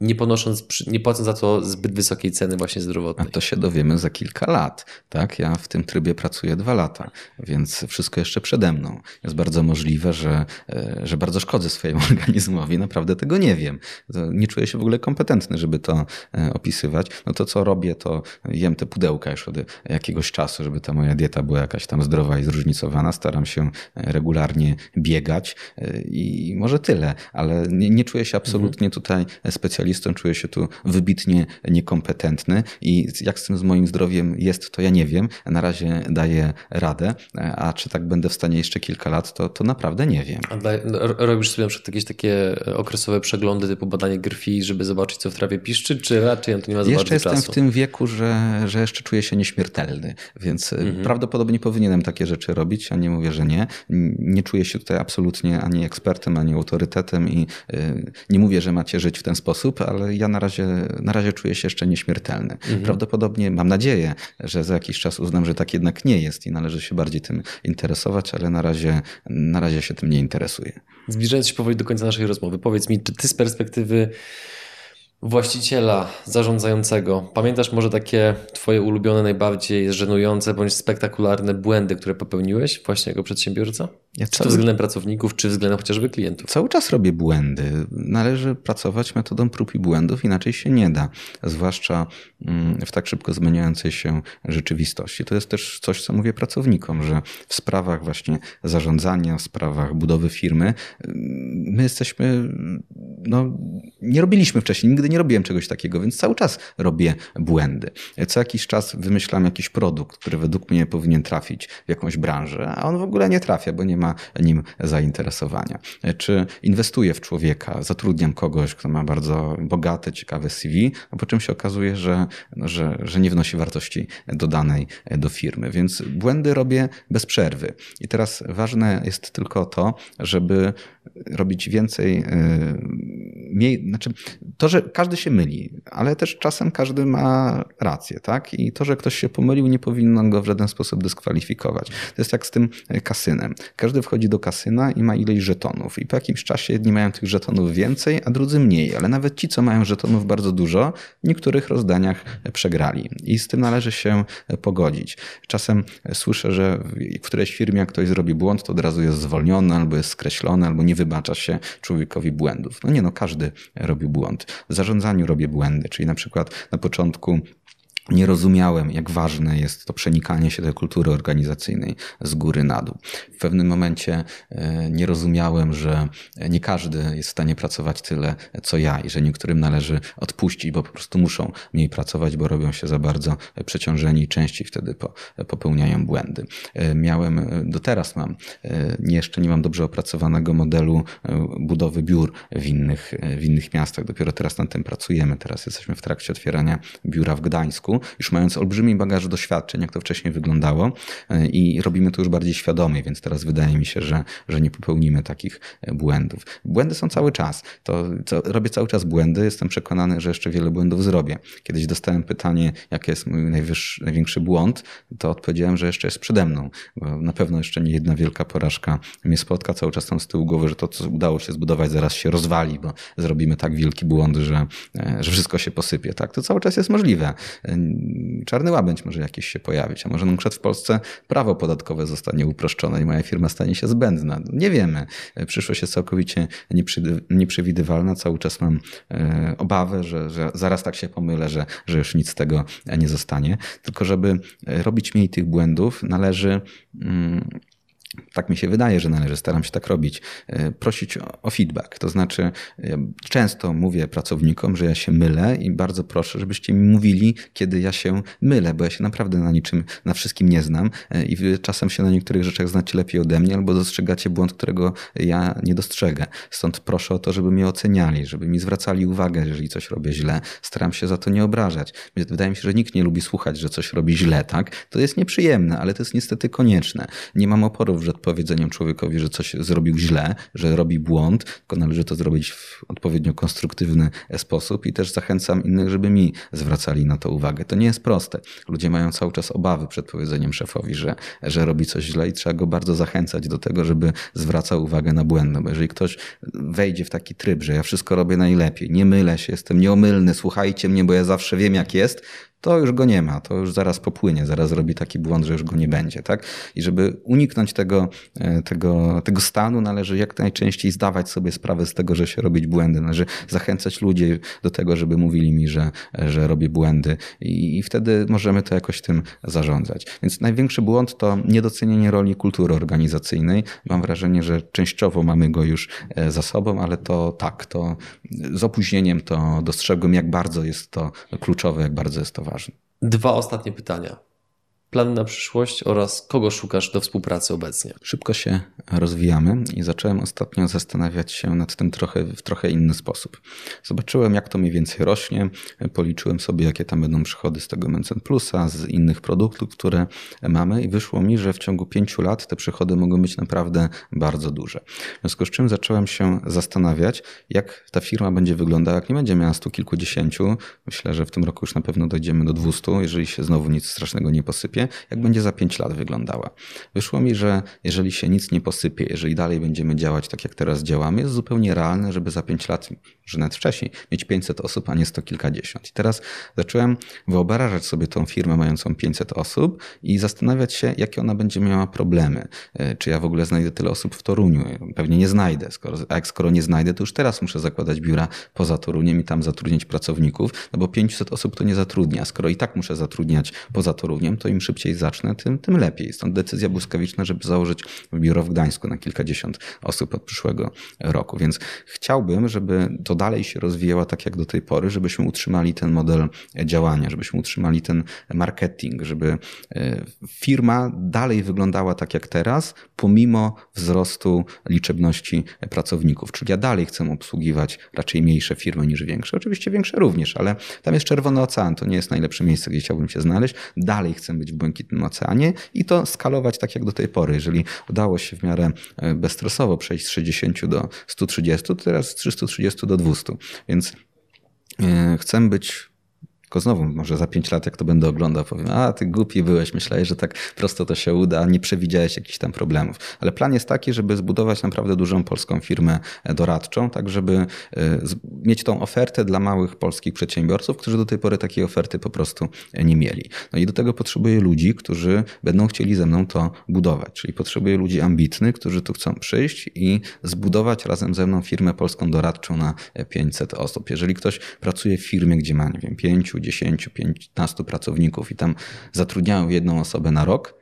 nie ponosząc, nie płacąc za to zbyt wysokiej ceny właśnie zdrowotnej. A to się dowiemy za kilka lat, tak? Ja w tym trybie pracuję dwa lata, więc wszystko jeszcze przede mną. Jest bardzo możliwe, że, e, że bardzo szkodzę swojemu organizmowi, naprawdę tego nie wiem. Nie czuję się w ogóle kompetentny, żeby to e, opisywać. No to co robię, to jem te pudełka już od jakiegoś czasu, żeby ta moja dieta była jakaś tam zdrowa i zróżnicowana. Staram się e, regularnie biegać i może tyle, ale nie, nie czuję się absolutnie mhm. tutaj specjalistą, czuję się tu wybitnie niekompetentny i jak z tym z moim zdrowiem jest, to ja nie wiem. Na razie daję radę, a czy tak będę w stanie jeszcze kilka lat, to, to naprawdę nie wiem. Dla, robisz sobie na przykład jakieś takie okresowe przeglądy typu badanie krwi, żeby zobaczyć, co w trawie piszczy, czy raczej on to nie ma za Jeszcze jestem czasu? w tym wieku, że, że jeszcze czuję się nieśmiertelny, więc mhm. prawdopodobnie powinienem takie rzeczy robić, a nie mówię, że nie. Nie czuję się tutaj absolutnie ani ekspertem, ani autorytetem i y, nie mówię, że macie żyć w ten sposób, ale ja na razie, na razie czuję się jeszcze nieśmiertelny. Mhm. Prawdopodobnie mam nadzieję, że za jakiś czas uznam, że tak jednak nie jest i należy się bardziej tym interesować, ale na razie, na razie się tym nie interesuję. Zbliżając się powoli do końca naszej rozmowy, powiedz mi, czy ty z perspektywy właściciela, zarządzającego. Pamiętasz może takie twoje ulubione, najbardziej żenujące bądź spektakularne błędy, które popełniłeś właśnie jako przedsiębiorca? Ja czy to względem pracowników, czy względem chociażby klientów? Cały czas robię błędy. Należy pracować metodą prób i błędów, inaczej się nie da. Zwłaszcza mm, w tak szybko zmieniającej się rzeczywistości. To jest też coś, co mówię pracownikom, że w sprawach właśnie zarządzania, w sprawach budowy firmy, mm, my jesteśmy, no, nie robiliśmy wcześniej, nigdy nie robiłem czegoś takiego, więc cały czas robię błędy. Co jakiś czas wymyślam jakiś produkt, który według mnie powinien trafić w jakąś branżę, a on w ogóle nie trafia, bo nie ma nim zainteresowania. Czy inwestuję w człowieka, zatrudniam kogoś, kto ma bardzo bogate, ciekawe CV, a po czym się okazuje, że, że, że nie wnosi wartości dodanej do firmy. Więc błędy robię bez przerwy. I teraz ważne jest tylko to, żeby robić więcej, y, mniej, znaczy to, że każdy się myli, ale też czasem każdy ma rację, tak? I to, że ktoś się pomylił, nie powinno go w żaden sposób dyskwalifikować. To jest jak z tym kasynem. Każdy wchodzi do kasyna i ma ileś żetonów i po jakimś czasie jedni mają tych żetonów więcej, a drudzy mniej, ale nawet ci, co mają żetonów bardzo dużo, w niektórych rozdaniach przegrali i z tym należy się pogodzić. Czasem słyszę, że w którejś firmie jak ktoś zrobi błąd, to od razu jest zwolniony, albo jest skreślony, albo nie wybacza się człowiekowi błędów. No nie, no każdy robi błąd. W zarządzaniu robię błędy, czyli na przykład na początku nie rozumiałem, jak ważne jest to przenikanie się tej kultury organizacyjnej z góry na dół. W pewnym momencie e, nie rozumiałem, że nie każdy jest w stanie pracować tyle, co ja i że niektórym należy odpuścić, bo po prostu muszą mniej pracować, bo robią się za bardzo przeciążeni i częściej wtedy popełniają błędy. E, miałem, e, do teraz mam, jeszcze nie mam dobrze opracowanego modelu budowy biur w innych, w innych miastach. Dopiero teraz nad tym pracujemy. Teraz jesteśmy w trakcie otwierania biura w Gdańsku już mając olbrzymi bagaż doświadczeń, jak to wcześniej wyglądało e, i robimy to już bardziej świadomie, więc teraz wydaje mi się, że, że nie popełnimy takich e, błędów. Błędy są cały czas. To, to robię cały czas błędy, jestem przekonany, że jeszcze wiele błędów zrobię. Kiedyś dostałem pytanie, jaki jest mój największy błąd, to odpowiedziałem, że jeszcze jest przede mną, bo na pewno jeszcze nie jedna wielka porażka mnie spotka, cały czas tam z tyłu głowy, że to, co udało się zbudować, zaraz się rozwali, bo zrobimy tak wielki błąd, że, e, że wszystko się posypie. Tak? To cały czas jest możliwe czarny łabędź może jakiś się pojawić, a może na przykład w Polsce prawo podatkowe zostanie uproszczone i moja firma stanie się zbędna. Nie wiemy. Przyszłość jest całkowicie nieprzewidywalna. Cały czas mam e, obawę, że, że zaraz tak się pomylę, że, że już nic z tego nie zostanie. Tylko żeby robić mniej tych błędów, należy mm, tak mi się wydaje, że należy, staram się tak robić, e, prosić o feedback. To znaczy, często mówię pracownikom, że ja się mylę i bardzo proszę, żebyście mi mówili, kiedy ja się mylę, bo ja się naprawdę na niczym, na wszystkim nie znam e, i wy czasem się na niektórych rzeczach znacie lepiej ode mnie, albo dostrzegacie błąd, którego ja nie dostrzegę. Stąd proszę o to, żeby mnie oceniali, żeby mi zwracali uwagę, jeżeli coś robię źle. Staram się za to nie obrażać. Wydaje mi się, że nikt nie lubi słuchać, że coś robi źle, tak? To jest nieprzyjemne, ale to jest niestety konieczne. Nie mam oporu przed powiedzeniem człowiekowi, że coś zrobił źle, że robi błąd, tylko należy to zrobić w odpowiednio konstruktywny sposób i też zachęcam innych, żeby mi zwracali na to uwagę. To nie jest proste. Ludzie mają cały czas obawy przed powiedzeniem szefowi, że, że robi coś źle i trzeba go bardzo zachęcać do tego, żeby zwracał uwagę na błędy. Bo jeżeli ktoś wejdzie w taki tryb, że ja wszystko robię najlepiej, nie mylę się, jestem nieomylny, słuchajcie mnie, bo ja zawsze wiem jak jest, to już go nie ma, to już zaraz popłynie, zaraz robi taki błąd, że już go nie będzie, tak? I żeby uniknąć tego, e, tego, tego stanu, należy jak najczęściej zdawać sobie sprawę z tego, że się robić błędy, należy zachęcać ludzi do tego, żeby mówili mi, że, że robię błędy i, i wtedy możemy to jakoś tym zarządzać. Więc największy błąd to niedocenienie roli kultury organizacyjnej. Mam wrażenie, że częściowo mamy go już e, za sobą, ale to tak, to z opóźnieniem to dostrzegłem, jak bardzo jest to kluczowe, jak bardzo jest to ważne. Dwa ostatnie pytania. Plan na przyszłość oraz kogo szukasz do współpracy obecnie? Szybko się rozwijamy i zacząłem ostatnio zastanawiać się nad tym trochę, w trochę inny sposób. Zobaczyłem, jak to mniej więcej rośnie, policzyłem sobie, jakie tam będą przychody z tego Mencen Plusa, z innych produktów, które mamy i wyszło mi, że w ciągu pięciu lat te przychody mogą być naprawdę bardzo duże. W związku z czym zacząłem się zastanawiać, jak ta firma będzie wyglądała, jak nie będzie miała stu kilkudziesięciu. Myślę, że w tym roku już na pewno dojdziemy do dwustu, jeżeli się znowu nic strasznego nie posypie jak będzie za 5 lat wyglądała. Wyszło mi, że jeżeli się nic nie posypie, jeżeli dalej będziemy działać tak, jak teraz działamy, jest zupełnie realne, żeby za 5 lat, że nawet wcześniej, mieć 500 osób, a nie sto kilkadziesiąt. I teraz zacząłem wyobrażać sobie tą firmę mającą 500 osób i zastanawiać się, jakie ona będzie miała problemy. E, czy ja w ogóle znajdę tyle osób w Toruniu? Pewnie nie znajdę. Skoro, a jak skoro nie znajdę, to już teraz muszę zakładać biura poza Toruniem i tam zatrudniać pracowników, no bo 500 osób to nie zatrudnia. Skoro i tak muszę zatrudniać poza Toruniem, to im szybciej zacznę, tym, tym lepiej. Stąd decyzja błyskawiczna, żeby założyć biuro w Gdańsku na kilkadziesiąt osób od przyszłego roku. Więc chciałbym, żeby to dalej się rozwijało tak jak do tej pory, żebyśmy utrzymali ten model działania, żebyśmy utrzymali ten marketing, żeby e, firma dalej wyglądała tak jak teraz, pomimo wzrostu liczebności pracowników. Czyli ja dalej chcę obsługiwać raczej mniejsze firmy niż większe. Oczywiście większe również, ale tam jest Czerwony Ocean, to nie jest najlepsze miejsce, gdzie chciałbym się znaleźć. Dalej chcę być Błękitnym Oceanie i to skalować tak jak do tej pory. Jeżeli udało się w miarę e, bezstresowo przejść z 60 do 130, to teraz z 330 do 200. Więc e, chcę być tylko znowu, może za pięć lat, jak to będę oglądał, powiem, a ty głupi byłeś, myślałeś, że tak prosto to się uda, nie przewidziałeś jakichś tam problemów. Ale plan jest taki, żeby zbudować naprawdę dużą polską firmę e, doradczą, tak żeby e, mieć tą ofertę dla małych polskich przedsiębiorców, którzy do tej pory takiej oferty po prostu e, nie mieli. No i do tego potrzebuję ludzi, którzy będą chcieli ze mną to budować, czyli potrzebuję ludzi ambitnych, którzy tu chcą przyjść i zbudować razem ze mną firmę polską doradczą na 500 osób. Jeżeli ktoś pracuje w firmie, gdzie ma, nie wiem, 5, 10, 15 pracowników i tam zatrudniają jedną osobę na rok,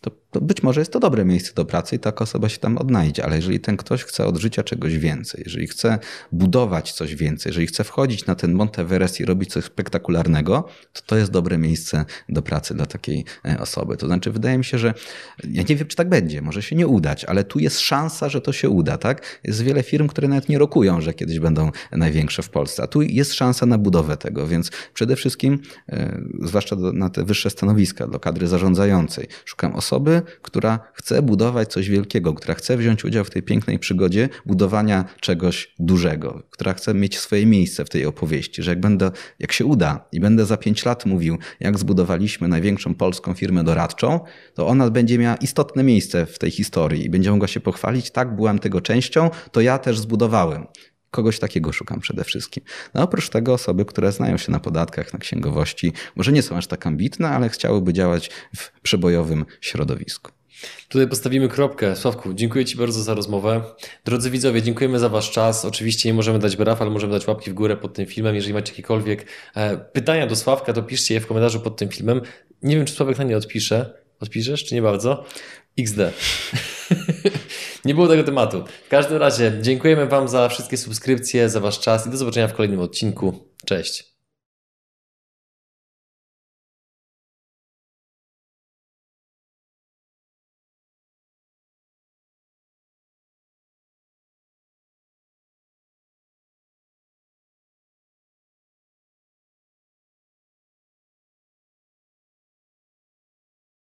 to, to, być może jest to dobre miejsce do pracy i taka osoba się tam odnajdzie, ale jeżeli ten ktoś chce od życia czegoś więcej, jeżeli chce budować coś więcej, jeżeli chce wchodzić na ten Monteverest i robić coś spektakularnego, to to jest dobre miejsce do pracy dla takiej e, osoby. To znaczy, wydaje mi się, że ja nie wiem, czy tak będzie, może się nie udać, ale tu jest szansa, że to się uda, tak? Jest wiele firm, które nawet nie rokują, że kiedyś będą największe w Polsce, a tu jest szansa na budowę tego, więc przede wszystkim, e, zwłaszcza na te wyższe stanowiska, do kadry zarządzającej, szukam osoby, która chce budować coś wielkiego, która chce wziąć udział w tej pięknej przygodzie budowania czegoś dużego, która chce mieć swoje miejsce w tej opowieści, że jak będę, jak się uda i będę za pięć lat mówił, jak zbudowaliśmy największą polską firmę doradczą, to ona będzie miała istotne miejsce w tej historii i będzie mogła się pochwalić, tak, byłam tego częścią, to ja też zbudowałem. Kogoś takiego szukam przede wszystkim. No oprócz tego osoby, które znają się na podatkach, na księgowości, może nie są aż tak ambitne, ale chciałyby działać w przebojowym środowisku. Tutaj postawimy kropkę. Sławku, dziękuję Ci bardzo za rozmowę. Drodzy widzowie, dziękujemy za Wasz czas. Oczywiście nie możemy dać braw, ale możemy dać łapki w górę pod tym filmem. Jeżeli macie jakiekolwiek e, pytania do Sławka, to piszcie je w komentarzu pod tym filmem. Nie wiem, czy Sławek na nie odpisze. Odpiszesz, czy nie bardzo? XD. nie było tego tematu. W każdym razie dziękujemy Wam za wszystkie subskrypcje, za Wasz czas i do zobaczenia w kolejnym odcinku. Cześć.